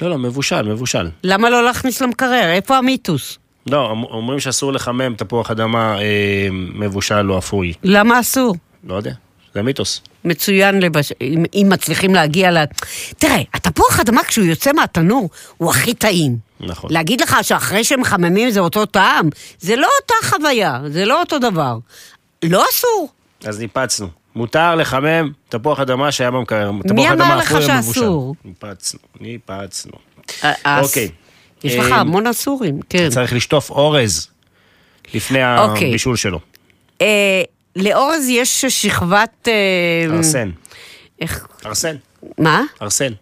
לא, לא, מבושל, מבושל. למה לא להכניס למקרר? איפה המיתוס? לא, אומ- אומרים שאסור לחמם תפוח אדמה אה, מבושל או אפוי. למה אסור? לא יודע, זה מיתוס. מצוין לבש... אם, אם מצליחים להגיע ל... תראה, התפוח אדמה כשהוא יוצא מהתנור, הוא הכי טעים. נכון. להגיד לך שאחרי שמחממים זה אותו טעם, זה לא אותה חוויה, זה לא אותו דבר. לא אסור. אז ניפצנו. מותר לחמם תפוח אדמה שהיה במקרר. תפוח אמר לך. שאסור? ניפצנו, ניפצנו. אוקיי. יש לך אה, המון אסורים, כן. צריך לשטוף אורז לפני אוקיי. הבישול שלו. אה, לאורז יש שכבת... אה, ארסן. איך... ארסן. מה? ארסן.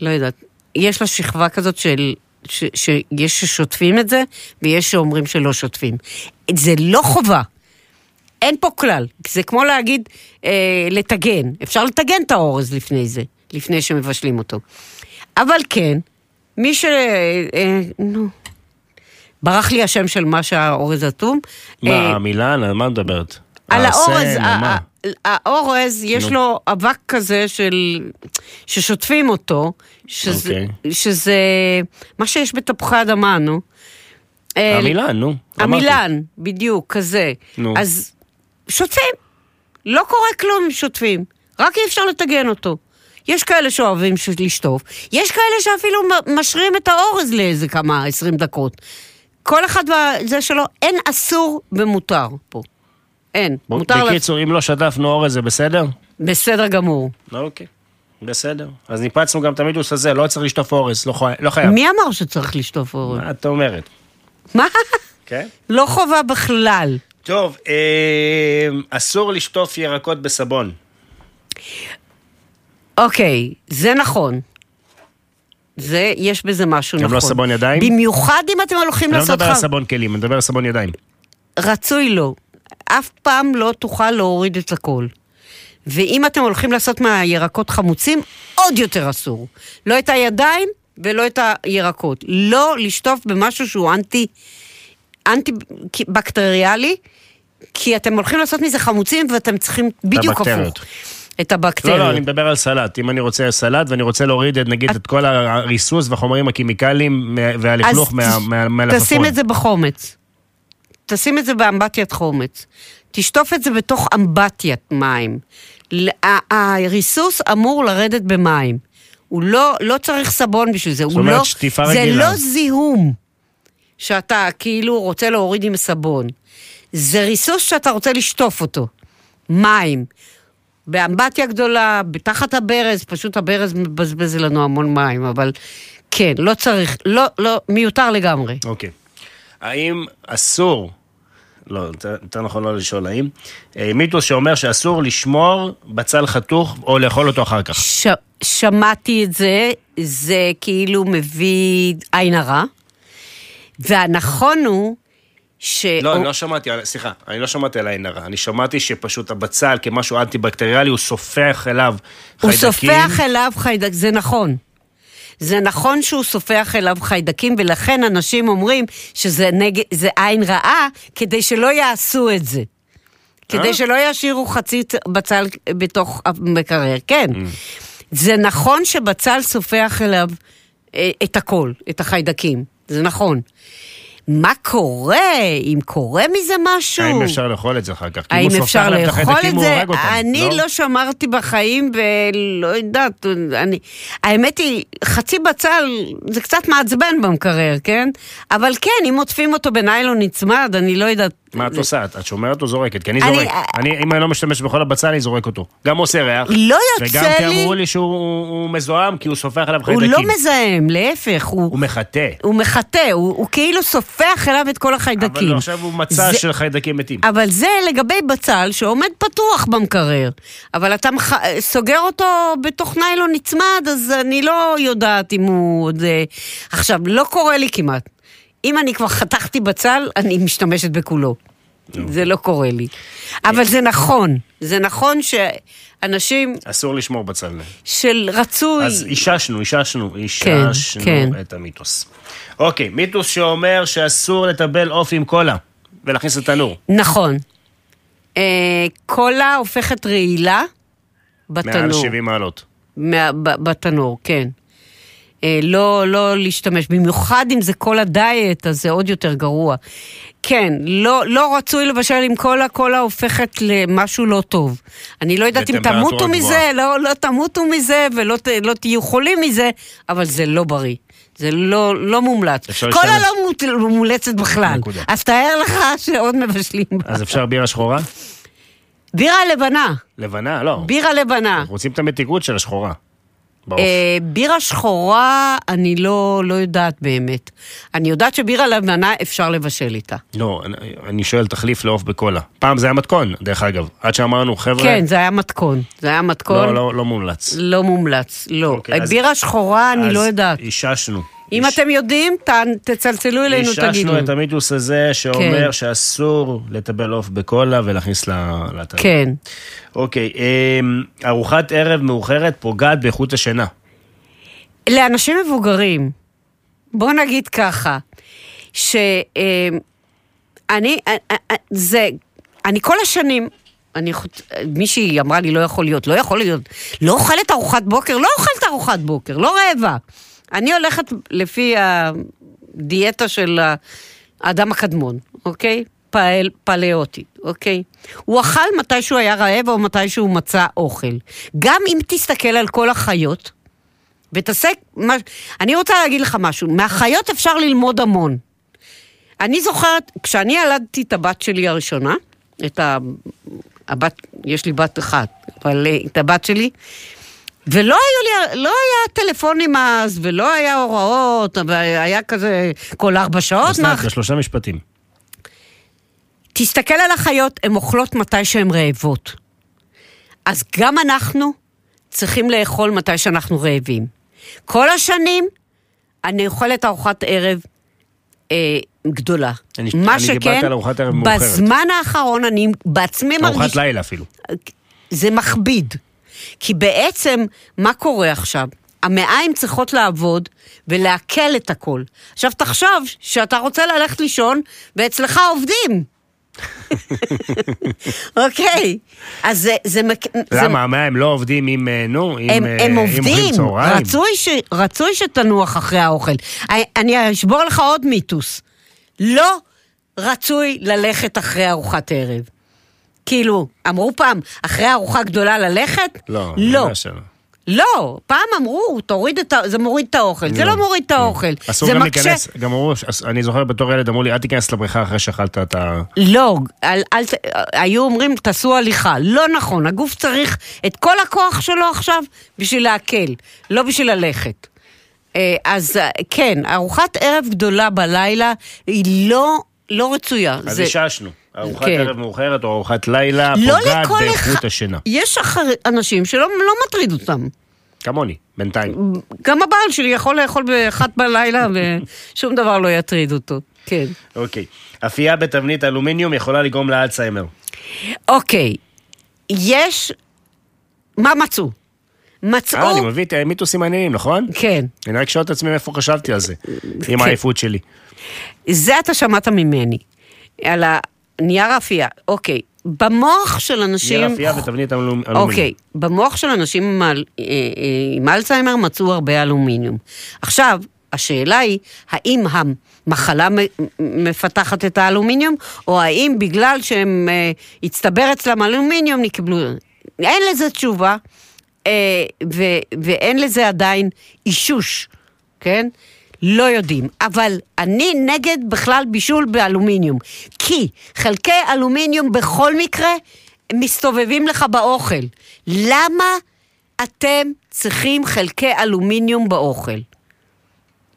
לא יודעת. יש לה שכבה כזאת של... ש, שיש ששוטפים את זה, ויש שאומרים שלא שוטפים. זה לא חובה. אין פה כלל. זה כמו להגיד, אה, לטגן. אפשר לטגן את האורז לפני זה, לפני שמבשלים אותו. אבל כן, מי ש... אה, נו. ברח לי השם של מה שהאורז אטום. מה, אה, המילן? על מה מדברת? על האורז, האורז, יש. לו אבק כזה של... ששוטפים אותו, שזה, אוקיי. שזה מה שיש בתפוחי אדמה, נו. אה, המילן, נו. אמרתי. המילן, בדיוק, כזה. נו. אז שוטפים. לא קורה כלום אם שוטפים, רק אי אפשר לטגן אותו. יש כאלה שאוהבים לשטוף, יש כאלה שאפילו משרים את האורז לאיזה כמה, עשרים דקות. כל אחד וזה שלו, אין אסור ומותר פה. אין, בוא, מותר... לה- בקיצור, אם לא שטפנו אורז זה בסדר? בסדר גמור. אוקיי. בסדר. אז ניפצנו גם את המיתוס הזה, לא צריך לשטוף אורז, לא חי- לא חייב. מי אמר שצריך לשטוף אורז? מה את אומרת? מה? כן? לא חובה בכלל. טוב, אה, אסור לשטוף ירקות בסבון. אוקיי, זה נכון. זה, יש בזה משהו גם נכון. לא סבון ידיים? במיוחד אם אתם הולכים אני לא לעשות מדבר על. סבון כלים, אני מדבר על סבון ידיים. רצוי לא. אף פעם לא תוכל להוריד את הכל. ואם אתם הולכים לעשות מהירקות חמוצים, עוד יותר אסור. לא את הידיים ולא את הירקות. לא לשטוף במשהו שהוא אנטי, אנטי בקטריאלי, כי אתם הולכים לעשות מזה חמוצים ואתם צריכים בדיוק. הפוך. את הבקטריות. לא, לא, אני מדבר על סלט. אם אני רוצה סלט ואני רוצה להוריד, את- נגיד, את כל הריסוס והחומרים הכימיקליים מה- והלכלוך אז מה- מה- מהלפפון. תשים את זה בחומץ. תשים את זה באמבטיית חומץ. תשטוף את זה בתוך אמבטיית מים. הריסוס אמור לרדת במים. הוא לא, לא צריך סבון בשביל זה. הוא אומרת לא, שטיפה זה רגילה. לא זיהום שאתה כאילו רוצה להוריד עם סבון. זה ריסוס שאתה רוצה לשטוף אותו. מים. באמבטיה גדולה, בתחת הברז, פשוט הברז מבזבז לנו המון מים, אבל כן, לא צריך, לא, לא, מיותר לגמרי. אוקיי. האם אסור, לא, יותר- יותר נכון לא לשאול האם, אה, מיתוס שאומר שאסור לשמור בצל חתוך או לאכול אותו אחר כך. ש... שמעתי את זה, זה כאילו מביא עין הרע, והנכון הוא ש... לא, אני לא שמעתי, סליחה, אני לא שמעתי על העין הרע, אני שמעתי שפשוט הבצל כמשהו אנטי-בקטריאלי, הוא סופח אליו הוא חיידקים. סופח אליו חיידק, זה נכון. זה נכון שהוא סופח אליו חיידקים, ולכן אנשים אומרים שזה נג... זה עין רעה, כדי שלא יעשו את זה. כדי אה? שלא ישאירו חצי בצל בתוך המקרר, כן. זה נכון שבצל סופח אליו אה, את הכל, את החיידקים, זה נכון. מה קורה? אם קורה מזה משהו? האם אפשר לאכול את זה אחר כך? האם סופח אפשר לאכול את זה? אותם, אני לא שמרתי בחיים ולא יודעת, אני... האמת היא, חצי בצל זה קצת מעצבן במקרר, כן? אבל כן, אם עוטפים אותו בניילון נצמד, אני לא יודעת. מה את עושה? את- שומרת או זורקת? כי אני זורק. אני, אם אני לא משתמש בכל הבצל, אני זורק אותו. גם עושה ריח. לא יוצא וגם כי לי- אמרו לי שהוא הוא מזוהם, כי הוא סופח עליו הוא חיידקים. לא מזהם, להפך, הוא... הוא מחטא. הוא מחטא, הוא, הוא כאילו סופח אליו את כל החיידקים. אבל עכשיו הוא מצע של חיידקים מתים. אבל זה לגבי בצל שעומד פתוח במקרר. אבל אתה. סוגר אותו בתוך ניילון נצמד, אז אני לא יודעת אם הוא עוד... אה, עכשיו, לא קורה לי כמעט. אם אני כבר חתכתי בצל, אני משתמשת בכולו. זה לא קורה לי. אבל זה נכון, זה נכון שאנשים אסור לשמור בצל. של רצוי... אז איששנו, איששנו, איששנו כן. את המיתוס. אוקיי, מיתוס שאומר שאסור לטבל עוף עם קולה ולהכניס לתנור. נכון. אה, קולה הופכת רעילה בתנור. מעל 70 מעלות. מה, ב- בתנור, כן. אה, לא, לא להשתמש, במיוחד אם זה קולה דיאט, אז זה עוד יותר גרוע. כן, לא, לא רצוי לבשל עם קולה, קולה הופכת למשהו לא טוב. אני לא יודעת אם תמותו מזה. לא, לא תמותו מזה ולא לא תהיו חולים מזה, אבל זה לא בריא. זה לא, לא מומלץ. קולה להשתמש- לא מומלצת בכלל. נקודה. אז תאר לך שעוד מבשלים. אז אפשר בירה שחורה? בירה לבנה, לבנה? לא. בירה לבנה. אנחנו רוצים את המתיקות של השחורה. אה, בירה שחורה, אני לא, לא יודעת באמת. אני יודעת שבירה לבנה אפשר לבשל איתה. לא, אני- אני שואל תחליף לעוף בקולה. פעם זה היה מתכון, דרך אגב. עד שאמרנו, חבר'ה... כן, זה היה מתכון. זה היה מתכון. לא, לא, לא מומלץ. לא מומלץ, לא. אוקיי, אז- בירה שחורה, אני לא יודעת. אז איששנו. אם אתם יודעים, ת- תצלצלו אלינו, תגידו. איששנו את המיתוס הזה שאומר כן. שאסור לטבל עוף בקולה ולהכניס ל- לתנור. כן. אוקיי, אמ, ארוחת ערב מאוחרת פוגעת באיכות השינה. לאנשים מבוגרים, בוא נגיד ככה, שאני, זה, אני כל השנים, אני, מישהי אמרה לי, לא יכול להיות, לא יכול להיות, לא אוכלת ארוחת בוקר, לא אוכלת ארוחת בוקר, לא רעבה. אני הולכת לפי הדיאטה של האדם הקדמון, אוקיי? פאל, פלאוטית, אוקיי? הוא אכל מתי שהוא היה רעב או מתי שהוא מצא אוכל. גם אם תסתכל על כל החיות. מה... אני רוצה להגיד לך משהו, מהחיות אפשר ללמוד המון. אני זוכרת, כשאני ילדתי את הבת שלי הראשונה, את ה... הבת, יש לי בת אחת, אבל אה, את הבת שלי, ולא היו לי, לא היה טלפונים אז, ולא היה הוראות, והיה כזה כל ארבע שעות. אסנת, מה... בשלושה משפטים. תסתכל על החיות, הן אוכלות מתי שהן רעבות. אז גם אנחנו צריכים לאכול מתי שאנחנו רעבים. כל השנים אני אוכלת ארוחת ערב אה, גדולה. אני- מה אני שכן, ארוחת ערב מאוחרת. בזמן האחרון אני בעצמי מרגיש... ארוחת לילה אפילו. זה מכביד. כי בעצם, מה קורה עכשיו? המעיים צריכות לעבוד ולעכל את הכל. עכשיו תחשוב שאתה רוצה ללכת לישון ואצלך עובדים. אוקיי, אז זה... זה, זה למה? מה, הם לא עובדים עם, אה, נו, עם הם, אה, הם עובדים, צהריים? רצוי, ש, רצוי שתנוח אחרי האוכל. אני אשבור לך עוד מיתוס. לא רצוי ללכת אחרי ארוחת ערב. כאילו, אמרו פעם, אחרי ארוחה גדולה ללכת? לא, לא. שלא. לא, פעם אמרו, תוריד את ה... זה מוריד את האוכל. זה לא מוריד את האוכל. אסור גם מקשה- להיכנס, גם אמרו, אני זוכר בתור ילד, אמרו לי, אל תיכנס לבריכה אחרי שאכלת את ה... לא, אל, אל, היו אומרים, תעשו הליכה. לא נכון, הגוף צריך את כל הכוח שלו עכשיו בשביל להקל, לא בשביל ללכת. אה, אז אה, כן, ארוחת ערב גדולה בלילה היא לא, לא רצויה. אז זה- איששנו. ארוחת כן. ערב מאוחרת או ארוחת לילה לא פוגעת באיכות אחד- השינה. יש אחר, אנשים שלא לא מטריד אותם. כמוני, בינתיים. גם הבעל שלי יכול לאכול באחת בלילה ושום דבר לא יטריד אותו. כן. אוקיי. אפייה בתבנית אלומיניום יכולה לגרום לאלצהיימר. אוקיי, יש... מה מצאו? מצאו... אה, אני מביא את מיתוסים מעניינים, נכון? כן. אני רק שואל את עצמי מאיפה חשבתי על זה, עם כן. העייפות שלי. זה אתה שמעת ממני. על הנייר האפייה. אוקיי. במוח של אנשים... נייר אפייה ותבנית אלומיניום. אוקיי, במוח של אנשים עם, אל- אה, אה, עם אלצהיימר מצאו הרבה אלומיניום. עכשיו, השאלה היא, האם המחלה מפתחת את האלומיניום, או האם בגלל שהם אה, הצטבר אצלם אלומיניום, נקבלו... אין לזה תשובה, אה, ו- ואין לזה עדיין אישוש, כן? לא יודעים. אבל אני נגד בכלל בישול באלומיניום. כי חלקי אלומיניום בכל מקרה מסתובבים לך באוכל. למה אתם צריכים חלקי אלומיניום באוכל?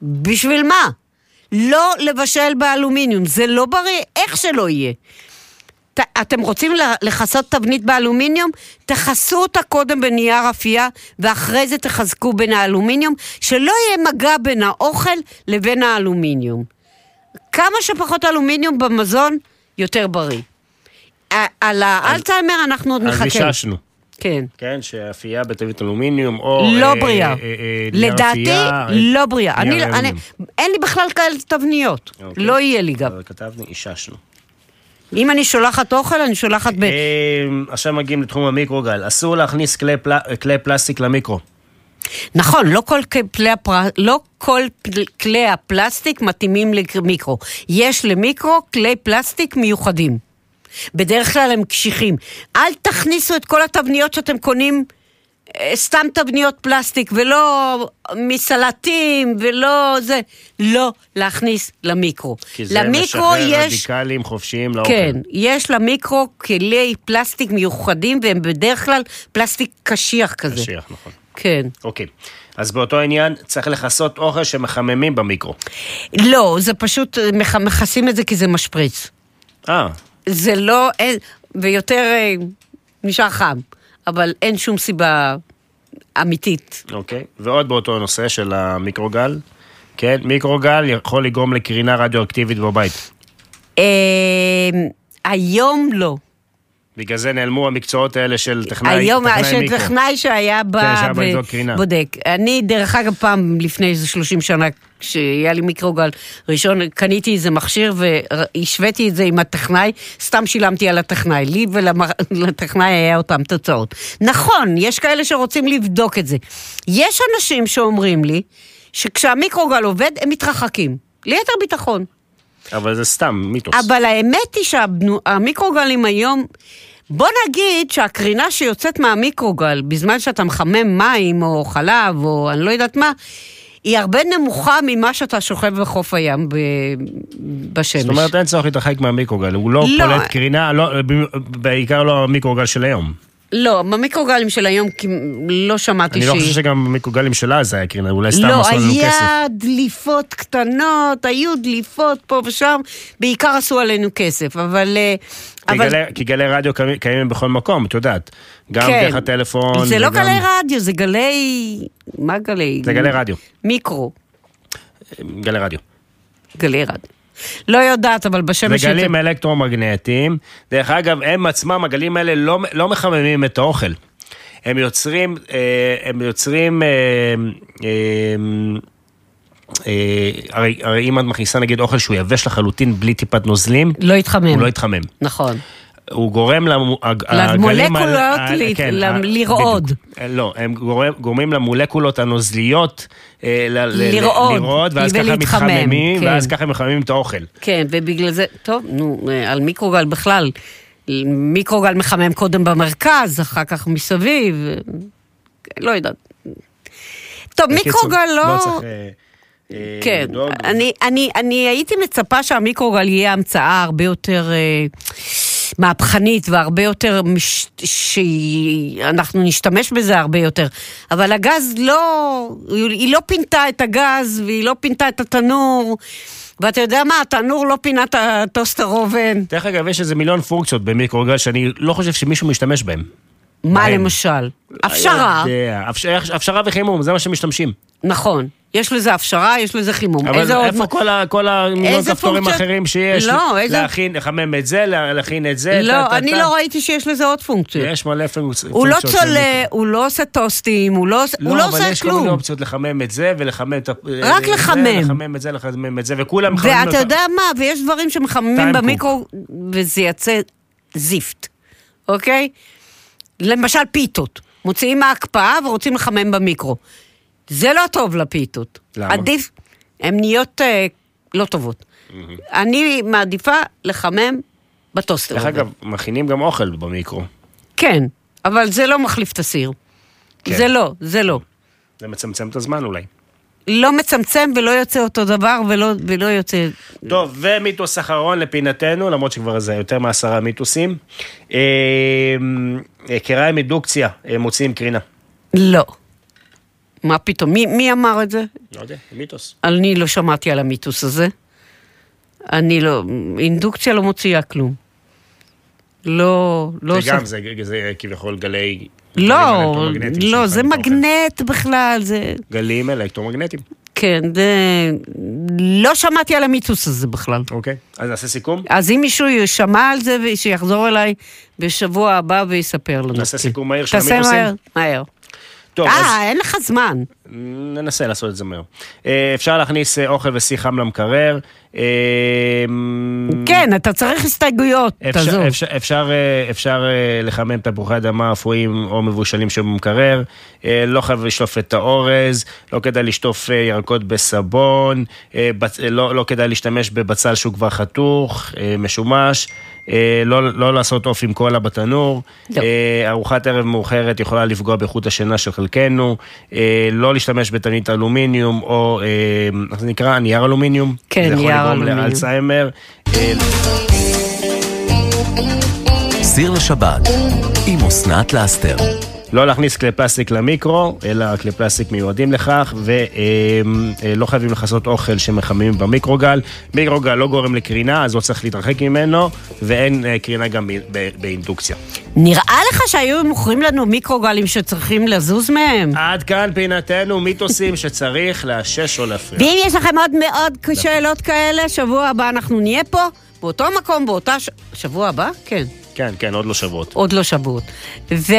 בשביל מה? לא לבשל באלומיניום, זה לא בריא, איך שלא יהיה. ת, אתם רוצים לכסות תבנית באלומיניום? תכסו אותה קודם בנייר אפייה, ואחרי זה תחזקו בין האלומיניום, שלא יהיה מגע בין האוכל לבין האלומיניום. כמה שפחות אלומיניום במזון, יותר בריא. על האלצהיימר אנחנו עוד אז נחכה. איששנו. כן. כן, שאפייה בתווית אלומיניום, או... לא אה, בריאה. אה, אה, לדעתי, אפייה, אה, לא בריאה. נייר אני- אני-. אין לי בכלל כאלה תבניות. אוקיי. לא יהיה לי גם. אבל כתבנו, איששנו. אם אני שולחת אוכל, אני שולחת ב... אה, עכשיו מגיעים לתחום המיקרוגל. אסור להכניס כלי פל- כלי פלסטיק למיקרו. נכון, לא כל כלי, הפר... לא כל כלי הפלסטיק מתאימים למיקרו. יש למיקרו כלי פלסטיק מיוחדים. בדרך כלל הם קשיחים. אל תכניסו את כל התבניות שאתם קונים, סתם תבניות פלסטיק, ולא מסלטים, ולא זה. לא להכניס למיקרו. כי זה למיקרו משחרר יש... רדיקלים חופשיים לאוכל. כן, יש למיקרו כלי פלסטיק מיוחדים, והם בדרך כלל פלסטיק קשיח כזה. קשיח, נכון. כן. אוקיי. אז באותו עניין, צריך לכסות אוכל שמחממים במיקרו. לא, זה פשוט, אה, מכ- מכסים את זה כי זה משפריץ. אה, זה לא, אין, ויותר אה, נשאר חם, אבל אין שום סיבה אמיתית. אוקיי. ועוד באותו נושא של המיקרוגל. כן, מיקרוגל יכול לגרום לקרינה רדיואקטיבית בבית. אה, היום לא. בגלל זה נעלמו המקצועות האלה של טכנאי, היום, טכנאי מיקרו. שטכנאי שהיה כן, בא שהיה בא קרינה. אני, דרך אגב, פעם לפני איזה 30 שנה, כשהיה לי מיקרוגל ראשון, קניתי איזה מכשיר והשוויתי את זה עם הטכנאי, סתם שילמתי על הטכנאי. לי ולטכנאי היה אותם תוצאות. נכון, יש כאלה שרוצים לבדוק את זה. יש אנשים שאומרים לי שכשהמיקרוגל עובד, הם מתרחקים. ליתר ביטחון. אבל זה סתם מיתוס. אבל האמת היא שהמיקרוגלים היום, בוא נגיד שהקרינה שיוצאת מהמיקרוגל, בזמן שאתה מחמם מים או חלב או אני לא יודעת מה, היא הרבה נמוכה ממה שאתה שוכב בחוף הים ב... בשמש. זאת אומרת, אין צורך להתרחק מהמיקרוגל, הוא לא לא. פולט קרינה, לא, בעיקר לא המיקרוגל של היום. לא, במיקרוגלים של היום כי לא שמעתי אני שהיא... לא חושב שגם במיקרוגלים של אז היה קרינה, אולי סתם לא, עשו לנו כסף. היה דליפות קטנות, היו דליפות פה ושם, בעיקר עשו עלינו כסף, אבל... אה, כי אבל גלי- כי גלי רדיו קיימים- בכל מקום, את יודעת. גם כן. דרך הטלפון. זה לא גלי רדיו, זה גלי... מה גלי? זה גלי רדיו. מיקרו, גלי רדיו. גלי רדיו. לא יודעת, אבל בשמש... זה גלים אלקטרומגנטיים. דרך אגב, הם עצמם, הגלים האלה לא, לא מחממים את האוכל. הם יוצרים, אה, הם יוצרים, אה, אה, הרי, הרי אם את מכניסה נגיד אוכל שהוא יבש לחלוטין בלי טיפת נוזלים, לא יתחמם. הוא לא יתחמם. נכון. הוא גורם למולקולות הגלים ה- ל- כן, לרעוד. אה, לא, הם גורם- גורמים למולקולות הנוזליות אה, לרעוד ואז ככה מתחממים, כן. ואז ככה מחממים את האוכל. כן, ובגלל זה, טוב, נו, אה, על מיקרוגל בכלל. מיקרוגל מחמם קודם במרכז, אחר כך מסביב, אה, לא יודעת. טוב, מיקרוגל לא... לא צריך... אה, אה, כן. אני, אני, אני הייתי מצפה שהמיקרוגל יהיה המצאה הרבה יותר אה, מהפכנית והרבה יותר, מש, שאנחנו נשתמש בזה הרבה יותר. אבל הגז לא, היא לא פינתה את הגז והיא לא פינתה את התנור. ואתה יודע מה, התנור לא פינה את הטוסטר אובן. דרך אגב, יש איזה מיליון פונקציות במיקרוגל שאני לא חושב שמישהו משתמש בהם. מה. למשל? הפשרה. לא הפשרה וחימום, זה מה שמשתמשים. נכון. יש לזה הפשרה, יש לזה חימום. אבל איזה עוד איפה מ- כל ה- כל המיליון איזה כפתורים פונקציה- האחרים שיש? לא, איזה- להכין, לחמם את זה, לה- להכין את זה. לא, טה, טה, אני טה. לא ראיתי שיש לזה עוד פונקציות. יש מלא פונקציות. הוא לא פונקציות צולע, הוא לא עושה טוסטים, הוא לא עושה- הוא לא אבל עושה יש כל מיני כלום. אופציות לחמם את זה ולחמם את ה... רק זה, לחמם. לחמם את זה, לחמם את זה, וכולם מחממים ואתה יודע מה, ויש דברים שמחממים במיקרו וזה יצא זיפט, אוקיי? למשל פיתות. מוציאים מההקפאה ורוצים לחמם במיקרו. זה לא טוב לפיתות. למה? עדיף, הן נהיות אה, לא טובות. אני מעדיפה לחמם בטוסטר. דרך אגב, מכינים גם אוכל במיקרו. כן, אבל זה לא מחליף את הסיר. כן. זה לא, זה לא. זה מצמצם את הזמן אולי. לא מצמצם ולא יוצא אותו דבר ולא, ולא יוצא... טוב, ומיתוס אחרון לפינתנו, למרות שכבר זה יותר מעשרה מיתוסים. אה, אה, קריים אינדוקציה אה, מוציאים קרינה. לא. מה פתאום? מי, מי אמר את זה? לא יודע, מיתוס. אני לא שמעתי על המיתוס הזה. אני לא... אינדוקציה לא מוציאה כלום. לא... לא זה גם, עושה- זה, זה כביכול גלי... לא, לא, זה. מגנט בכלל, זה... גלים אלקטרומגנטיים. כן, זה... לא שמעתי על המיתוס הזה בכלל. אוקיי, אז נעשה סיכום? אז אם מישהו שמע על זה, שיחזור אליי בשבוע הבא ויספר לנו. נעשה. סיכום מהיר של תעשה המיתוסים? מהר, מהר. טוב, אז אה, אין לך זמן. ננסה לעשות את זה מהר. אה, אפשר להכניס אה, אוכל ושיא חם למקרר. אה, כן, אתה צריך הסתייגויות, אפשר, תעזוב. אפשר, אפשר, אפשר לחמם תפוחי אדמה אפויים או מבושלים שבמקרר, לא חייב לשלוף את האורז, לא כדאי לשטוף ירקות בסבון, לא, לא כדאי להשתמש בבצל שהוא כבר חתוך, משומש, לא, לא לעשות עוף עם קולה בתנור, לא. אה, ארוחת ערב מאוחרת יכולה לפגוע באיכות השינה של חלקנו, אה, לא להשתמש בתבנית אלומיניום או, אה, איך זה נקרא? נייר אלומיניום. כן, זה יכול נייר לגרום אלומיניום. לאלצהיימר. אה, סיר לשבת עם אסנת לאסתר. לא להכניס כלי פלסטיק למיקרו, אלא כלי פלסטיק מיועדים לכך, ולא חייבים לכסות אוכל שמחממים במיקרוגל. מיקרוגל לא גורם לקרינה, אז לא צריך להתרחק ממנו, ואין אה, קרינה גם באינדוקציה. נראה לך שהיו מוכרים לנו מיקרוגלים שצריכים לזוז מהם? עד כאן פינתנו מיתוסים שצריך לאשש או להפריע. ואם יש לכם עוד מאוד שאלות כאלה, שבוע הבא אנחנו נהיה פה, באותו מקום, באותה... ש... שבוע הבא? כן. כן, כן, עוד לא שבועות. עוד לא שבועות. ו...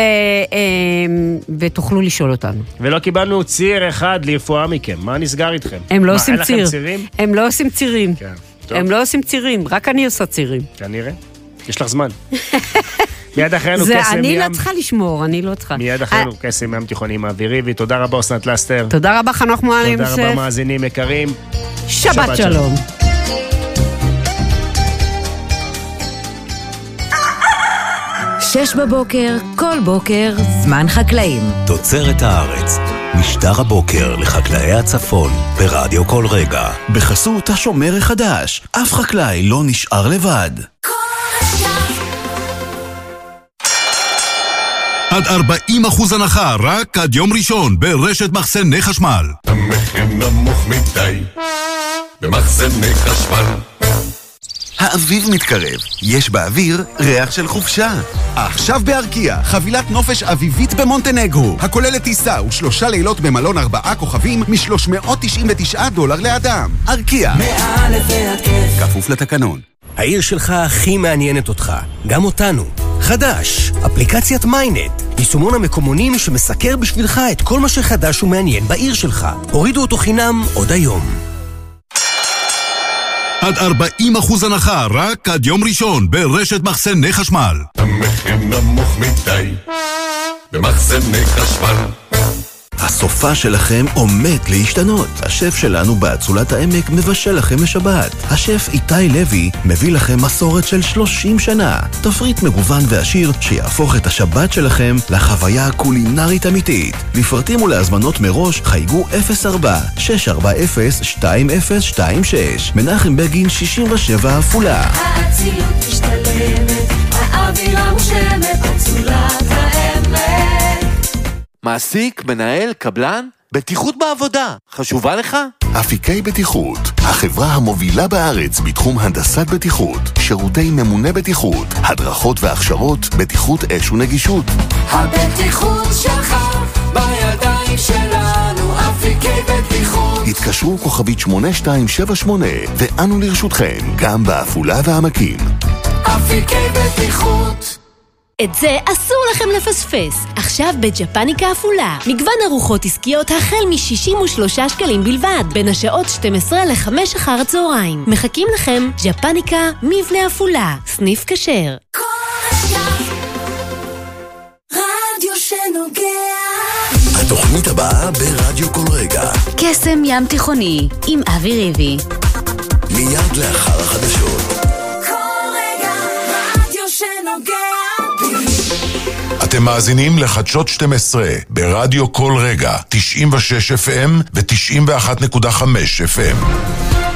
אמ, ותוכלו לשאול אותנו. ולא קיבלנו ציר אחד לרפואה מכם, מה נסגר איתכם? הם לא מה, עושים אין ציר. לכם צירים? הם לא עושים צירים. כן. טוב. הם לא עושים צירים, רק אני עושה צירים. כנראה. יש לך זמן. מיד אחרינו זה קסם אני ים. לא צריכה לשמור, אני לא צריכה. מיד אחרינו קסם ים תיכוני עם אווירי, ותודה רבה אסנת לסטר. תודה רבה, חנוך מועלם תודה רבה. מאזינים יקרים. שבת שלום. שש בבוקר, כל בוקר, זמן חקלאים. תוצרת הארץ. משטר הבוקר לחקלאי הצפון ברדיו כל רגע. בחסות השומר החדש, אף חקלאי לא נשאר לבד. עד 40% הנחה רק עד יום ראשון ברשת מחסני חשמל. המחיר נמוך מדי במחסני חשמל האביב מתקרב, יש באוויר ריח של חופשה. עכשיו בארקיע, חבילת נופש אביבית במונטנגרו, הכוללת טיסה ושלושה לילות במלון ארבעה כוכבים מ-399 דולר לאדם. ארקיע, כפוף לתקנון. העיר שלך הכי מעניינת אותך, גם אותנו. חדש, אפליקציית מיינט, יישומון המקומונים שמסקר בשבילך את כל מה שחדש ומעניין בעיר שלך. הורידו אותו חינם עוד היום. עד 40% הנחה רק עד יום ראשון ברשת מחסני חשמל. המחיר נמוך מדי במחסני חשמל הסופה שלכם עומד להשתנות. השף שלנו באצולת העמק מבשל לכם לשבת. השף איתי לוי מביא לכם מסורת של 30 שנה. תפריט מגוון ועשיר שיהפוך את השבת שלכם לחוויה קולינרית אמיתית. לפרטים ולהזמנות מראש חייגו 04-640-2026. מנחם בגין 67 עפולה. האצילות משתלמת, האווירה מושלמת, אצולת העמק. מעסיק, מנהל, קבלן? בטיחות בעבודה. חשובה לך? אפיקי בטיחות, החברה המובילה בארץ בתחום הנדסת בטיחות, שירותי ממונה בטיחות, הדרכות והכשרות, בטיחות אש ונגישות. הבטיחות שלך בידיים שלנו, אפיקי בטיחות. התקשרו כוכבית 8278 ואנו לרשותכם, גם בעפולה והעמקים. אפיקי בטיחות. את זה אסור לכם לפספס. עכשיו בג'פניקה עפולה. מגוון ארוחות עסקיות החל מ-63 שקלים בלבד, בין השעות 12 ל-5 אחר הצהריים. מחכים לכם, ג'פניקה, מבנה עפולה. סניף כשר. רדיו שנוגע התוכנית הבאה ברדיו כל רגע, קסם ים תיכוני, עם אבי ריבי. מיד לאחר החדשות. אתם מאזינים לחדשות 12 ברדיו כל רגע, 96 FM ו-91.5 FM.